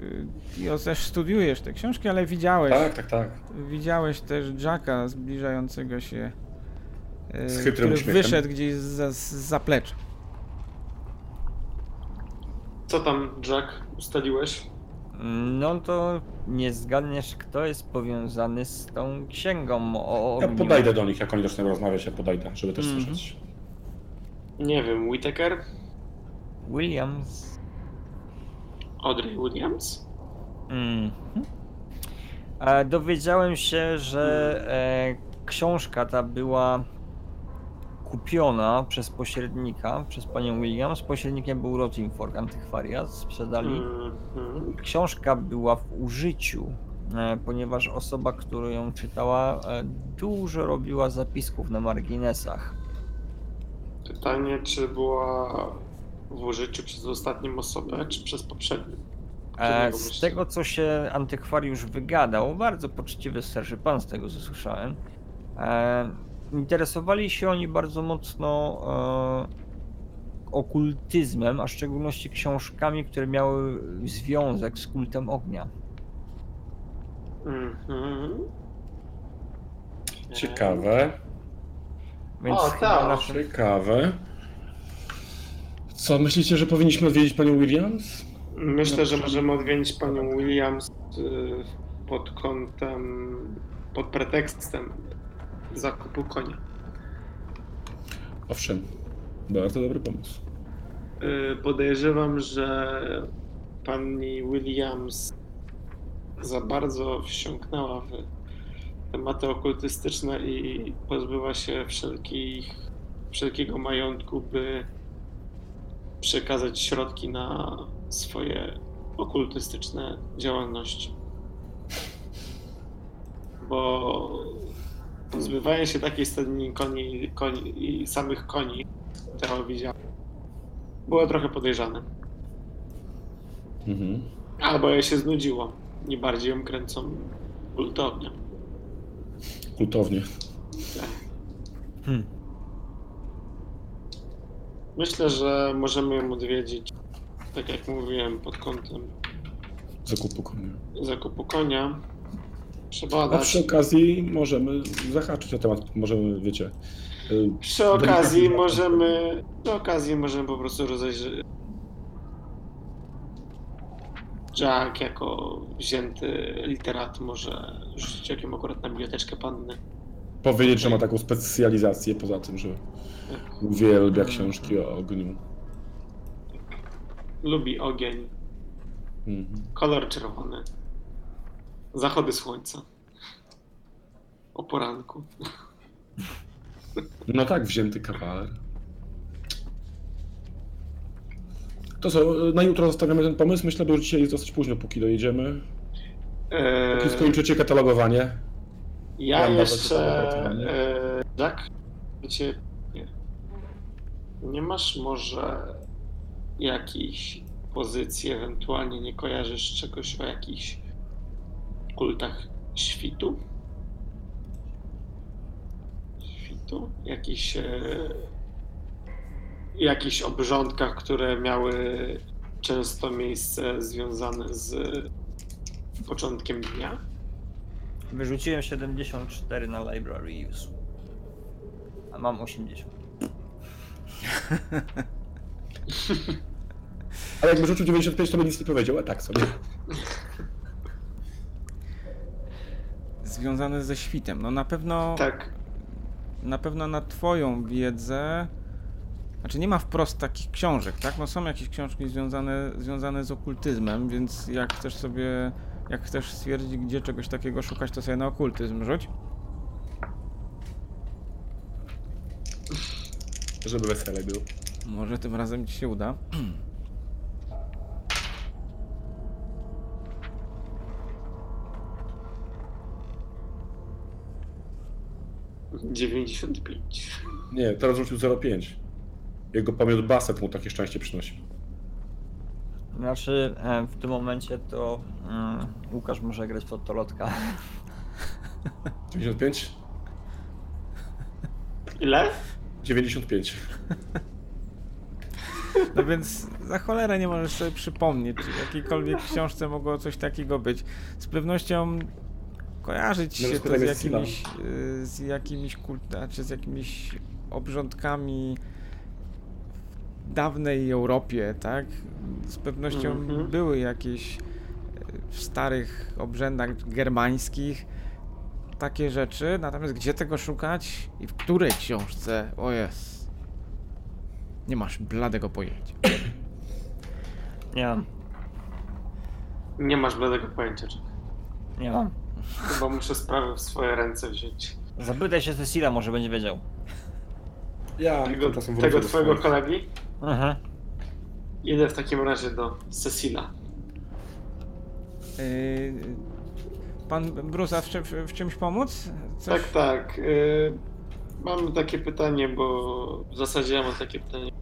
yy, Dio, też studiujesz te książki, ale widziałeś, Tak, tak, tak. widziałeś też Jacka zbliżającego się, yy, Z chytrym który uśmiechem. wyszedł gdzieś za, z zaplecza. Co tam, Jack, ustaliłeś? No to nie zgadniesz, kto jest powiązany z tą księgą o Ja ogniu. podejdę do nich, jak oni zaczną rozmawiać, ja podejdę, żeby też Mhm. słyszeć. Nie wiem, Whittaker? Williams. Audrey Williams? Mhm. Dowiedziałem się, że e, książka ta była kupiona przez pośrednika, przez panią Williams. Pośrednikiem był Rottingford Antykwariat, sprzedali. Mhm. Książka była w użyciu, e, ponieważ osoba, która ją czytała, e, dużo robiła zapisków na marginesach. Pytanie, czy była w użyciu przez ostatnią osobę, czy przez poprzednią? E, z tego, co się antykwariusz wygadał, bardzo poczciwy starszy pan z tego, co słyszałem, e, interesowali się oni bardzo mocno e, okultyzmem, a w szczególności książkami, które miały związek z kultem ognia. Mhm. Ciekawe, Więc O, tak. naszym- ciekawe. Co, myślicie, że powinniśmy odwiedzić panią Williams? Myślę, że możemy odwiedzić panią Williams y, pod kątem, pod pretekstem zakupu konia. Owszem, bardzo dobry pomysł. Y, Podejrzewam, że pani Williams za bardzo wsiąknęła w tematy okultystyczne i pozbyła się wszelkich, wszelkiego majątku, by przekazać środki na swoje okultystyczne działalności. Bo pozbywanie się takiej stadniny koni, koni i samych koni, które widziałem, było trochę podejrzane. Mhm. Albo jej się znudziło. Nie bardziej ją kręcą kultownie. Kultownie. Hmm. Myślę, że możemy ją odwiedzić, tak jak mówiłem, pod kątem Zakupu konia. zakupu konia. A Przebadać. przy okazji możemy zahaczyć na temat, możemy, wiecie... y, Przy okazji delikatnie- możemy. Przy okazji możemy po prostu rozejrzeć. Jack jako wzięty literat może rzucić okiem akurat na biblioteczkę panny. Powiedzieć, że ma taką specjalizację, poza tym, że uwielbia książki o ogniu. Lubi ogień, Mhm. kolor czerwony, zachody słońca. O poranku. No tak, wzięty kawaler. To co, na jutro zostawiamy ten pomysł? Myślę, że dzisiaj jest dosyć późno, póki dojedziemy. Eee, Póki skończycie katalogowanie. Ja nawet jeszcze. opracowanie. E, Jack, wiecie, nie. Masz może jakiejś pozycji, ewentualnie nie kojarzysz czegoś o jakichś kultach świtu? Świtu? Jakichś. E, jakichś obrządkach, które miały często miejsce związane z początkiem dnia? Wyrzuciłem 74 na library use. A mam 80. Ale jakby rzucił 95, to by nic nie powiedział, a tak sobie. Związane ze świtem. No na pewno, Tak. na pewno na twoją wiedzę. Znaczy nie ma wprost takich książek, tak? No są jakieś książki związane, związane z okultyzmem, więc jak chcesz sobie, jak chcesz stwierdzić, gdzie czegoś takiego szukać, to sobie na okultyzm rzuć. Żeby weselej było. Może tym razem ci się uda. 95. Nie, teraz rzucił 0,5. Jego pomiot Baset mu takie szczęście przynosi. Znaczy, e, w tym momencie to mm, Łukasz może grać w Ottolotka. 95? Ile? 95. No więc za cholerę nie możesz sobie przypomnieć, czy w jakiejkolwiek książce mogło coś takiego być. Z pewnością kojarzyć No, się to z jakimiś, y, z jakimiś kulta, czy z jakimiś obrządkami w dawnej Europie, tak? Z pewnością Mhm. były jakieś y, w starych obrzędach germańskich takie rzeczy, natomiast gdzie tego szukać i w której książce? O jest. Nie masz bladego pojęcia. Nie mam, Nie masz bladego pojęcia, czy nie mam. chyba muszę sprawę w swoje ręce wziąć. Zapytaj się Cecila, może będzie wiedział. Ja Tego, tego twojego swoich. kolegi? Mhm. Idę w takim razie do Cecila. Yy, pan Brusa w, w czymś pomóc? Coś? Tak, tak. Y, mam takie pytanie, bo w zasadzie ja mam takie pytanie.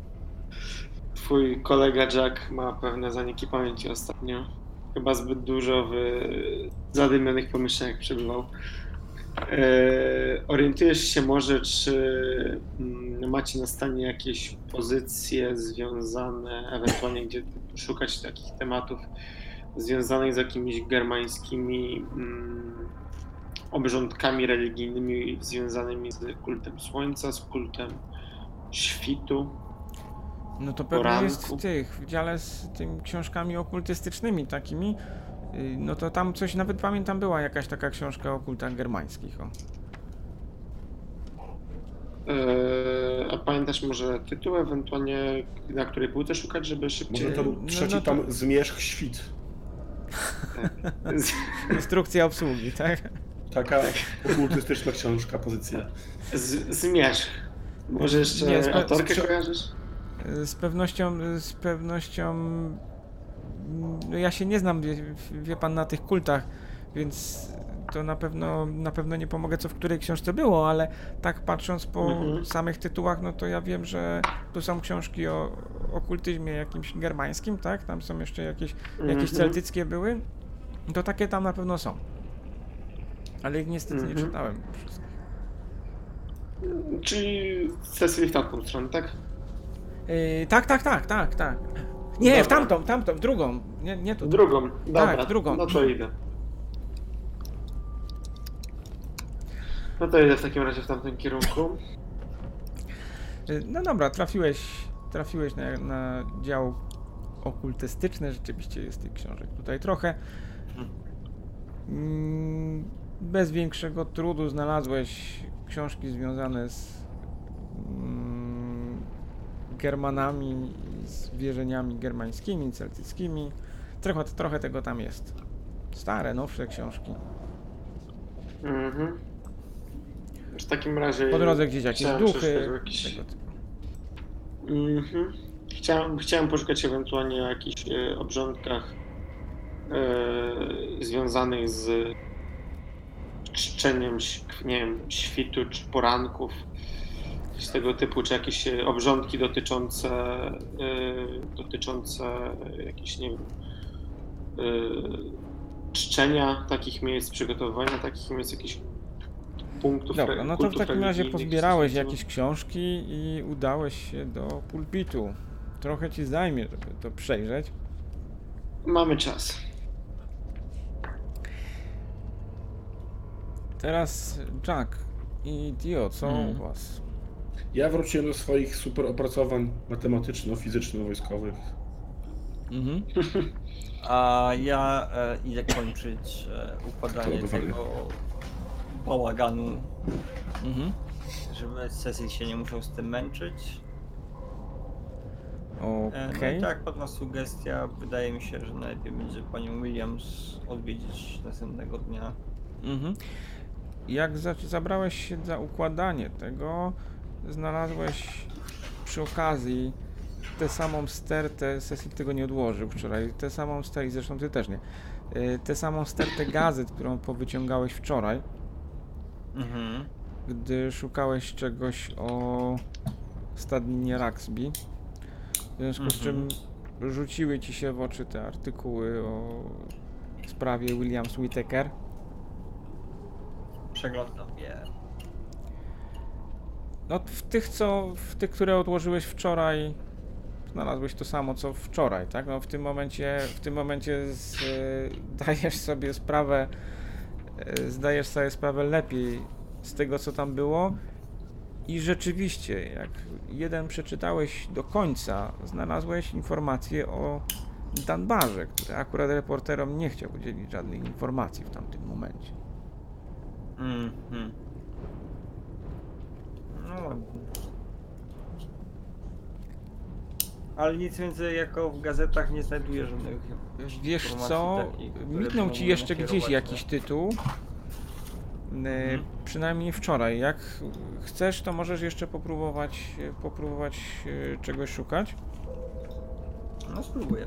Twój kolega Jack ma pewne zaniki pamięci ostatnio. Chyba zbyt dużo w zadymionych pomieszczeniach przebywał. E, orientujesz się może, czy mm, macie na stanie jakieś pozycje związane, ewentualnie gdzie szukać takich tematów związanych z jakimiś germańskimi mm, obrządkami religijnymi związanymi z kultem słońca, z kultem świtu. No to pewnie poranku. jest w tych, w dziale z tymi książkami okultystycznymi takimi. Yy, No to tam coś, nawet pamiętam, była jakaś taka książka o kultach germańskich. O. E, a pamiętasz może tytuł, ewentualnie na której półce szukać, żeby szybciej... Może to był No, trzeci no to- tom Zmierzch Świt. Z, Instrukcja obsługi, tak? Taka okultystyczna książka, pozycja. z, zmierzch. Może jeszcze Nie, spe- autorkę sprze- kojarzysz? Z pewnością, z pewnością mm, no ja się nie znam, wie, wie pan, na tych kultach, więc to na pewno, na pewno nie pomogę, co w której książce było, ale tak patrząc po Mhm. samych tytułach, no to ja wiem, że tu są książki o okultyzmie jakimś germańskim, tak? Tam są jeszcze jakieś, jakieś Mhm. celtyckie były. To takie tam na pewno są. Ale ich niestety nie Mhm. czytałem wszystkich. Czyli Cecil w tamtą stronę, tak? Yy, tak, tak, tak, tak, tak. Nie, w Dobra. tamtą, tamtą, w drugą. Nie, nie tu. Drugą. Dobra, Tak, drugą. No to idę. No to idę w takim razie w tamtym kierunku. No dobra, trafiłeś, trafiłeś na, na dział okultystyczny, rzeczywiście jest tych książek tutaj trochę. Mm, Bez większego trudu znalazłeś książki związane z mm, Germanami, z wierzeniami germańskimi, celtyckimi. Trochę, trochę tego tam jest. Stare, nowsze książki. Mhm. W takim razie. Po drodze gdzieś jakieś duchy. jakiś- Tego typu. Mhm. Chciałem, chciałem poszukać ewentualnie o jakichś e, obrządkach e, związanych z czczeniem, nie wiem, świtu czy poranków. Z tego typu, czy jakieś e, obrządki dotyczące, e, dotyczące jakichś, nie wiem, e, czczenia takich miejsc, przygotowywania takich miejsc, jakichś punktów. Dobra, no to w takim razie pozbierałeś jakieś książki i udałeś się do pulpitu. Trochę ci zajmie, żeby to przejrzeć. Mamy czas. Teraz Jack i Dio, co Mhm. u was? Ja wróciłem do swoich super opracowań matematyczno-fizyczno-wojskowych. Mhm. A ja e, idę kończyć e, układanie tego bałaganu, Mhm. żeby Cecil się nie musiał z tym męczyć. Okej. No i tak, padła sugestia. Wydaje mi się, że najlepiej będzie panią Williams odwiedzić następnego dnia. Mhm. Jak za zabrałeś się za układanie tego, znalazłeś przy okazji tę samą stertę, Cecil tego nie odłożył wczoraj, tę samą stertę, i zresztą ty też nie, y, tę samą stertę gazet, którą powyciągałeś wczoraj, Mhm. gdy szukałeś czegoś o stadninie Raxby. W związku z czym rzuciły ci się w oczy te artykuły o sprawie Williams Whittaker. Przeglądam je. No w tych, co, w tych, które odłożyłeś wczoraj, znalazłeś to samo, co wczoraj, tak? No w tym momencie, w tym momencie zdajesz sobie sprawę, e, zdajesz sobie sprawę lepiej z tego, co tam było i rzeczywiście, jak jeden przeczytałeś do końca, znalazłeś informacje o Danbarze, który akurat reporterom nie chciał udzielić żadnych informacji w tamtym momencie. Mhm. No ładnie. Ale nic więcej jako w gazetach nie znajduję żadnych Wiesz co, minął ci jeszcze gdzieś jakiś tytuł, e, Mhm. przynajmniej wczoraj. Jak chcesz, to możesz jeszcze popróbować, popróbować e, czegoś szukać. No spróbuję.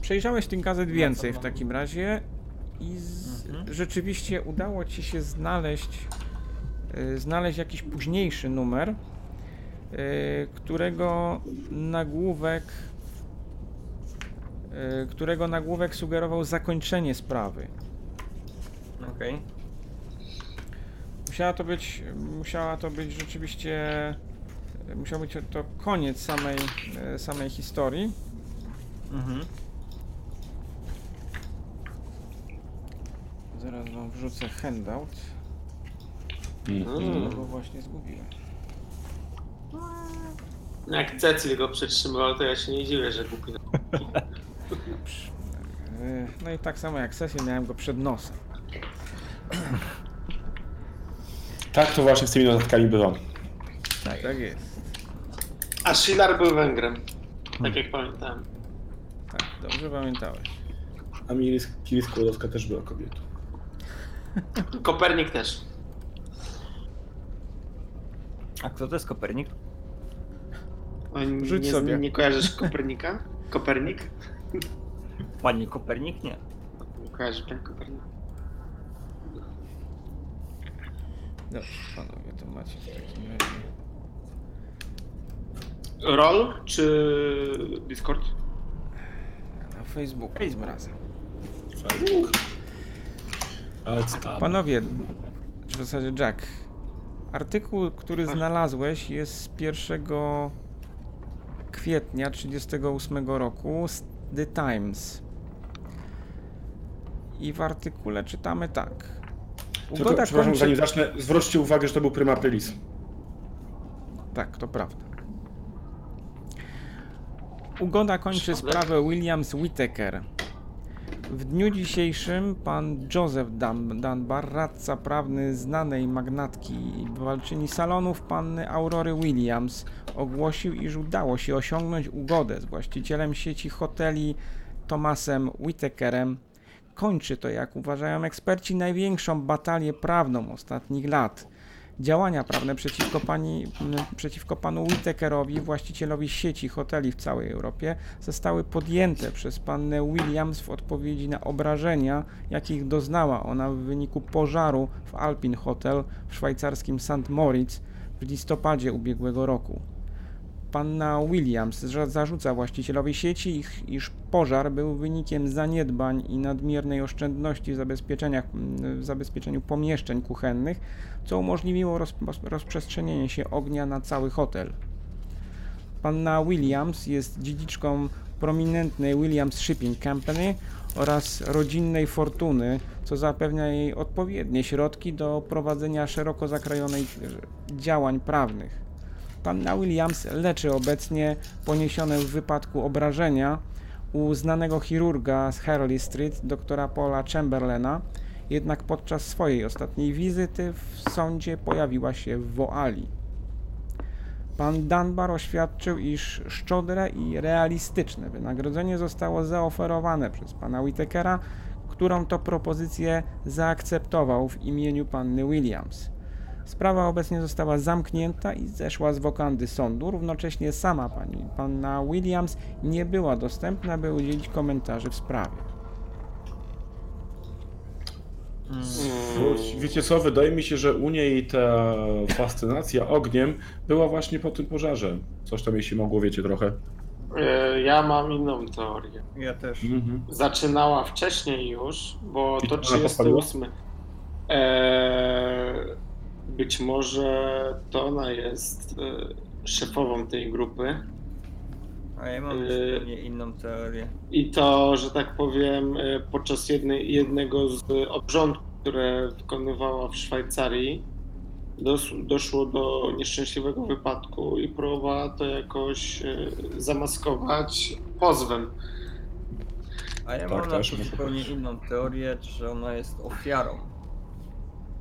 Przejrzałeś tych gazet więcej w takim razie i z, Mhm. rzeczywiście udało ci się znaleźć, e, znaleźć jakiś późniejszy numer, którego nagłówek e, którego nagłówek sugerował zakończenie sprawy. Okej. Musiała to być, musiała to być rzeczywiście, musiał być to koniec samej, e, samej historii. Mhm. Zaraz wam wrzucę handout, Mhm. bo go właśnie zgubiłem. Jak Cecil go przetrzymywał, to ja się nie dziwię, że głupi. No i tak samo jak sesję miałem go przed nosem. Tak to właśnie z tymi notatkami bywa. Tak, tak jest. A Schiller był Węgrem. Tak jak pamiętałem. Tak, dobrze pamiętałeś. A Miris Kiris Skłodowska też była kobietą. Kopernik też. A kto to jest Kopernik? O, nie, Rzuć sobie. nie kojarzysz Kopernika? Kopernik? Panie Kopernik nie. Nie kojarzysz pan Kopernik? Dobrze, panowie, to macie w takim razie. Roll czy Discord? Na Facebooku tym razem. Ale co tam? Panowie, czy w zasadzie Jack, artykuł, który znalazłeś jest z 1 kwietnia 38 roku z The Times. I w artykule czytamy tak. Tylko, Ugoda przepraszam, kończy... zanim zacznę, zwróćcie uwagę, że to był prima aprilis. Tak, to prawda. Ugoda kończy sprawę Williams Whittaker. W dniu dzisiejszym pan Joseph Dun- Dunbar, radca prawny znanej magnatki i walczyni salonów panny Aurory Williams, ogłosił, iż udało się osiągnąć ugodę z właścicielem sieci hoteli Thomasem Whittakerem. Kończy to, jak uważają eksperci, największą batalię prawną ostatnich lat. Działania prawne przeciwko, pani, przeciwko panu Whittakerowi, właścicielowi sieci hoteli w całej Europie, zostały podjęte przez pannę Williams w odpowiedzi na obrażenia, jakich doznała ona w wyniku pożaru w Alpin Hotel w szwajcarskim St. Moritz w listopadzie ubiegłego roku. Panna Williams za- zarzuca właścicielowi sieci, iż pożar był wynikiem zaniedbań i nadmiernej oszczędności w, zabezpieczeniach, w zabezpieczeniu pomieszczeń kuchennych, co umożliwiło roz, rozprzestrzenienie się ognia na cały hotel. Panna Williams jest dziedziczką prominentnej Williams Shipping Company oraz rodzinnej fortuny, co zapewnia jej odpowiednie środki do prowadzenia szeroko zakrojonej e, działań prawnych. Panna Williams leczy obecnie poniesione w wypadku obrażenia u znanego chirurga z Harley Street, doktora Paula Chamberlaina, jednak podczas swojej ostatniej wizyty w sądzie pojawiła się w Woali. Pan Dunbar oświadczył, iż szczodre i realistyczne wynagrodzenie zostało zaoferowane przez pana Whitakera, którą to propozycję zaakceptował w imieniu panny Williams. Sprawa obecnie została zamknięta i zeszła z wokandy sądu. Równocześnie sama pani panna Williams nie była dostępna, by udzielić komentarzy w sprawie. Wiecie co, wydaje mi się, że u niej ta fascynacja ogniem była właśnie po tym pożarze. Coś tam jej się mogło, wiecie, trochę. E, Ja mam inną teorię. Ja też. Mhm. Zaczynała wcześniej już, bo I to to ona podpaliła? 38. Eee, być może to ona jest e, szefową tej grupy. A ja mam Yy. zupełnie inną teorię. I to, że tak powiem, e, podczas jednej, jednego z obrządków, które wykonywała w Szwajcarii, dos, doszło do nieszczęśliwego wypadku i próbowała to jakoś e, zamaskować pozwem. A ja Tak, mam na to zupełnie inną teorię, że ona jest ofiarą.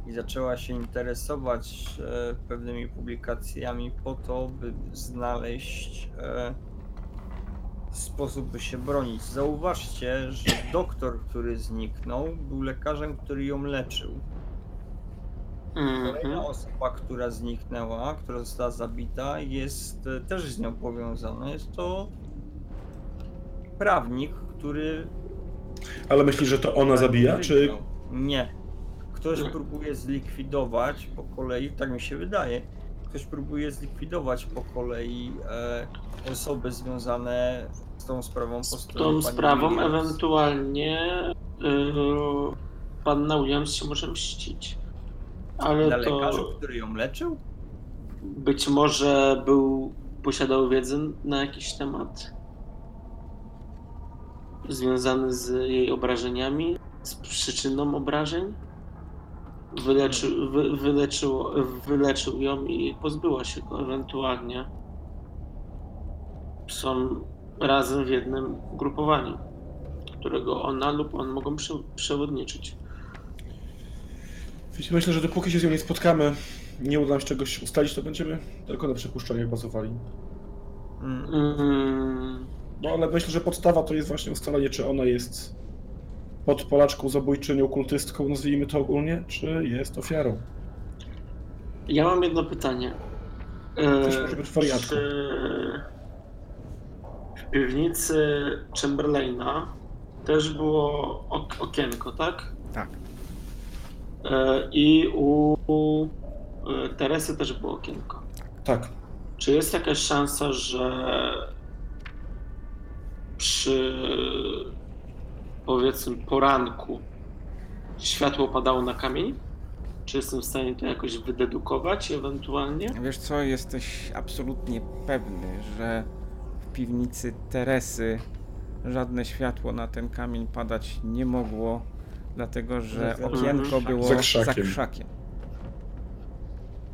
I zaczęła się interesować e, pewnymi publikacjami po to, by znaleźć e, sposób, by się bronić. Zauważcie, że doktor, który zniknął, był lekarzem, który ją leczył. Mhm. Kolejna osoba, która zniknęła, która została zabita, jest e, też z nią powiązana. Jest to prawnik, który Ale myślisz, że to ona zabija, czy... Nie. Ktoś próbuje zlikwidować po kolei, tak mi się wydaje, ktoś próbuje zlikwidować po kolei e, osoby związane z tą sprawą po Z tą sprawą Williams. ewentualnie yy, panna Williams się może mścić. Ale Na to lekarzu, który ją leczył? być może był, posiadał wiedzę na jakiś temat związany z jej obrażeniami, z przyczyną obrażeń. Wyleczył, wy, wyleczył, wyleczył ją i pozbyła się go ewentualnie. Są razem w jednym grupowaniu, którego ona lub on mogą prze, przewodniczyć. Wiecie, myślę, że dopóki się z nią nie spotkamy, nie uda nam się czegoś ustalić, to będziemy tylko na przypuszczeniach bazowali. Mm. Mm, No ale myślę, że podstawa to jest właśnie ustalenie, czy ona jest pod Polaczką zabójczynią, kultystką, nazwijmy to ogólnie, czy jest ofiarą. Ja mam jedno pytanie. Też może być wariatką. Czy piwnicy Chamberlaina też było ok- okienko, tak? Tak. E, I u, u e, Teresy też było okienko. Tak. Czy jest jakaś szansa, że przy powiedzmy poranku światło padało na kamień? Czy jestem w stanie to jakoś wydedukować ewentualnie? Wiesz co, jesteś absolutnie pewny, że w piwnicy Teresy żadne światło na ten kamień padać nie mogło, dlatego że Mhm. okienko było Za za krzakiem. krzakiem.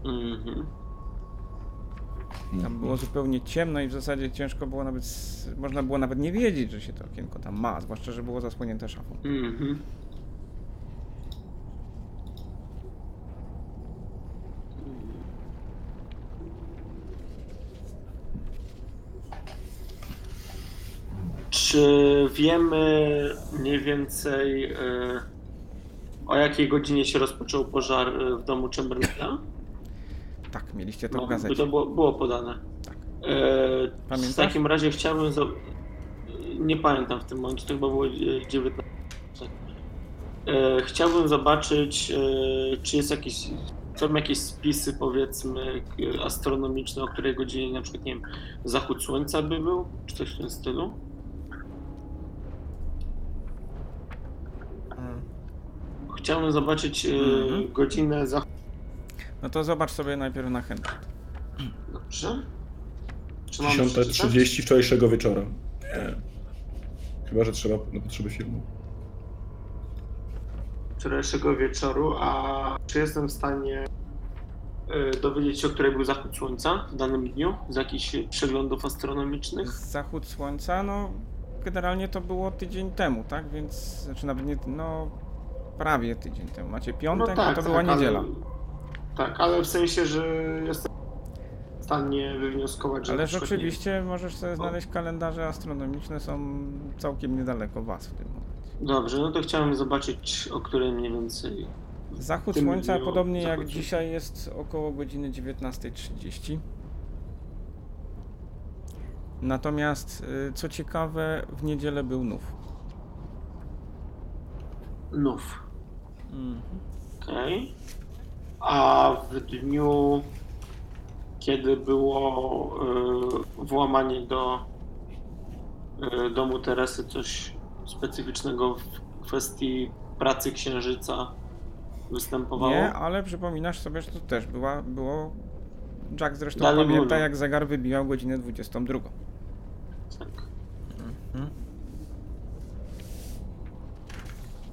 Mhm. Tam było zupełnie ciemno i w zasadzie ciężko było nawet, można było nawet nie wiedzieć, że się to okienko tam ma, zwłaszcza, że było zasłonięte szafą. Mhm. Czy wiemy mniej więcej e, o jakiej godzinie się rozpoczął pożar e, w domu Chamberlaina? Tak, mieliście to w No, gazecie. To było, było podane. Tak. E, Pamiętasz? W takim razie chciałbym. Za... Nie pamiętam w tym momencie, to chyba było e, 19. E, chciałbym zobaczyć, e, czy jest jakiś. Są jakieś spisy, powiedzmy, k- astronomiczne, o której godzinie na przykład, nie wiem, zachód słońca by był, czy coś w tym stylu? Chciałbym zobaczyć e, Mhm. godzinę zachodu. No to zobacz sobie najpierw na chętę. Dobrze? Czy mam przeczytać? 10.30 wczorajszego wieczora. E, Chyba, że trzeba na potrzeby filmu. wczorajszego wieczoru, a czy jestem w stanie y, dowiedzieć się, o której był zachód słońca w danym dniu z jakichś przeglądów astronomicznych? Zachód słońca, no generalnie to było tydzień temu, tak? Więc, znaczy nawet nie, no prawie tydzień temu. Macie piątek, a to była niedziela. Tak, ale w sensie, że jestem w stanie wywnioskować, że. na Ale przykład, nie rzeczywiście możesz sobie znaleźć kalendarze astronomiczne, są całkiem niedaleko was w tym momencie. Dobrze, no to chciałem zobaczyć, o której mniej więcej. Zachód tym słońca dniu podobnie jak dzisiaj jest około godziny 19.30. Natomiast y, co ciekawe, w niedzielę był nów. Nów. Mhm. Okej. A w dniu, kiedy było y, włamanie do y, domu Teresy, coś specyficznego w kwestii pracy księżyca występowało? Nie, ale przypominasz sobie, że to też była, było... Jack zresztą Dalej pamięta, było. jak zegar wybijał godzinę 22. Tak. Mhm.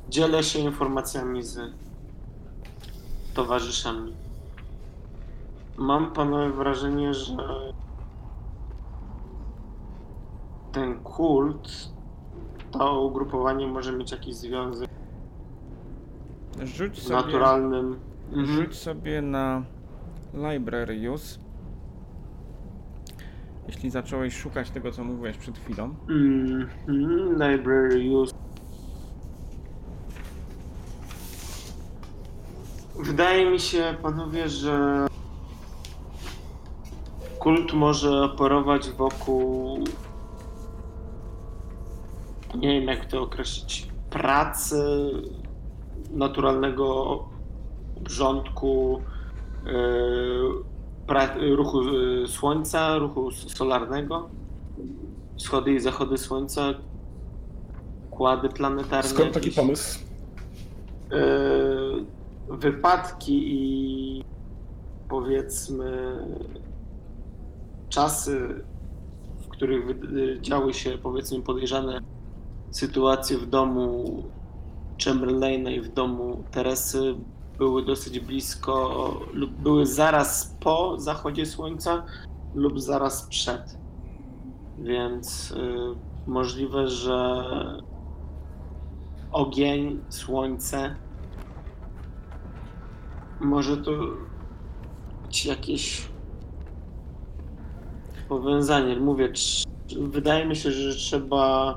Dzielę się informacjami z towarzyszami. Mam panowie wrażenie, że ten kult, to ugrupowanie może mieć jakiś związek Rzuć z sobie, naturalnym. Mhm. rzuć sobie na library use. Jeśli zacząłeś szukać tego, co mówiłeś przed chwilą. Mhm. Library use. Wydaje mi się, panowie, że kult może operować wokół. Nie wiem, jak to określić. Pracy, naturalnego obrządku, yy, pra- ruchu yy, słońca, ruchu solarnego wschody i zachody słońca, kłady planetarne. Skąd taki jakieś, pomysł? e, wypadki i powiedzmy czasy, w których działy się powiedzmy podejrzane sytuacje w domu Chamberlaina i w domu Teresy były dosyć blisko lub były zaraz po zachodzie słońca lub zaraz przed. Więc y, możliwe, że ogień, słońce może to być jakieś powiązanie. Mówię, wydaje mi się, że trzeba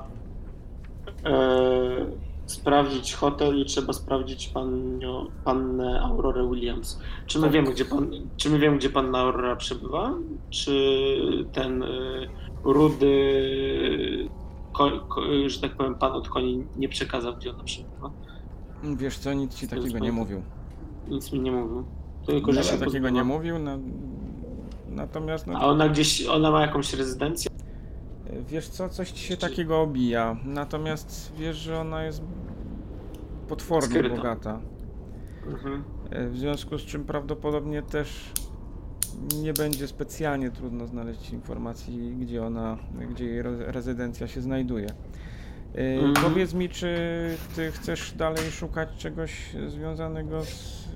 e, sprawdzić hotel i trzeba sprawdzić panią, pannę Aurorę Williams. Czy my Tak. wiemy, gdzie pan, czy my wiemy, gdzie panna Aurora przebywa? Czy ten y, rudy, ko, ko, że tak powiem, pan od koni nie przekazał, gdzie ona przebywa? Wiesz co, nic ci takiego nie mówił. Nic mi nie mówił. Tylko, że się takiego pozbyła. nie mówił, no, natomiast no, A ona gdzieś, ona ma jakąś rezydencję? Wiesz co, coś ci się Czy- takiego obija, natomiast wiesz, że ona jest potwornie Skryta. bogata. Mhm. E, W związku z czym prawdopodobnie też nie będzie specjalnie trudno znaleźć informacji, gdzie ona, gdzie jej re- rezydencja się znajduje. Mhm. Powiedz mi, czy ty chcesz dalej szukać czegoś związanego z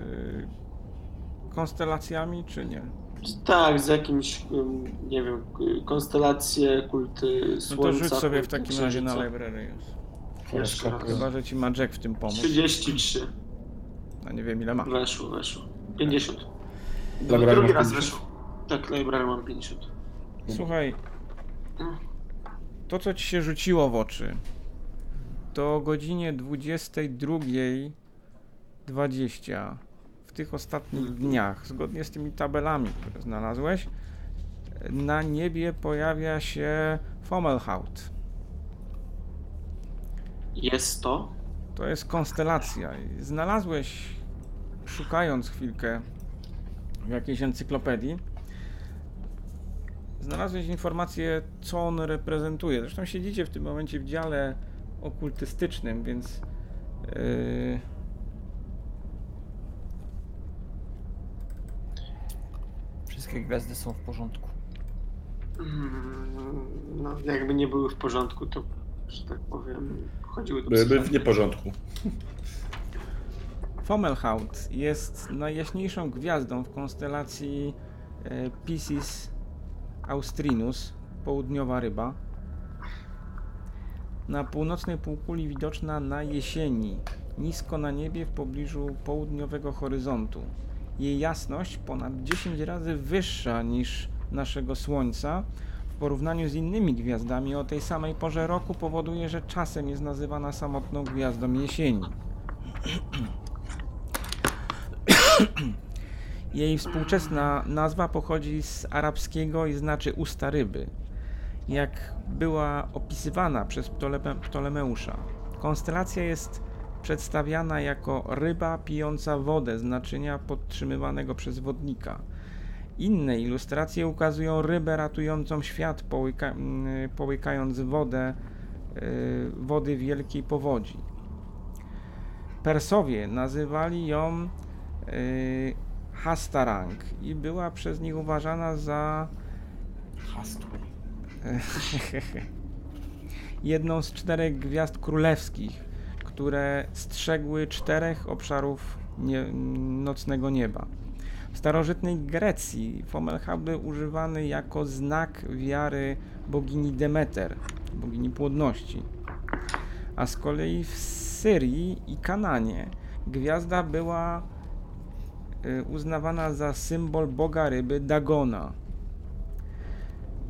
e, konstelacjami, czy nie? Tak, z jakimś, nie wiem, konstelacje, kulty No słońca. to rzuć sobie w takim razie na raz. Chyba, że ci ma Jack w tym pomóc. 33. A nie wiem ile ma. Weszło, weszło. 50. Library Drugi masz raz 50? weszło. Tak, library mam 50. Słuchaj, to co ci się rzuciło w oczy, to o godzinie 22.20 w tych ostatnich dniach, zgodnie z tymi tabelami, które znalazłeś, na niebie pojawia się Fomelhaut. Jest to. To jest konstelacja. Znalazłeś, szukając chwilkę w jakiejś encyklopedii, znalazłeś informację, co on reprezentuje. Zresztą siedzicie w tym momencie w dziale okultystycznym, więc yy, Wszystkie gwiazdy są w porządku. Mm, No, jakby nie były w porządku, to, że tak powiem, chodziły do Były psychiatry. w nieporządku. Fomelhaut jest najjaśniejszą gwiazdą w konstelacji e, Piscis Austrinus, południowa ryba. Na północnej półkuli widoczna na jesieni, nisko na niebie w pobliżu południowego horyzontu. Jej jasność ponad 10 razy wyższa niż naszego Słońca. W porównaniu z innymi gwiazdami o tej samej porze roku powoduje, że czasem jest nazywana samotną gwiazdą jesieni. Jej współczesna nazwa pochodzi z arabskiego i znaczy usta ryby. Jak była opisywana przez Ptoleme Ptolemeusza. Konstelacja jest przedstawiana jako ryba pijąca wodę z naczynia podtrzymywanego przez wodnika. Inne ilustracje ukazują rybę ratującą świat, połyka, mm, połykając wodę, y, wody wielkiej powodzi. Persowie nazywali ją y, Hastarang i była przez nich uważana za Hastur. jedną z czterech gwiazd królewskich, które strzegły czterech obszarów nie, nocnego nieba. W starożytnej Grecji Fomelhaut był używany jako znak wiary bogini Demeter, bogini płodności. A z kolei w Syrii i Kananie gwiazda była y, uznawana za symbol boga ryby Dagona.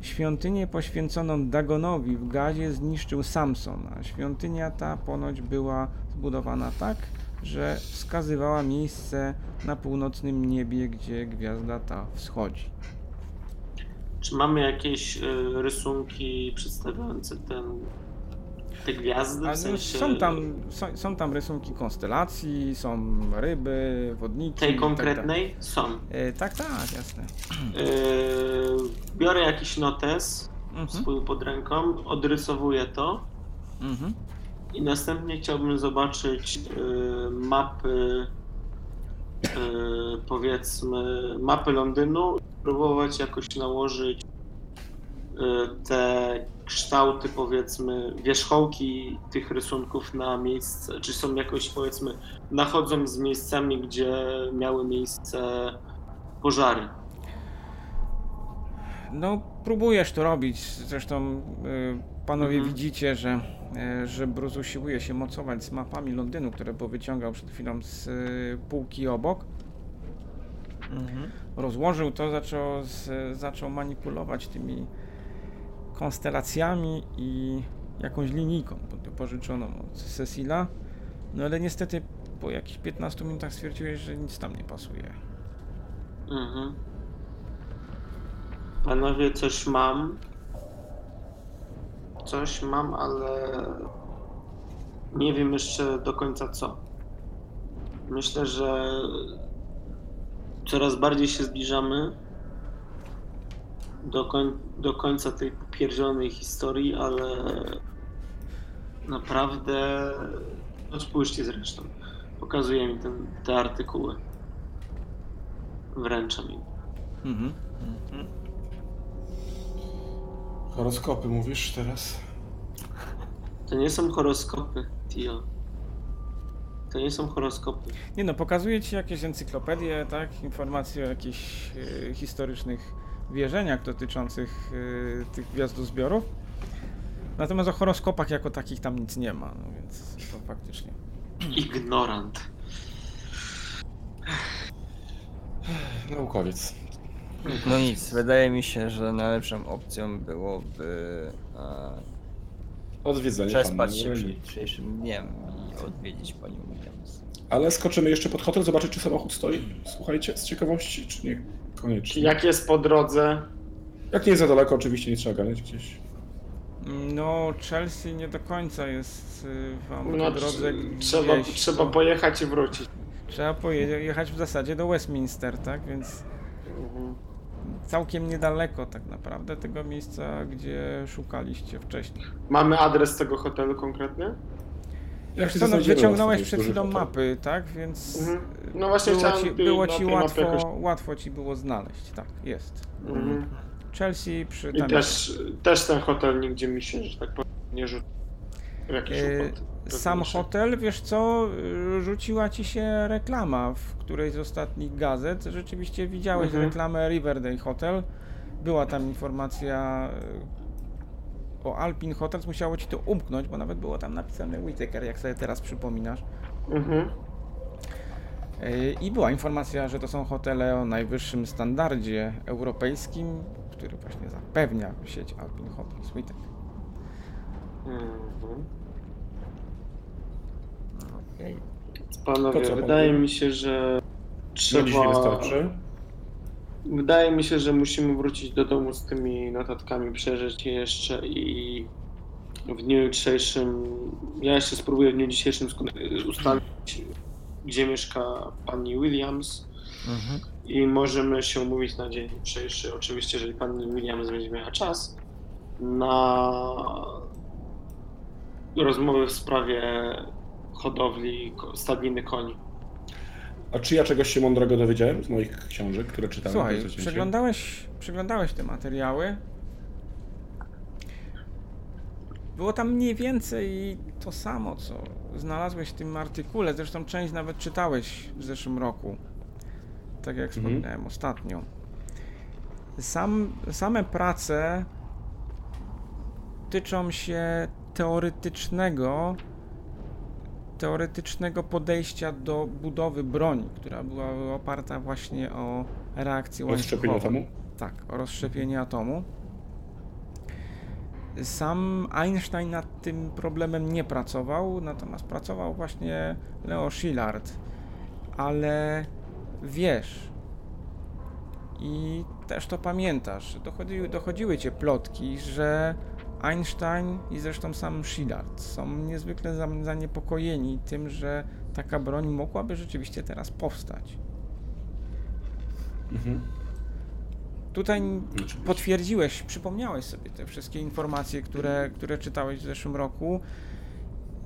Świątynię poświęconą Dagonowi w Gazie zniszczył Samson, a świątynia ta ponoć była zbudowana tak, że wskazywała miejsce na północnym niebie, gdzie gwiazda ta wschodzi. Czy mamy jakieś y, rysunki przedstawiające ten, te gwiazdy? W no, sensie są, tam, są, są tam rysunki konstelacji, są ryby, wodniki. tej tak konkretnej? Są. E, tak, tak, jasne. Y, biorę jakiś notes Mhm, swój pod ręką, odrysowuję to mhm. i następnie chciałbym zobaczyć y, mapy powiedzmy mapy Londynu próbować jakoś nałożyć te kształty powiedzmy wierzchołki tych rysunków na miejsce, czy są jakoś powiedzmy nachodzą z miejscami, gdzie miały miejsce pożary. No, próbujesz to robić. Zresztą y, panowie Mhm. widzicie, że, y, że Bruce usiłuje się mocować z mapami Londynu, które powyciągał przed chwilą z y, półki obok. Mhm. Rozłożył to, zaczął, z, zaczął manipulować tymi konstelacjami i jakąś linijką po- pożyczoną od Cecila. No ale niestety po jakichś 15 minutach stwierdziłeś, że nic tam nie pasuje. Mhm. Panowie, coś mam. Coś mam, ale nie wiem jeszcze do końca co. Myślę, że coraz bardziej się zbliżamy do, koń, do końca tej popierdzionej historii, ale naprawdę. No spójrzcie zresztą. Pokazuje mi ten, te artykuły. Wręczam im. Mhm. Horoskopy mówisz teraz? To nie są horoskopy, Tio. To nie są horoskopy. Nie no, pokazuje ci jakieś encyklopedie, tak? Informacje o jakichś e, historycznych wierzeniach dotyczących e, tych gwiazdozbiorów. Natomiast o horoskopach jako takich tam nic nie ma, no więc to faktycznie. Ignorant. Naukowiec. No nic, wydaje mi się, że najlepszą opcją byłoby e, Odwiedzenie przespać się przed jutrzejszym dniem i odwiedzić panią Williams. Ale skoczymy jeszcze pod hotel, zobaczyć czy samochód stoi. Słuchajcie, z ciekawości, czy nie koniecznie. Jak jest po drodze? Jak nie jest za daleko, oczywiście nie trzeba ganiać gdzieś. No, Chelsea nie do końca jest y, wam po No, drodze tr- trzeba, gdzieś, trzeba to pojechać i wrócić. Trzeba pojechać w zasadzie do Westminster, tak? Więc całkiem niedaleko tak naprawdę tego miejsca, gdzie szukaliście wcześniej. Mamy adres tego hotelu konkretny? Jak się Co, no, wyciągnąłeś przed chwilą mapy, tak? Więc Mhm. No właśnie było chciałem ci, było ci łatwo, jakoś- łatwo ci było znaleźć, tak, jest. Mhm. Chelsea przy I też, też ten hotel nigdzie mi się, że tak powiem, nie rzucił. Jakiś E, Sam hotel, wiesz co, rzuciła ci się reklama w którejś z ostatnich gazet. Rzeczywiście widziałeś Mhm. reklamę Riverdale Hotel. Była tam informacja o Alpin Hotels. Musiało ci to umknąć, bo nawet było tam napisane Whittaker, jak sobie teraz przypominasz. Mhm. Y, I była informacja, że to są hotele o najwyższym standardzie europejskim, który właśnie zapewnia sieć Alpin Hotels Whittaker. Mhm. Okej. Panowie, wydaje mi się, że Na dziś nie trzeba... wystarczy. Wydaje mi się, że musimy wrócić do domu z tymi notatkami, przejrzeć je jeszcze i w dniu jutrzejszym, ja jeszcze spróbuję w dniu dzisiejszym ustalić, gdzie mieszka pani Williams i możemy się umówić na dzień jutrzejszy, oczywiście, jeżeli pani Williams będzie miała czas, na rozmowy w sprawie hodowli stadniny koni. A czy ja czegoś się mądrego dowiedziałem z moich książek, które czytałem? Słuchaj, przeglądałeś, przeglądałeś te materiały. Było tam mniej więcej to samo, co znalazłeś w tym artykule. Zresztą część nawet czytałeś w zeszłym roku. Tak jak Mhm. wspominałem ostatnio. Sam, same prace tyczą się teoretycznego teoretycznego podejścia do budowy broni, która była oparta właśnie o reakcję Rozszczepienie atomu? Tak, o rozszczepienie atomu. Sam Einstein nad tym problemem nie pracował, natomiast pracował właśnie Leo Szilard. Ale wiesz, i też to pamiętasz, dochodziły, dochodziły cię plotki, że Einstein i zresztą sam Szilard są niezwykle za- zaniepokojeni tym, że taka broń mogłaby rzeczywiście teraz powstać. Mhm. Tutaj potwierdziłeś, przypomniałeś sobie te wszystkie informacje, które, które czytałeś w zeszłym roku.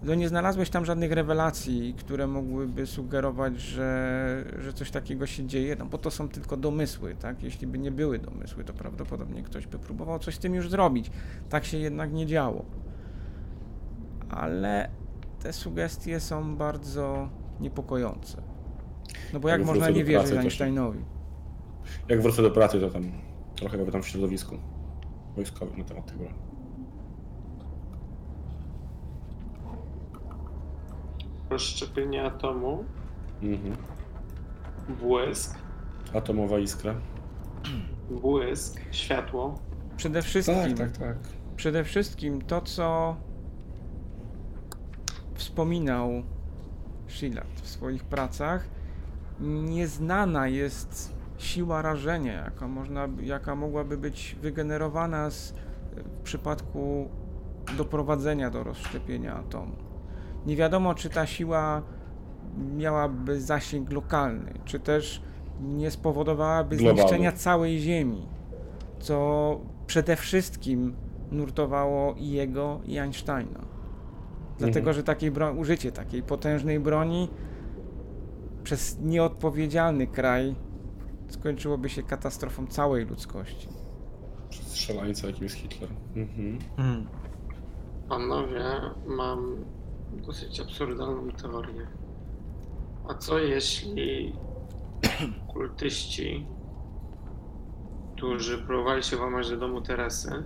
No nie znalazłeś tam żadnych rewelacji, które mogłyby sugerować, że, że coś takiego się dzieje, no bo to są tylko domysły, tak? Jeśli by nie były domysły, to prawdopodobnie ktoś by próbował coś z tym już zrobić. Tak się jednak nie działo. Ale te sugestie są bardzo niepokojące. No bo jak Jak można nie wierzyć pracy, to się- Einsteinowi? Jak wrócę do pracy, to tam trochę powiem w środowisku wojskowym na temat tych Rozszczepienie atomu, Mhm. błysk, Atomowa iskra. błysk, światło. Przede wszystkim, Tak, tak, tak. przede wszystkim to, co wspominał Szillard w swoich pracach, nieznana jest siła rażenia, jaka, można, jaka mogłaby być wygenerowana z, w przypadku doprowadzenia do rozszczepienia atomu. Nie wiadomo, czy ta siła miałaby zasięg lokalny, czy też nie spowodowałaby Globalny. zniszczenia całej Ziemi, co przede wszystkim nurtowało i jego, i Einsteina. Dlatego, Mhm. że takiej bro- użycie takiej potężnej broni przez nieodpowiedzialny kraj skończyłoby się katastrofą całej ludzkości. Przez szaleńca, jakim jest Hitler. Mhm. Panowie, mam dosyć absurdalną teorię. A co jeśli kultyści, którzy próbowali się włamać do domu Teresy,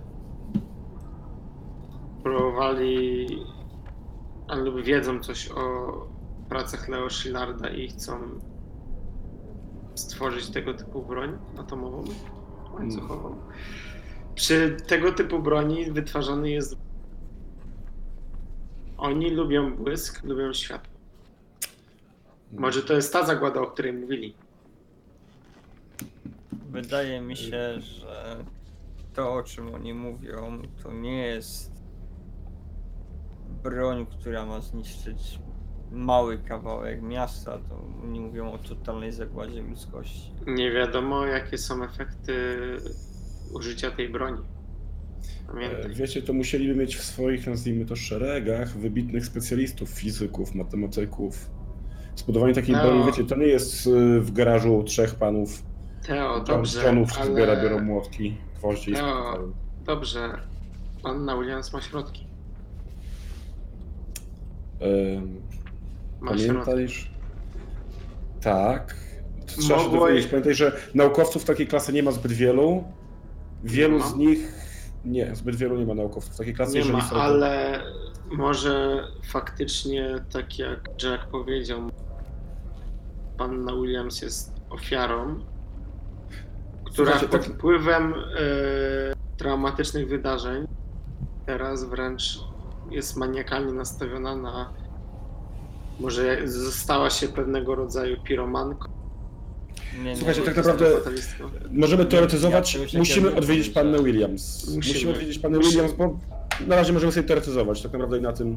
próbowali albo wiedzą coś o pracach Leo Szillarda i chcą stworzyć tego typu broń atomową, łańcuchową? Przy tego typu broni wytwarzany jest oni lubią błysk, lubią światło. Może to jest ta zagłada, o której mówili. Wydaje mi się, że to, o czym oni mówią, to nie jest broń, która ma zniszczyć mały kawałek miasta. To oni mówią o totalnej zagładzie ludzkości. Nie wiadomo, jakie są efekty użycia tej broni. E, Pamiętaj. Wiecie, to musieliby mieć w swoich, nazwijmy to, szeregach wybitnych specjalistów, fizyków, matematyków. Zbudowanie takiej No. broni, wiecie, to nie jest y, w garażu trzech panów, Teo, dobrze, Johnów ale... zbiera, biorą młotki, gwoździe i No. spotykają. Dobrze. Anna Williams ma środki. Ym, Ma środki. Pamiętajesz? Tak. Trzeba się dowiedzieć. Pamiętaj, że naukowców takiej klasy nie ma zbyt wielu. Wielu ma. z nich. Nie, zbyt wielu nie ma naukowców takiej klasy. Nie ma, ale może faktycznie, tak jak Jack powiedział, panna Williams jest ofiarą, która Słuchajcie, pod tak- wpływem e, traumatycznych wydarzeń teraz wręcz jest maniakalnie nastawiona na może została się pewnego rodzaju piromanką. Nie, Słuchajcie, nie, tak naprawdę-. Możemy teoretyzować. Ja musimy nie odwiedzić pannę powiedziałem. Williams. Musimy, Musimy. odwiedzić pannę Musimy. Williams, bo na razie możemy sobie teoretyzować. Tak naprawdę i na tym.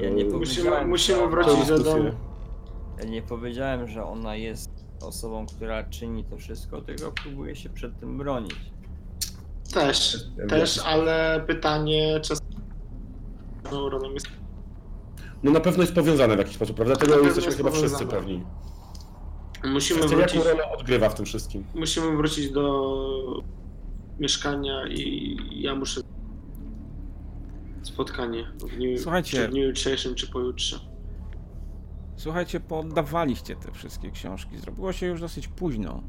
Ja nie e, powiedziałem, Musimy, musimy wrócić do dyskusję. domu. Ja nie powiedziałem, że ona jest osobą, która czyni to wszystko, tylko próbuje się przed tym bronić. Też, Wiem, też, wiem. ale pytanie czasem neuronem jest No na pewno jest powiązane w jakiś sposób, prawda? Na Tego pewno jesteśmy jest chyba wszyscy powiązane. pewni. Musimy Kwestia, wrócić, jaką rolę odgrywa w tym wszystkim. musimy wrócić do mieszkania i ja muszę spotkanie w dniu, Słuchajcie. czy w dniu jutrzejszym, czy pojutrze. Słuchajcie, poddawaliście te wszystkie książki. Zrobiło się już dosyć późno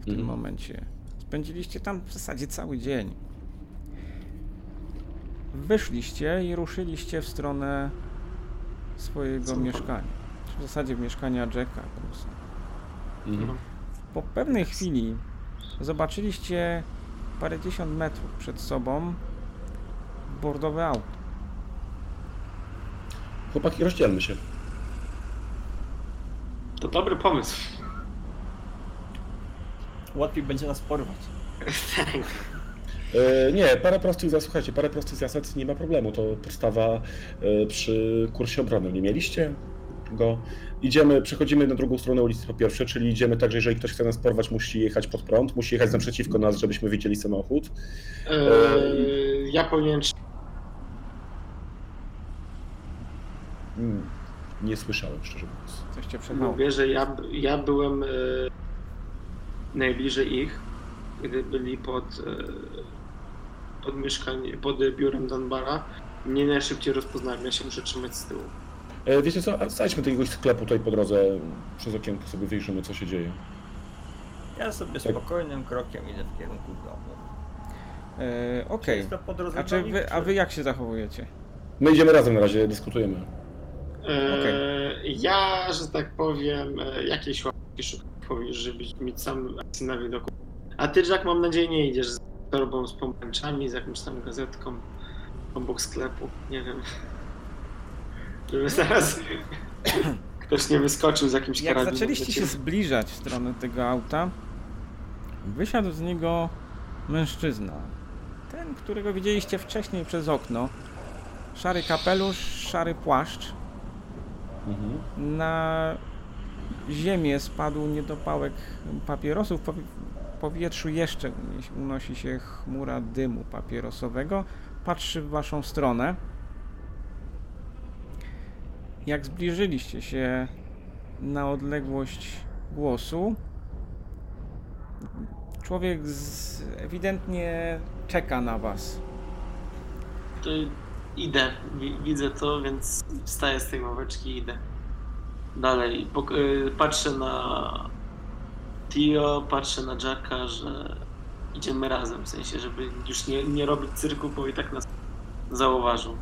w tym Mhm. momencie. Spędziliście tam w zasadzie cały dzień. Wyszliście i ruszyliście w stronę swojego mieszkania. W zasadzie mieszkania Jacka Bruce'a. Mhm. Po pewnej chwili zobaczyliście parędziesiąt metrów przed sobą bordowe auto. Chłopaki, rozdzielmy się. To dobry pomysł. Łatwiej będzie nas porwać. Tak. E, nie, parę prostych zasad, słuchajcie, parę prostych zasad nie ma problemu. To podstawa e, przy kursie obrony. Nie mieliście go? Idziemy, przechodzimy na drugą stronę ulicy po pierwsze, czyli idziemy tak, że jeżeli ktoś chce nas porwać, musi jechać pod prąd, musi jechać naprzeciwko nas, żebyśmy widzieli samochód. Eee, ja powinien Mm, Nie słyszałem, szczerze mówiąc. Przed małą. Mówię, że ja, ja byłem e, najbliżej ich, gdy byli pod, e, pod mieszkanie, pod biurem Danbara. Mnie najszybciej rozpoznałem, ja się muszę trzymać z tyłu. E, wiecie co, a zajdźmy do jakiegoś sklepu tutaj po drodze, przez okienko sobie wyjrzymy, co się dzieje. Ja sobie spokojnym krokiem idę w kierunku domu. E, Okej. Drodze A, czy wy, a wy jak się zachowujecie? My idziemy razem na razie, dyskutujemy. E, Ja, że tak powiem, jakiejś łapki szukam, żeby mieć sam na widoku. A ty, Jack, mam nadzieję, nie idziesz z torbą, z pomarańczami, z jakąś tam gazetką obok sklepu, nie wiem. Żeby zaraz ktoś nie wyskoczył z jakimś Jak zaczęliście się zbliżać w stronę tego auta, wysiadł z niego mężczyzna. Ten, którego widzieliście wcześniej przez okno. Szary kapelusz, szary płaszcz. Mhm. Na ziemię spadł niedopałek papierosów. Po w powietrzu jeszcze unosi się chmura dymu papierosowego. Patrzy w waszą stronę. Jak zbliżyliście się na odległość głosu, człowiek z, ewidentnie czeka na was. To idę, wi- widzę to, więc wstaję z tej ławeczki i idę. Dalej, y, patrzę na Tio, patrzę na Jacka, że idziemy razem, w sensie, żeby już nie, nie robić cyrku, bo i tak nas zauważą.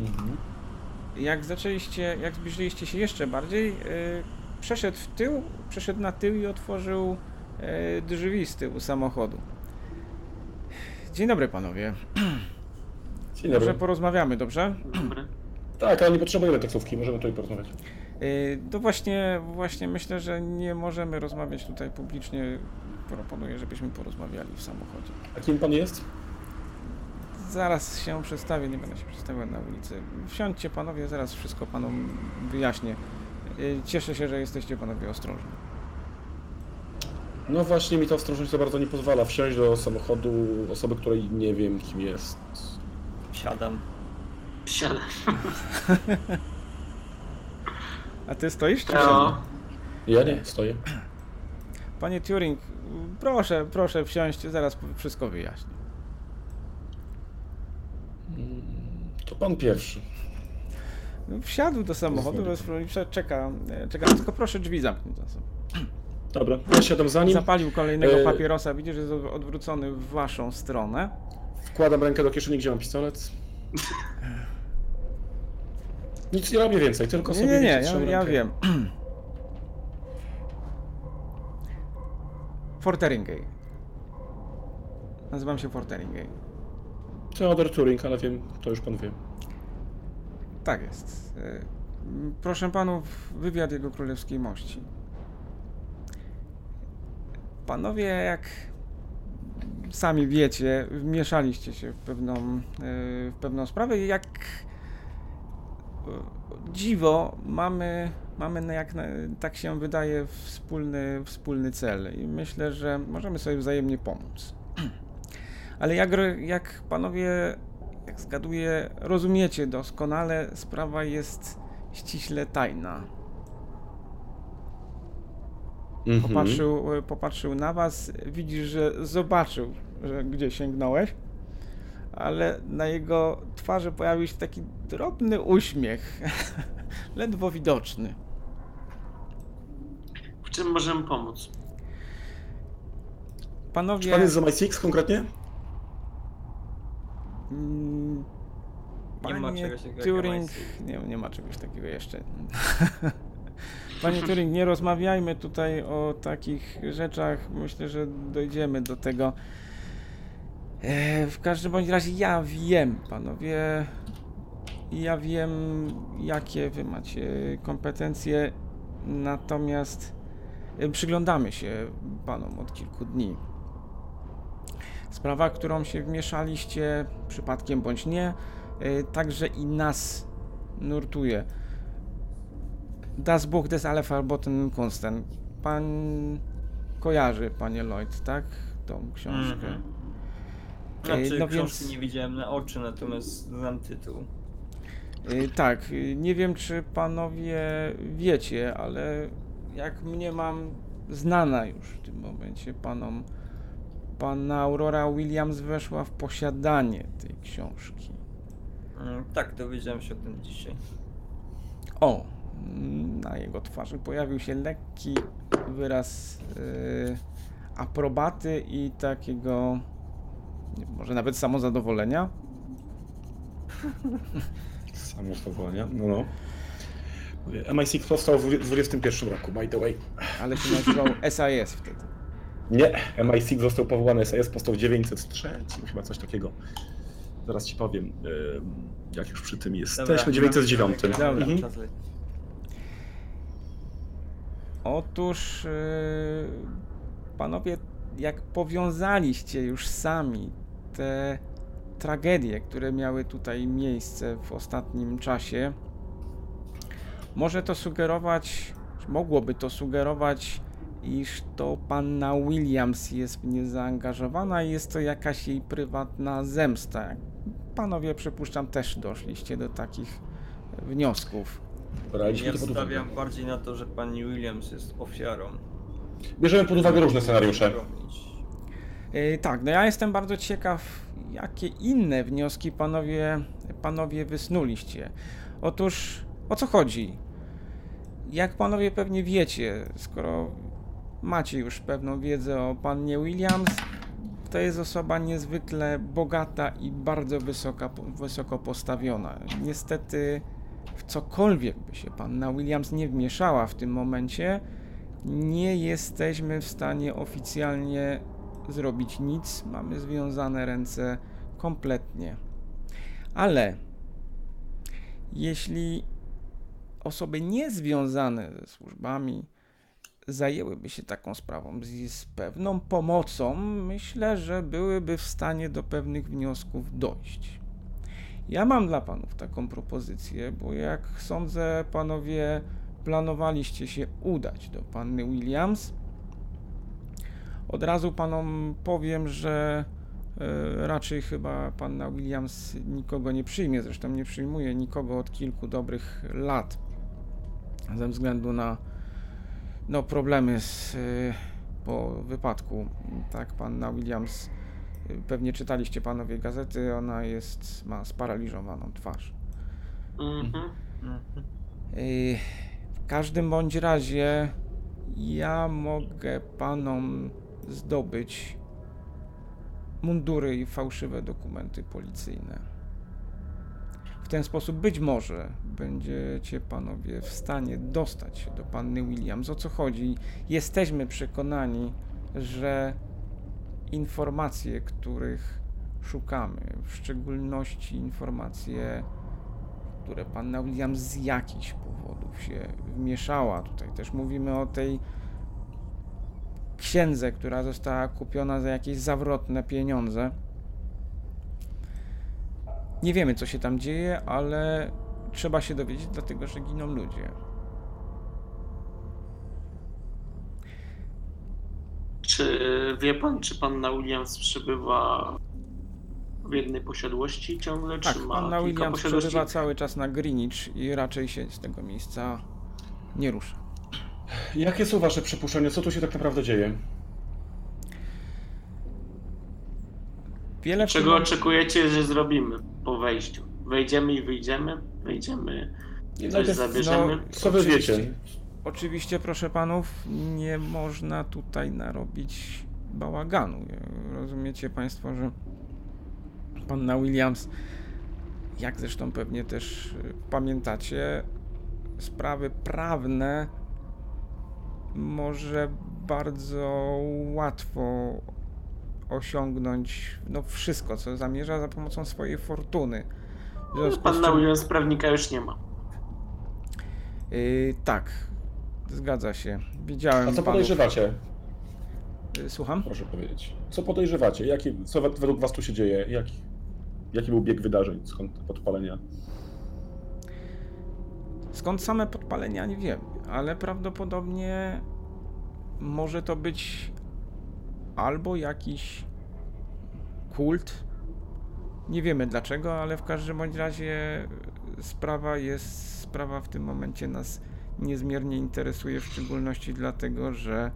Mhm. Jak zaczęliście, jak zbliżyliście się jeszcze bardziej, yy, przeszedł w tył, przeszedł na tył i otworzył yy, drzwi z tyłu samochodu. Dzień dobry panowie. Dzień Może dobry. porozmawiamy, dobrze? Dobry. Tak, ale nie potrzebujemy taksówki, możemy tutaj porozmawiać. Yy, to właśnie, właśnie myślę, że nie możemy rozmawiać tutaj publicznie. Proponuję, żebyśmy porozmawiali w samochodzie. A kim pan jest? Zaraz się przedstawię, nie będę się przedstawiał na ulicy. Wsiądźcie panowie, zaraz wszystko panom wyjaśnię. Yy, Cieszę się, że jesteście panowie ostrożni. No właśnie mi ta ostrożność za bardzo nie pozwala wsiąść do samochodu osoby, której nie wiem kim jest. Siadam. Siadam. A ty stoisz czy No? Ja nie, stoję. Panie Turing, proszę, proszę wsiąść, zaraz wszystko wyjaśnię. To pan pierwszy. Wsiadł do samochodu, Pozwoli rozpro- czeka, e, czeka, tylko proszę drzwi zamknąć za sobą. Dobra, ja siadam za nim, Zapalił kolejnego E, papierosa, widzisz, że jest od- odwrócony w waszą stronę. wkładam rękę do kieszeni, gdzie mam pistolet. Nic nie robię więcej, tylko sobie nie, nie, ja, ja wiem. Forteringay. Nazywam się Forteringay. Theodor Turing, ale wiem, to już pan wie. Tak jest. E, Proszę panów, wywiad jego królewskiej mości. Panowie, jak sami wiecie, wmieszaliście się w pewną, e, w pewną sprawę jak e, dziwo mamy, mamy jak tak się wydaje wspólny, wspólny cel i myślę, że możemy sobie wzajemnie pomóc. Ale jak, jak panowie jak zgaduję, rozumiecie doskonale, sprawa jest ściśle tajna. Mhm. Popatrzył, popatrzył na was, widzisz, że zobaczył, że gdzie sięgnąłeś, ale na jego twarzy pojawił się taki drobny uśmiech, ledwo widoczny. w czym możemy pomóc? Czy Panowie, pan jest z MI6 konkretnie? Mm, Nie ma czegoś takiego Turing, MI6. nie, nie ma czegoś takiego jeszcze. Panie Turing, nie rozmawiajmy tutaj o takich rzeczach. Myślę, że dojdziemy do tego. E, w każdym bądź razie ja wiem, panowie, ja wiem, jakie wy macie kompetencje, natomiast e, przyglądamy się panom od kilku dni. Sprawa, którą się wmieszaliście, przypadkiem bądź nie, e, także i nas nurtuje. Das Buch des alle verboten Kunsten. Pan kojarzy, panie Lloyd, tak? Tą książkę. Mhm. Znaczy, no książki więc- nie widziałem na oczy, natomiast znam tytuł. Y, Tak, y, nie wiem czy panowie wiecie, ale jak mnie mam znana już w tym momencie panom, pana Aurora Williams weszła w posiadanie tej książki. Mm, Tak, dowiedziałem się o tym dzisiaj. O, na jego twarzy pojawił się lekki wyraz y, aprobaty i takiego, może nawet samozadowolenia. Samo zadowolenia, no no. Mówię, MI6 powstał w 21 roku, by the way. Ale się nazywał SIS wtedy. Nie, MI6 został powołany, SAS powstał w 903, chyba coś takiego. Zaraz ci powiem, em, jak już przy tym jesteśmy, 909. Dobra. Mhm. czas leci. Otóż yy, panowie, jak powiązaliście już sami te tragedie, które miały tutaj miejsce w ostatnim czasie, może to sugerować, mogłoby to sugerować, iż to panna Williams jest w nie zaangażowana i jest to jakaś jej prywatna zemsta. Panowie, przypuszczam, też doszliście do takich wniosków. Ja stawiam bardziej na to, że pani Williams jest ofiarą. Bierzemy pod uwagę różne scenariusze. Yy, tak, no ja jestem bardzo ciekaw, jakie inne wnioski panowie, panowie wysnuliście. Otóż, o co chodzi? Jak panowie pewnie wiecie, skoro macie już pewną wiedzę o pannie Williams, to jest osoba niezwykle bogata i bardzo wysoka, wysoko postawiona. Niestety, w cokolwiek by się panna Williams nie wmieszała w tym momencie, nie jesteśmy w stanie oficjalnie zrobić nic. Mamy związane ręce kompletnie. Ale jeśli osoby niezwiązane ze służbami zajęłyby się taką sprawą z, z pewną pomocą, myślę, że byłyby w stanie do pewnych wniosków dojść. Ja mam dla panów taką propozycję, bo jak sądzę, panowie planowaliście się udać do panny Williams. Od razu panom powiem, że e, raczej chyba panna Williams nikogo nie przyjmie, zresztą nie przyjmuje nikogo od kilku dobrych lat ze względu na no, problemy z, e, po wypadku. Tak, panna Williams, e, pewnie czytaliście panowie gazety, ona jest, ma sparaliżowaną twarz. Mhm. Mhm. Yy, W każdym bądź razie ja mogę panom zdobyć mundury i fałszywe dokumenty policyjne. W ten sposób być może będziecie panowie w stanie dostać się do panny Williams. O co chodzi? Jesteśmy przekonani, że informacje, których szukamy, w szczególności informacje które panna Williams z jakichś powodów się wmieszała. Tutaj też mówimy o tej księdze, która została kupiona za jakieś zawrotne pieniądze. Nie wiemy, co się tam dzieje, ale trzeba się dowiedzieć, dlatego że giną ludzie. Czy wie pan, czy panna Williams przebywa w jednej posiadłości ciągle, Tak, czy ma panna Williams przebywa cały czas na Greenwich i raczej się z tego miejsca nie rusza. Jakie są wasze przypuszczenia? Co tu się tak naprawdę dzieje? Wiele tym Czego oczekujecie, że zrobimy po wejściu? Wejdziemy i wyjdziemy? Wejdziemy, Nie, coś no, zabierzemy? no, Co wy Oczywiście. wiecie? Oczywiście, proszę panów, nie można tutaj narobić bałaganu. Rozumiecie państwo, że panna Williams, jak zresztą pewnie też y, pamiętacie, sprawy prawne może bardzo łatwo osiągnąć no, wszystko, co zamierza za pomocą swojej fortuny. Związku z Panna czym- prawnika już nie ma. Yy, tak, zgadza się. Widziałem A co podejrzewacie? Yy, Słucham? Proszę powiedzieć. Co podejrzewacie? Jaki, co wed- według was tu się dzieje? Jaki, jaki był bieg wydarzeń? Skąd podpalenia? Skąd same podpalenia nie wiem, ale prawdopodobnie może to być albo jakiś kult. Nie wiemy dlaczego, ale w każdym bądź razie sprawa jest, sprawa w tym momencie nas niezmiernie interesuje, w szczególności dlatego, że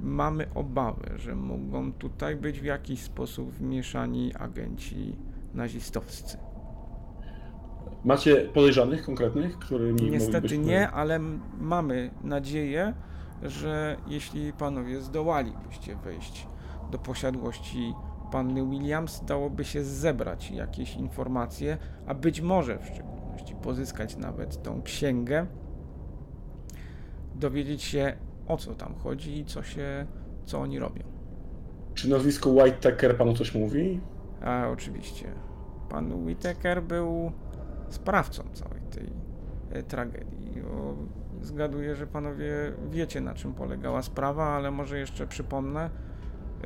mamy obawę, że mogą tutaj być w jakiś sposób wmieszani agenci nazistowscy. Macie podejrzanych konkretnych, którymi Niestety nie, ale mamy nadzieję, że jeśli panowie zdołalibyście wejść do posiadłości panny Williams, dałoby się zebrać jakieś informacje, a być może w szczególności pozyskać nawet tą księgę, dowiedzieć się o co tam chodzi i co się, co oni robią. Czy nazwisko Whitaker panu coś mówi? A oczywiście, pan Whittaker był sprawcą całej tej e, tragedii. O, zgaduję, że panowie wiecie na czym polegała sprawa, ale może jeszcze przypomnę.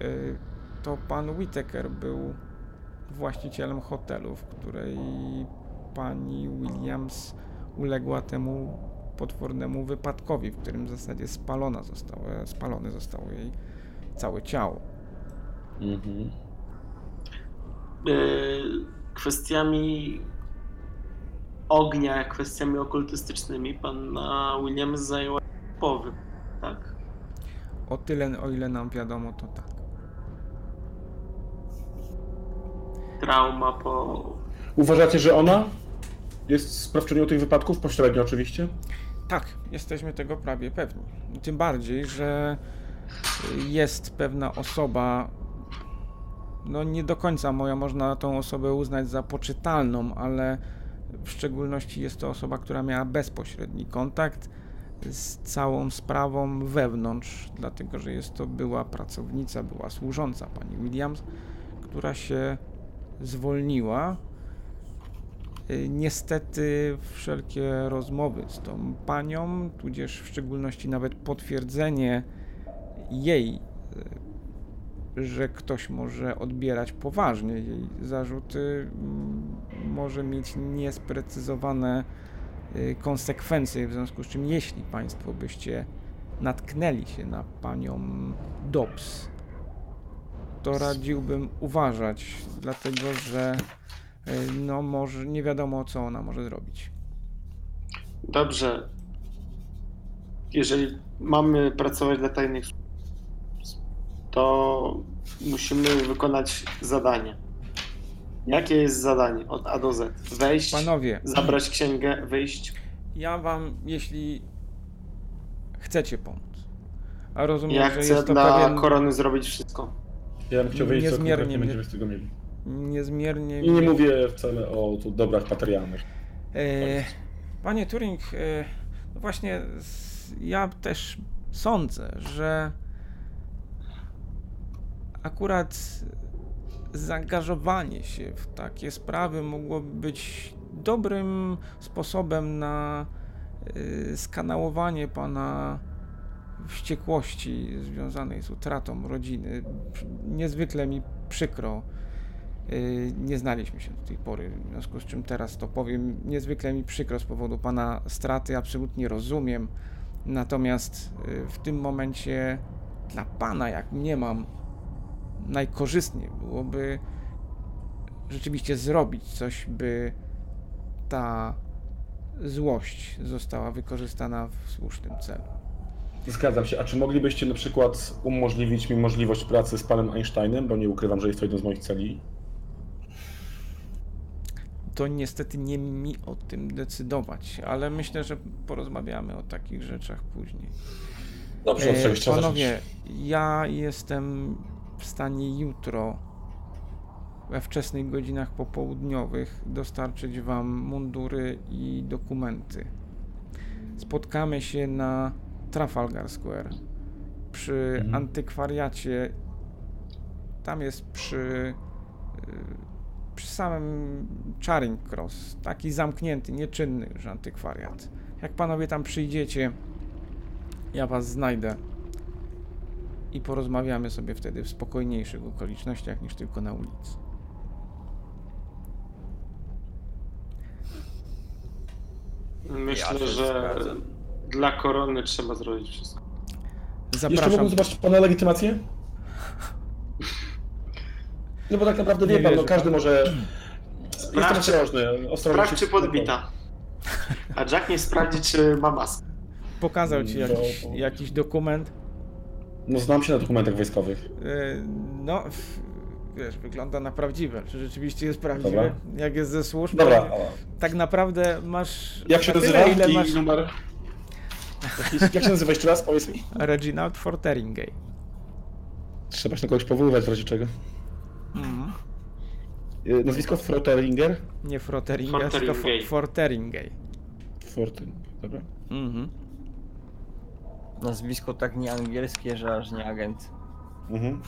Y, To pan Whittaker był właścicielem hotelu, w której pani Williams uległa temu potwornemu wypadkowi, w którym w zasadzie spalona zostało, spalone zostało jej całe ciało. Mhm. Yy, kwestiami ognia, kwestiami okultystycznymi panna Williams zajęła powy, tak? O tyle, o ile nam wiadomo, to tak. Trauma po... Uważacie, że ona jest sprawczynią tych wypadków? Pośrednio oczywiście. Tak, jesteśmy tego prawie pewni. Tym bardziej, że jest pewna osoba, no nie do końca moja można tą osobę uznać za poczytalną, ale w szczególności jest to osoba, która miała bezpośredni kontakt z całą sprawą wewnątrz, dlatego że jest to była pracownica, była służąca pani Williams, która się zwolniła. Y, Niestety wszelkie rozmowy z tą panią, tudzież w szczególności nawet potwierdzenie jej, y, że ktoś może odbierać poważnie jej zarzuty, mm, może mieć niesprecyzowane y, konsekwencje, w związku z czym jeśli Państwo byście natknęli się na panią Dobbs, to radziłbym uważać, dlatego że y, no może nie wiadomo co ona może zrobić. Dobrze. Jeżeli mamy pracować dla tajnych to musimy wykonać zadanie. Jakie jest zadanie od A do Z? Wejść, Panowie, zabrać księgę, wyjść. ja wam, jeśli chcecie pomóc, a rozumiem, Ja że chcę jest to dla pewien korony zrobić wszystko. Ja bym chciał wiedzieć, co Niezmiernie konkretnie mnie- będziemy z tego mieli. niezmiernie... I nie mówię wcale o tu dobrach materialnych. E, Panie Turing, e, no właśnie s- ja też sądzę, że akurat zaangażowanie się w takie sprawy mogłoby być dobrym sposobem na e, skanałowanie pana wściekłości związanej z utratą rodziny. Niezwykle mi przykro. Yy, Nie znaliśmy się do tej pory, w związku z czym teraz to powiem. Niezwykle mi przykro z powodu pana straty, absolutnie rozumiem. Natomiast yy, w tym momencie dla pana, jak mniemam, najkorzystniej byłoby rzeczywiście zrobić coś, by ta złość została wykorzystana w słusznym celu. Zgadzam się. A czy moglibyście na przykład umożliwić mi możliwość pracy z panem Einsteinem, bo nie ukrywam, że jest to jeden z moich celi? To niestety nie mi o tym decydować, ale myślę, że porozmawiamy o takich rzeczach później. Dobrze, od E, czegoś trzeba Panowie, zacząć. ja jestem stanie jutro we wczesnych godzinach popołudniowych dostarczyć wam mundury i dokumenty. Spotkamy się na Trafalgar Square przy Mhm. antykwariacie. Tam jest przy, y, przy samym Charing Cross. Taki zamknięty, nieczynny już antykwariat. Jak panowie tam przyjdziecie, ja was znajdę i porozmawiamy sobie wtedy w spokojniejszych okolicznościach niż tylko na ulicy. Myślę, się że zgadzam. dla korony trzeba zrobić wszystko. Jeszcze Zapraszam. mógłbym zobaczyć pana legitymację? No bo tak naprawdę Nie wie pan, no każdy pan. może... Jestem Sprawdź, ostrożny. ostrożny sprawdź czy podbita. A Jack nie sprawdzi, czy ma maskę. Pokazał ci No, jakiś, jakiś dokument. No znam się na dokumentach wojskowych. Yy, No, wiesz, wygląda na prawdziwe. Czy rzeczywiście jest prawdziwe? Dobra. Jak jest ze służb? Dobra, Tak naprawdę masz. jak się na nazywa? ile masz. numer. jak się nazywa jeszcze raz? Powiedz mi. Reginald Forteringay. Trzeba się na kogoś powoływać w razie czego. Mhm. Y, Nazwisko Froteringer? Nie Forteringay, tylko Fo- Forteringay. Forteringay. Dobra. Mhm. Nazwisko tak nieangielskie, że aż nie agent. Mhm.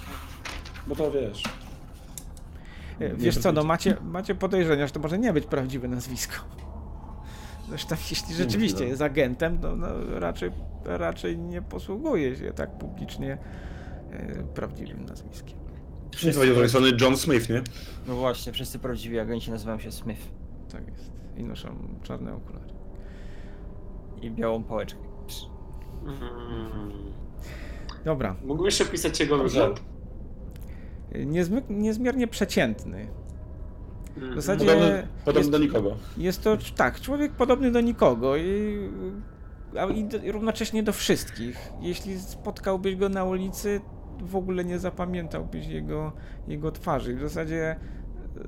Bo to wiesz. Nie Wiesz co, no macie, macie podejrzenia, że to może nie być prawdziwe nazwisko. Zresztą jeśli rzeczywiście jest agentem, to no, raczej, raczej nie posługuje się tak publicznie e, prawdziwym nazwiskiem. Nie powiedział drugiej strony John Smith, nie? No właśnie, wszyscy prawdziwi agenci nazywają się Smith. Tak jest. I noszą czarne okulary. I białą pałeczkę. Mm. Dobra. Mógłbyś opisać jego wygląd? Niezmy, niezmiernie przeciętny. W Mhm. zasadzie Podobny, podobny jest, do nikogo. jest to tak, człowiek podobny do nikogo i, a i do, i równocześnie do wszystkich. Jeśli spotkałbyś go na ulicy, w ogóle nie zapamiętałbyś jego, jego twarzy. W zasadzie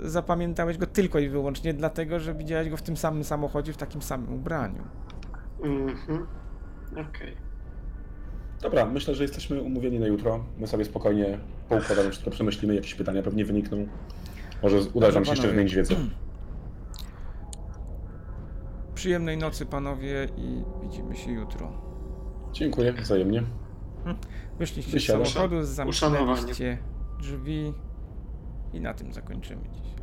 zapamiętałeś go tylko i wyłącznie dlatego, że widziałeś go w tym samym samochodzie, w takim samym ubraniu. Mhm. Okej. Dobra, myślę, że jesteśmy umówieni na jutro. My sobie spokojnie poukładamy, wszystko przemyślimy, jakieś pytania pewnie wynikną. Może uda nam się jeszcze wymienić wiedzę. Przyjemnej nocy, panowie, i widzimy się jutro. Dziękuję, wzajemnie. Wyszliście z Wysiadam. samochodu, zamknęliście drzwi i na tym zakończymy dzisiaj.